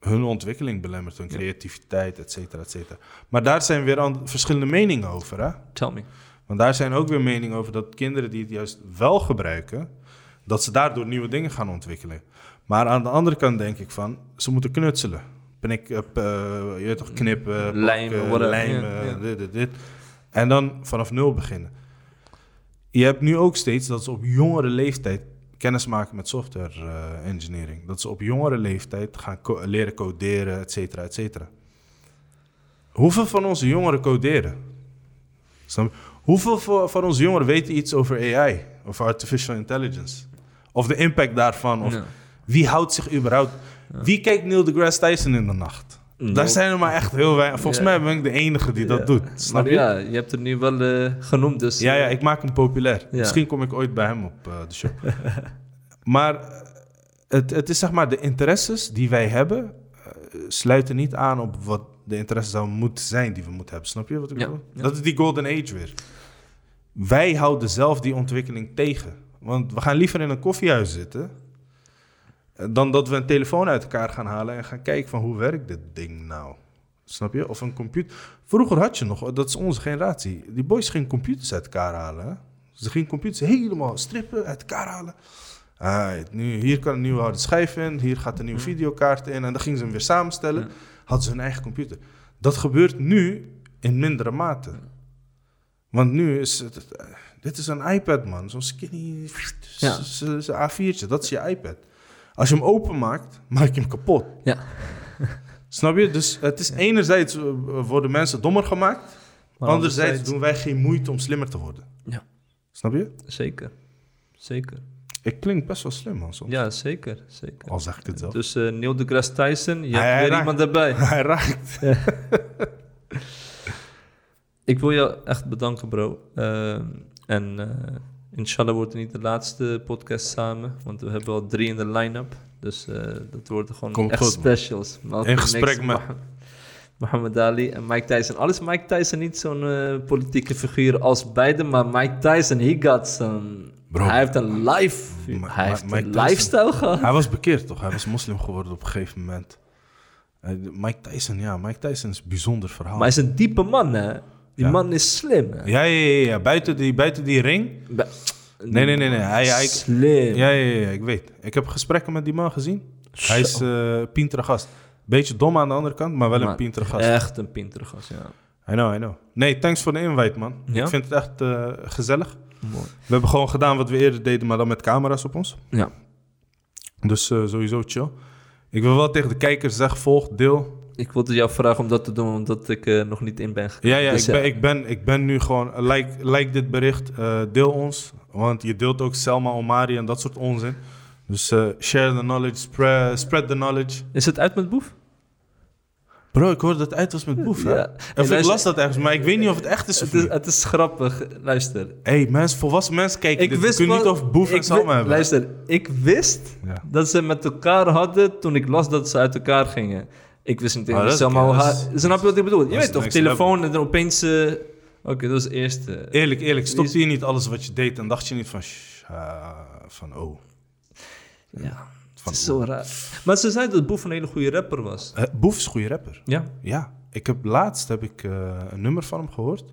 Speaker 3: hun ontwikkeling belemmert, hun creativiteit, et cetera, et cetera. Maar daar zijn weer verschillende meningen over, hè?
Speaker 2: Tell me.
Speaker 3: Want daar zijn ook weer meningen over dat kinderen die het juist wel gebruiken, dat ze daardoor nieuwe dingen gaan ontwikkelen. Maar aan de andere kant denk ik van, ze moeten knutselen. Pnik, eh, je weet toch, knippen,
Speaker 2: Lijmen,
Speaker 3: lijmen,
Speaker 2: Ja, ja.
Speaker 3: dit, dit, dit. En dan vanaf nul beginnen. Je hebt nu ook steeds dat ze op jongere leeftijd kennis maken met software eh, engineering. Dat ze op jongere leeftijd gaan co- leren coderen, et cetera, et cetera. Hoeveel van onze jongeren coderen? Hoeveel van onze jongeren weten iets over AI? Of artificial intelligence? Of de impact daarvan? Of
Speaker 2: Ja.
Speaker 3: wie houdt zich überhaupt... Wie kijkt Neil deGrasse Tyson in de nacht? Daar zijn er maar echt heel weinig. Volgens mij ben ik de enige die dat doet. Snap
Speaker 2: Maar
Speaker 3: je?
Speaker 2: ja, je hebt het nu wel eh, genoemd, dus...
Speaker 3: Ja, ja, ik maak hem populair.
Speaker 2: Ja.
Speaker 3: Misschien kom ik ooit bij hem op eh, de show. maar eh, het, het is zeg maar, de interesses die wij hebben... eh, sluiten niet aan op wat de interesse zou moeten zijn die we moeten hebben. Snap je wat ik
Speaker 2: Ja,
Speaker 3: bedoel?
Speaker 2: ja.
Speaker 3: Dat is die golden age weer. wij houden zelf die ontwikkeling tegen. Want we gaan liever in een koffiehuis zitten... dan dat we een telefoon uit elkaar gaan halen... en gaan kijken van hoe werkt dit ding nou? Snap je? Of een computer. Vroeger had je nog, dat is onze generatie. Die boys gingen computers uit elkaar halen. Hè? Ze gingen computers helemaal strippen, uit elkaar halen. Ah, nu, hier kan een nieuwe harde schijf in, hier gaat een nieuwe videokaart in. En dan gingen ze hem weer samenstellen. Hadden ze hun eigen computer. Dat gebeurt nu in mindere mate. Want nu is het. eh, Dit is een iPad, man. Zo'n skinny.
Speaker 2: Ja.
Speaker 3: Zo'n A4'tje. Dat is je iPad. Als je hem openmaakt, maak je hem kapot.
Speaker 2: Ja.
Speaker 3: Snap je? Dus het is enerzijds eh, worden mensen dommer gemaakt.
Speaker 2: Maar
Speaker 3: anderzijds doen wij geen moeite om slimmer te worden.
Speaker 2: Ja.
Speaker 3: Snap je?
Speaker 2: Zeker. Zeker.
Speaker 3: Ik klink best wel slim, man. Soms.
Speaker 2: Ja, zeker. zeker.
Speaker 3: Al zeg ik het zelf.
Speaker 2: Dus eh Neil deGrasse Tyson, je
Speaker 3: Hij-
Speaker 2: hebt
Speaker 3: hij
Speaker 2: weer
Speaker 3: raakt.
Speaker 2: iemand erbij.
Speaker 3: Hij raakt.
Speaker 2: Ik wil jou echt bedanken, bro. Ehm, en eh, inshallah wordt het niet de laatste podcast samen, want we hebben al drie in de line-up. Dus eh, dat worden gewoon
Speaker 3: Komt
Speaker 2: echt
Speaker 3: goed,
Speaker 2: specials.
Speaker 3: In gesprek met-
Speaker 2: Mohammed Ali en Mike Tyson. Al is Mike Tyson niet zo'n eh, politieke figuur als beide, maar Mike Tyson, he got some...
Speaker 3: Bro.
Speaker 2: hij heeft een life,
Speaker 3: Ma-
Speaker 2: hij
Speaker 3: Ma-
Speaker 2: heeft
Speaker 3: Mike
Speaker 2: een
Speaker 3: Tyson-
Speaker 2: lifestyle gehad.
Speaker 3: Hij was bekeerd, toch? Hij was moslim geworden op een gegeven moment. Eh, Mike Tyson, ja. Mike Tyson is een bijzonder verhaal.
Speaker 2: Maar hij is een diepe man, hè? Die
Speaker 3: Ja.
Speaker 2: man is slim, hè?
Speaker 3: Ja, ja, ja, ja. Buiten, die, buiten die ring. Nee, nee, nee, nee. Hij, hij,
Speaker 2: Slim.
Speaker 3: ja, ja, ja, ik weet. Ik heb gesprekken met die man gezien. Hij is eh pintere gast. Beetje dom aan de andere kant, maar wel een
Speaker 2: Maar
Speaker 3: pintere gast.
Speaker 2: Echt een pintere gast, ja.
Speaker 3: I know, I know. Nee, thanks voor de invite, man.
Speaker 2: Ja?
Speaker 3: Ik vind het echt eh, gezellig.
Speaker 2: Mooi.
Speaker 3: We hebben gewoon gedaan wat we eerder deden, maar dan met camera's op ons.
Speaker 2: Ja.
Speaker 3: Dus eh, sowieso chill. Ik wil wel tegen de kijkers zeggen, volg, deel.
Speaker 2: Ik wilde jou vragen om dat te doen, omdat ik eh, nog niet in ben gekomen.
Speaker 3: Ja, ja,
Speaker 2: Dus,
Speaker 3: ik, ben,
Speaker 2: eh,
Speaker 3: ik, ben, ik ben nu gewoon... eh, Like, like dit bericht, deel ons. Want je deelt ook Selma Omari en dat soort onzin. Dus share the knowledge, spread, spread the knowledge.
Speaker 2: Is het uit met Boef?
Speaker 3: Bro, ik hoorde dat het uit was met Boef, hè?
Speaker 2: Ja.
Speaker 3: Of ik
Speaker 2: luister-
Speaker 3: las dat ergens, maar ik weet niet of het echt is of
Speaker 2: Het is,
Speaker 3: niet.
Speaker 2: het is grappig. Luister.
Speaker 3: hey, mensen, volwassen mensen kijken dit. We kunnen
Speaker 2: wel-
Speaker 3: niet over Boef en
Speaker 2: ik wi-
Speaker 3: hebben.
Speaker 2: Luister, ik wist
Speaker 3: Ja.
Speaker 2: dat ze met elkaar hadden toen ik las dat ze uit elkaar gingen. Ik wist niet
Speaker 3: Oh,
Speaker 2: eens
Speaker 3: is is-
Speaker 2: Snap je wat ik bedoel? Je
Speaker 3: is
Speaker 2: weet toch, telefoon en dan opeens... eh, Oké, dat was het eerste.
Speaker 3: Eerlijk, eerlijk, stopte je niet alles wat je deed en dacht je niet van... ah, van oh.
Speaker 2: Ja,
Speaker 3: Van,
Speaker 2: het is zo raar. Maar ze zei dat Boef een hele goede rapper was.
Speaker 3: Eh, Boef is een goede rapper.
Speaker 2: Ja.
Speaker 3: Ja, ik heb laatst heb ik eh, een nummer van hem gehoord.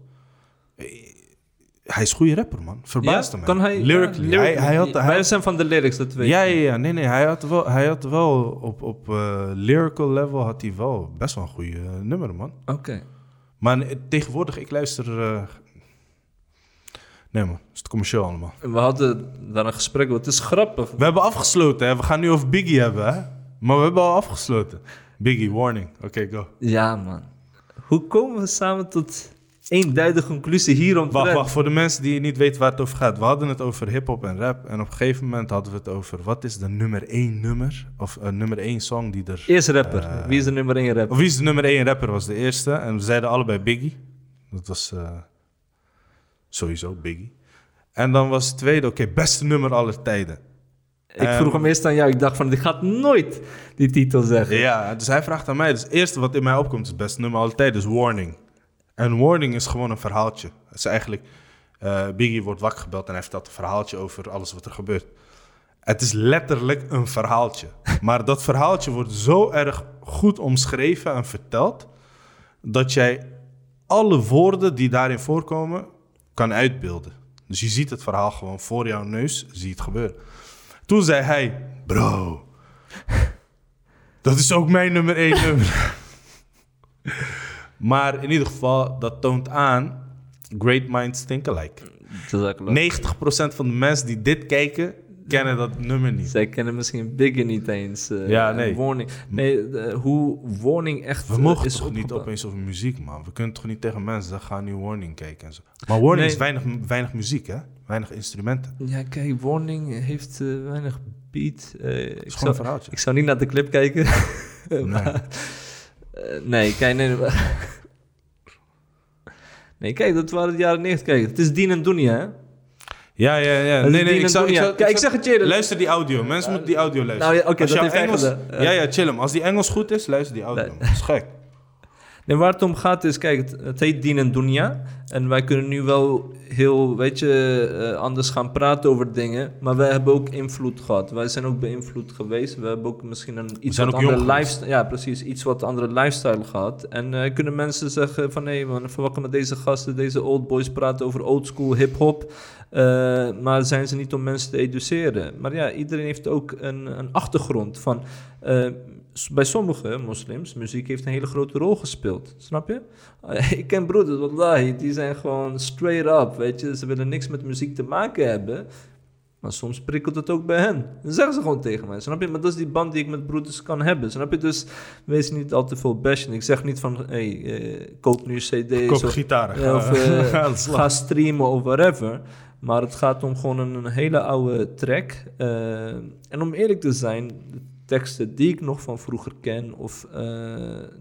Speaker 3: Eh, Hij is een goede rapper, man. Verbaasde
Speaker 2: Ja?
Speaker 3: mij.
Speaker 2: Kan hij... Ja,
Speaker 3: hij, hij had, hij
Speaker 2: Wij zijn van de lyrics, dat weet
Speaker 3: ja,
Speaker 2: ik.
Speaker 3: ja, ja. Nee, nee. Hij had wel, hij had wel op, op eh, lyrical level had hij wel best wel een goede eh, nummer, man.
Speaker 2: Oké.
Speaker 3: Maar eh, tegenwoordig, ik luister... eh, Nee, man. Het is te commercieel allemaal.
Speaker 2: We hadden daar een gesprek over. Het is grappig.
Speaker 3: We hebben afgesloten, hè. We gaan nu over Biggie hebben, hè. Maar we hebben al afgesloten. Biggie, warning. Oké, go.
Speaker 2: Ja, man. Hoe komen we samen tot één duidelijke conclusie hierom?
Speaker 3: Wacht, wacht, voor de mensen die niet weten waar het over gaat. We hadden het over hip-hop en rap. En op een gegeven moment hadden we het over wat is de nummer één nummer? Of een nummer één song die er.
Speaker 2: Eerst rapper.
Speaker 3: Eh,
Speaker 2: Wie is de nummer één rapper?
Speaker 3: Of wie is de nummer één rapper? Was de eerste. En we zeiden allebei Biggie. Dat was eh, sowieso Biggie. En dan was het tweede, oké, beste nummer aller tijden.
Speaker 2: Ik vroeg hem eerst aan jou. Ik dacht van, ik ga nooit die titel zeggen.
Speaker 3: Ja, dus hij vraagt aan mij. Dus het eerste wat in mij opkomt is het beste nummer aller tijden, is Warning. En Warning is gewoon een verhaaltje. Het is eigenlijk, eh, Biggie wordt wakker gebeld en hij vertelt een verhaaltje over alles wat er gebeurt. Het is letterlijk een verhaaltje. Maar dat verhaaltje wordt zo erg goed omschreven en verteld, dat jij alle woorden die daarin voorkomen kan uitbeelden. Dus je ziet het verhaal gewoon voor jouw neus, zie het gebeuren. Toen zei hij, bro, dat is ook mijn nummer één nummer. maar in ieder geval, dat toont aan, great minds think alike.
Speaker 2: Dat is ook leuk.
Speaker 3: 90% van de mensen die dit kijken, kennen dat nummer niet.
Speaker 2: Zij kennen misschien Biggie niet eens. eh,
Speaker 3: Ja, nee.
Speaker 2: Warning. Nee, hoe Warning echt
Speaker 3: We mogen
Speaker 2: is
Speaker 3: toch niet opeens over muziek, man. We kunnen toch niet tegen mensen zeggen, ga nu Warning kijken en zo. Maar Warning
Speaker 2: Nee.
Speaker 3: is weinig, weinig muziek, hè? Weinig instrumenten.
Speaker 2: Ja, kijk, Warning heeft eh, weinig beat. Eh, ik,
Speaker 3: Het is gewoon
Speaker 2: zou,
Speaker 3: een verhaaltje.
Speaker 2: ik zou niet naar de clip kijken. Maar, eh, nee, kijk, nee. nee. Kijk, dat waren de jaren 90. Kijk, het is Dien en Dunia, hè?
Speaker 3: Ja, ja, ja. Nee, nee, ik zou, ik
Speaker 2: Dunia.
Speaker 3: zou-
Speaker 2: Kijk, ik zeg het je.
Speaker 3: Luister die audio. Mensen moeten die audio luisteren.
Speaker 2: Nou ja, oké, dat heeft
Speaker 3: Engels,
Speaker 2: gedaan.
Speaker 3: Ja, ja, chill hem. Als die Engels goed is, luister die audio.
Speaker 2: Nee.
Speaker 3: Dat is gek.
Speaker 2: Nee, waar het om gaat is, kijk, het, het heet Dien en Dunya. En wij kunnen nu wel heel, weet je, eh, anders gaan praten over dingen. Maar wij hebben ook invloed gehad. Wij zijn ook beïnvloed geweest. We hebben ook misschien een iets wat andere lifestyle... Ja, precies. Iets wat andere lifestyle gehad. En eh, kunnen mensen zeggen van... Nee man, verwachten met deze gasten, deze old boys praten over old school hip-hop. Eh, maar zijn ze niet om mensen te educeren. Maar ja, iedereen heeft ook een, een achtergrond van... bij sommige moslims, muziek heeft een hele grote rol gespeeld. Snap je? Eh, ik ken broeders, wallahi, die zijn gewoon straight up, weet je. Ze willen niks met muziek te maken hebben. Maar soms prikkelt het ook bij hen. Dan zeggen ze gewoon tegen mij, snap je? Maar dat is die band die ik met broeders kan hebben, snap je? Dus wees niet al te veel bashen. Ik zeg niet van, hey, eh, koop nu een cd.
Speaker 3: Koop gitaren.
Speaker 2: of
Speaker 3: Ga
Speaker 2: eh, ga streamen of whatever. Maar het gaat om gewoon een, hele oude track. En om eerlijk te zijn, teksten die ik nog van vroeger ken, of eh,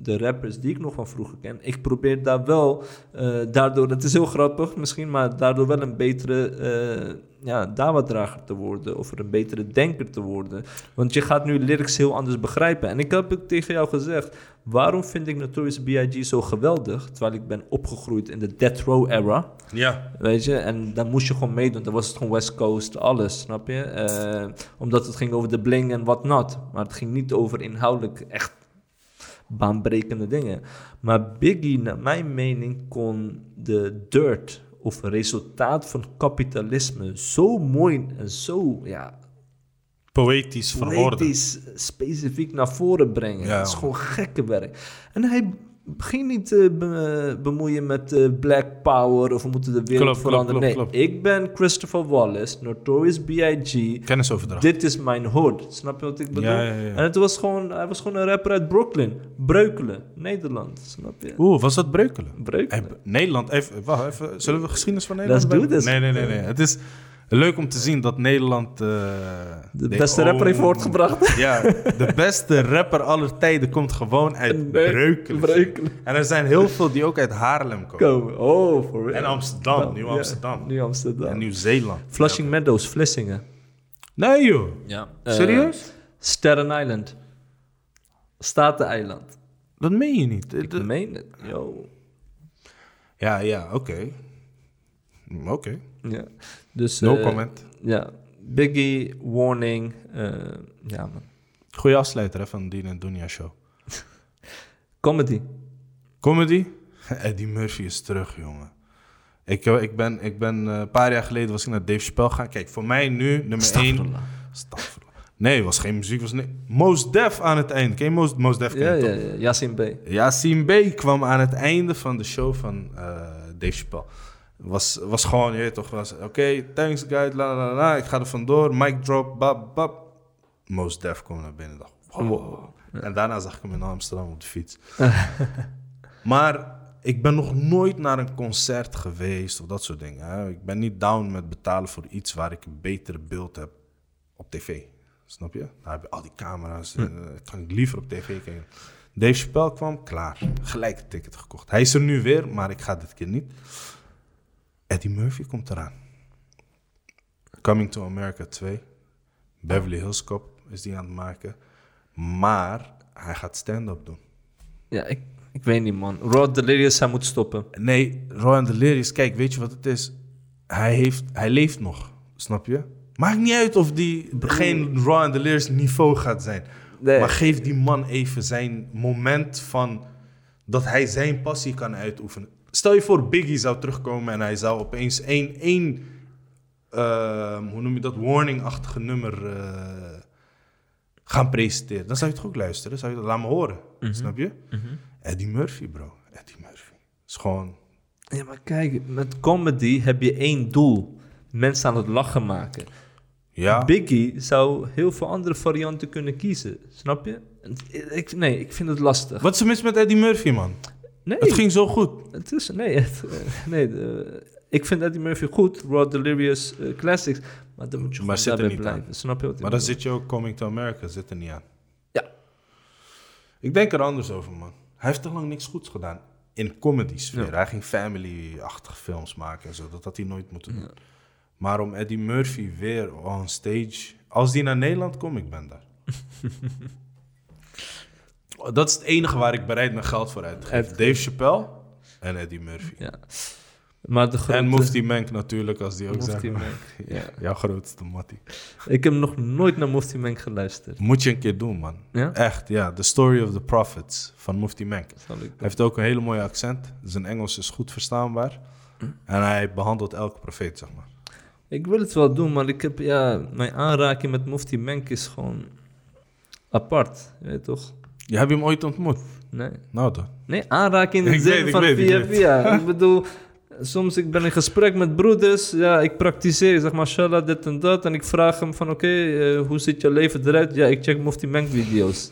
Speaker 2: de rappers die ik nog van vroeger ken, ik probeer daar wel, eh, daardoor, het is heel grappig misschien, maar daardoor wel een betere eh ja, dawa-drager te worden, of een betere denker te worden. Want je gaat nu lyrics heel anders begrijpen. En ik heb ook tegen jou gezegd, waarom vind ik Notorious B.I.G. zo geweldig, terwijl ik ben opgegroeid in de Death Row era,
Speaker 3: Ja.
Speaker 2: Weet je, en dan moest je gewoon meedoen. Dan was het gewoon West Coast, alles, snap je? Eh, omdat het ging over de bling en wat not. Maar het ging niet over inhoudelijk echt baanbrekende dingen. Maar Biggie, naar mijn mening, kon de dirt of resultaat van kapitalisme zo mooi en zo ja,
Speaker 3: Poëtisch verwoorden.
Speaker 2: poëtisch specifiek naar voren brengen.
Speaker 3: Ja,
Speaker 2: dat is gewoon gekke werk. En hij ging niet eh, be- bemoeien met eh, Black Power of we moeten de wereld veranderen. nee, ik ben Christopher Wallace, Notorious B.I.G.
Speaker 3: Kennisoverdracht.
Speaker 2: Dit is mijn hood. Snap je wat ik bedoel?
Speaker 3: Ja, ja, ja.
Speaker 2: En het was gewoon, hij was gewoon een rapper uit Brooklyn. Breukelen, Nederland. Snap je?
Speaker 3: Oeh, was dat breukelen?
Speaker 2: Breukelen.
Speaker 3: Hey, Nederland, even, wacht even. Zullen we geschiedenis van Nederland
Speaker 2: Let's do this.
Speaker 3: Nee, nee, nee, nee. Het is leuk om te zien dat Nederland... eh,
Speaker 2: De beste rapper heeft
Speaker 3: own-
Speaker 2: voortgebracht.
Speaker 3: Ja, de beste rapper aller tijden komt gewoon uit
Speaker 2: Nee,
Speaker 3: Breukelen.
Speaker 2: Breukelen.
Speaker 3: En er zijn heel veel die ook uit Haarlem komen.
Speaker 2: Komen. Oh, for real.
Speaker 3: En Amsterdam,
Speaker 2: Ja,
Speaker 3: Nieuw
Speaker 2: ja,
Speaker 3: Amsterdam.
Speaker 2: Nieuw Amsterdam.
Speaker 3: En Nieuw-Zeeland.
Speaker 2: Flushing Meadows, Vlissingen.
Speaker 3: Nee joh.
Speaker 2: Ja.
Speaker 3: Serieus?
Speaker 2: Staten Island. Staten-eiland.
Speaker 3: Dat meen je niet.
Speaker 2: Ik
Speaker 3: De-
Speaker 2: meen het. Yo.
Speaker 3: Ja, ja, oké. Mm, Oké.
Speaker 2: Ja. Dus,
Speaker 3: No
Speaker 2: eh,
Speaker 3: comment.
Speaker 2: Ja. Biggie, Warning. eh, ja, man.
Speaker 3: Goeie afsluiter hè, van en Dunia show.
Speaker 2: Comedy.
Speaker 3: Comedy? Eddie Murphy is terug, jongen. Ik, eh, ik ben, ik ben eh, een paar jaar geleden was ik naar Dave Chappelle gaan. Kijk, voor mij nu nummer 1.
Speaker 2: Astaghfirullah.
Speaker 3: Nee, was geen muziek. Was nee. Most Def aan het einde. Ken je Most, Most Def?
Speaker 2: Ja, ja, ja. Yasin B.
Speaker 3: Yassine B kwam aan het einde van de show van eh, Dave Chappelle. Was, was gewoon, je weet toch, was oké, thanks guys, la la la ik ga er vandoor, mic drop, bab bab. Most Def kwam naar binnen, dacht, wow.
Speaker 2: Wow.
Speaker 3: En daarna zag ik hem in Amsterdam op de fiets. maar ik ben nog nooit naar een concert geweest of dat soort dingen. Hè. Ik ben niet down met betalen voor iets waar ik een betere beeld heb op tv. Snap je? Daar heb je al die camera's. eh, kan ik liever op tv kijken. Dave Chappelle kwam, klaar. Gelijk een ticket gekocht. Hij is er nu weer, maar ik ga dit keer niet. Eddie Murphy komt eraan. Coming to America 2. Beverly Hills Cop is die aan het maken. Maar hij gaat stand-up doen.
Speaker 2: Ja, ik, ik weet niet, man. Rod Delirious, hij moet stoppen.
Speaker 3: Nee, Rowan Delirious, kijk, weet je wat het is? Hij, heeft, hij leeft nog, snap je? Maakt niet uit of die geen Rowan Delirious niveau gaat zijn.
Speaker 2: Nee.
Speaker 3: Maar geef die man even zijn moment van dat hij zijn passie kan uitoefenen. Stel je voor, Biggie zou terugkomen en hij zou opeens één, één ehm, hoe noem je dat, warning-achtige nummer eh, gaan presenteren. Dan zou je toch ook luisteren, zou je dat laat me horen, snap je? Eddie Murphy, bro. Eddie Murphy. is gewoon...
Speaker 2: Ja, maar kijk, met comedy heb je één doel. Mensen aan het lachen maken.
Speaker 3: Ja,
Speaker 2: Biggie zou heel veel andere varianten kunnen kiezen. Snap je? Ik, nee, ik vind het lastig.
Speaker 3: wat is er mis met Eddie Murphy, man?
Speaker 2: Nee,
Speaker 3: Het ging zo goed.
Speaker 2: het is... Nee, het, eh, nee de- ik vind Eddie Murphy goed. Raw Delirious eh, Classics. Maar dan moet je
Speaker 3: Maar
Speaker 2: gewoon
Speaker 3: zit er
Speaker 2: daarbij
Speaker 3: niet
Speaker 2: blijven.
Speaker 3: aan.
Speaker 2: Snap je wat
Speaker 3: Maar dan zit je ook Coming to America, zit er niet aan.
Speaker 2: Ja.
Speaker 3: Ik denk er anders over, man. Hij heeft te lang niks goeds gedaan. In comedy sfeer.
Speaker 2: Ja.
Speaker 3: Hij ging family-achtige films maken en zo. Dat had hij nooit moeten doen. Maar om Eddie Murphy weer on stage... Als die naar Nederland komt, ik ben daar. dat is het enige waar ik bereid ben geld voor uit te geven. Dave Chappelle en Eddie Murphy.
Speaker 2: Ja. Maar de grote...
Speaker 3: En Mufti Menk natuurlijk, als die ook
Speaker 2: Mufti
Speaker 3: zijn.
Speaker 2: Menk, ja.
Speaker 3: Jouw grootste mattie.
Speaker 2: Ik heb nog nooit naar Mufti Menk geluisterd.
Speaker 3: Moet je een keer doen, man.
Speaker 2: Ja?
Speaker 3: Echt, ja. The Story of the Prophets van Mufti Menk. Hij heeft ook een hele mooie accent. Zijn Engels is goed verstaanbaar. En hij behandelt elke profeet, zeg maar.
Speaker 2: Ik wil het wel doen, maar ik heb, ja, mijn aanraking met Mufti Menk is gewoon apart. Je toch?
Speaker 3: Je hebt hem ooit ontmoet?
Speaker 2: Nee.
Speaker 3: Nou dan.
Speaker 2: Nee, aanraking in
Speaker 3: Ik
Speaker 2: de zin
Speaker 3: ik
Speaker 2: van
Speaker 3: weet, ik
Speaker 2: via via. ik bedoel, soms ik ben in gesprek met broeders. Ja, ik praktiseer. Ik zeg mashallah, dit en dat. En ik vraag hem van, oké, eh, hoe ziet je leven eruit? Ja, ik check Mufti Menk video's.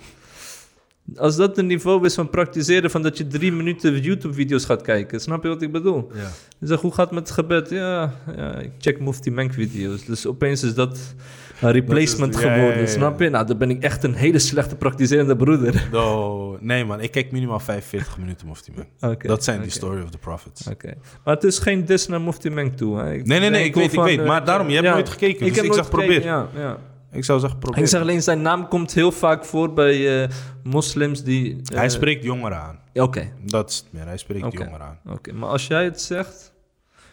Speaker 2: Als dat een niveau is van praktiseren, van dat je drie minuten YouTube-video's gaat kijken, snap je wat ik bedoel?
Speaker 3: Ja.
Speaker 2: Ik zeg, hoe gaat het met het gebed? Ja, ja ik check Mufti Menk video's. Dus opeens is dat een replacement
Speaker 3: is- ja,
Speaker 2: geworden,
Speaker 3: ja,
Speaker 2: snap je? Nou, dan ben ik echt een hele slechte praktiserende broeder.
Speaker 3: No, nee man, ik kijk minimaal 45 minuten Mufti.
Speaker 2: Oké,
Speaker 3: dat zijn die
Speaker 2: oké.
Speaker 3: Story of the Prophets.
Speaker 2: Oké. Maar het is geen dis naar Mufti Menk toe. Hè.
Speaker 3: Nee, nee, nee, ik weet, ik weet.
Speaker 2: eh,
Speaker 3: Maar daarom, je hebt nooit gekeken. Dus ik,
Speaker 2: gekeken,
Speaker 3: probeer.
Speaker 2: Ja, ja.
Speaker 3: Ik zou zeggen probeer.
Speaker 2: Ik zeg alleen, zijn naam komt heel vaak voor bij eh, moslims die... eh,
Speaker 3: Hij spreekt jongeren aan.
Speaker 2: Oké,
Speaker 3: Dat is het meer. Hij spreekt jongeren aan.
Speaker 2: oké. Maar als jij het zegt,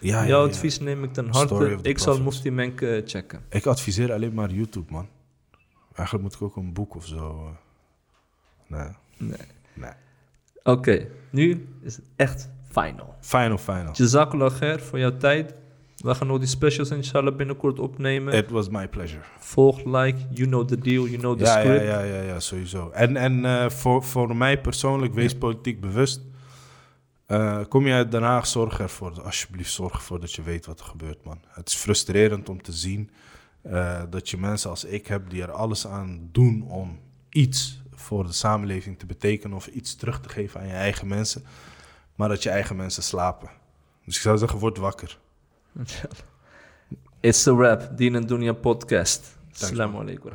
Speaker 3: Ja, ja,
Speaker 2: jouw advies neem ik ten harte. Ik zal. Mufti Menk eh, checken.
Speaker 3: Ik adviseer alleen maar YouTube, man. Eigenlijk moet ik ook een boek of zo. eh. Nee.
Speaker 2: Nee.
Speaker 3: Nee.
Speaker 2: Oké, nu is het echt final.
Speaker 3: Final, final.
Speaker 2: Jazakallah khair voor jouw tijd. We gaan nog die specials inshallah binnenkort opnemen.
Speaker 3: It was my pleasure.
Speaker 2: Volg, like, you know the deal, you know the
Speaker 3: Ja, ja,
Speaker 2: script.
Speaker 3: ja, ja, ja, sowieso. En, en eh, voor, voor mij persoonlijk, wees politiek bewust. Eh, kom je uit Den Haag, zorg ervoor. Alsjeblieft, zorg ervoor dat je weet wat er gebeurt, man. Het is frustrerend om te zien eh, dat je mensen als ik hebt die er alles aan doen om iets voor de samenleving te betekenen of iets terug te geven aan je eigen mensen, maar dat je eigen mensen slapen. Dus ik zou zeggen, word wakker.
Speaker 2: It's a wrap. Dien en Dunya podcast. Assalamu alaikum.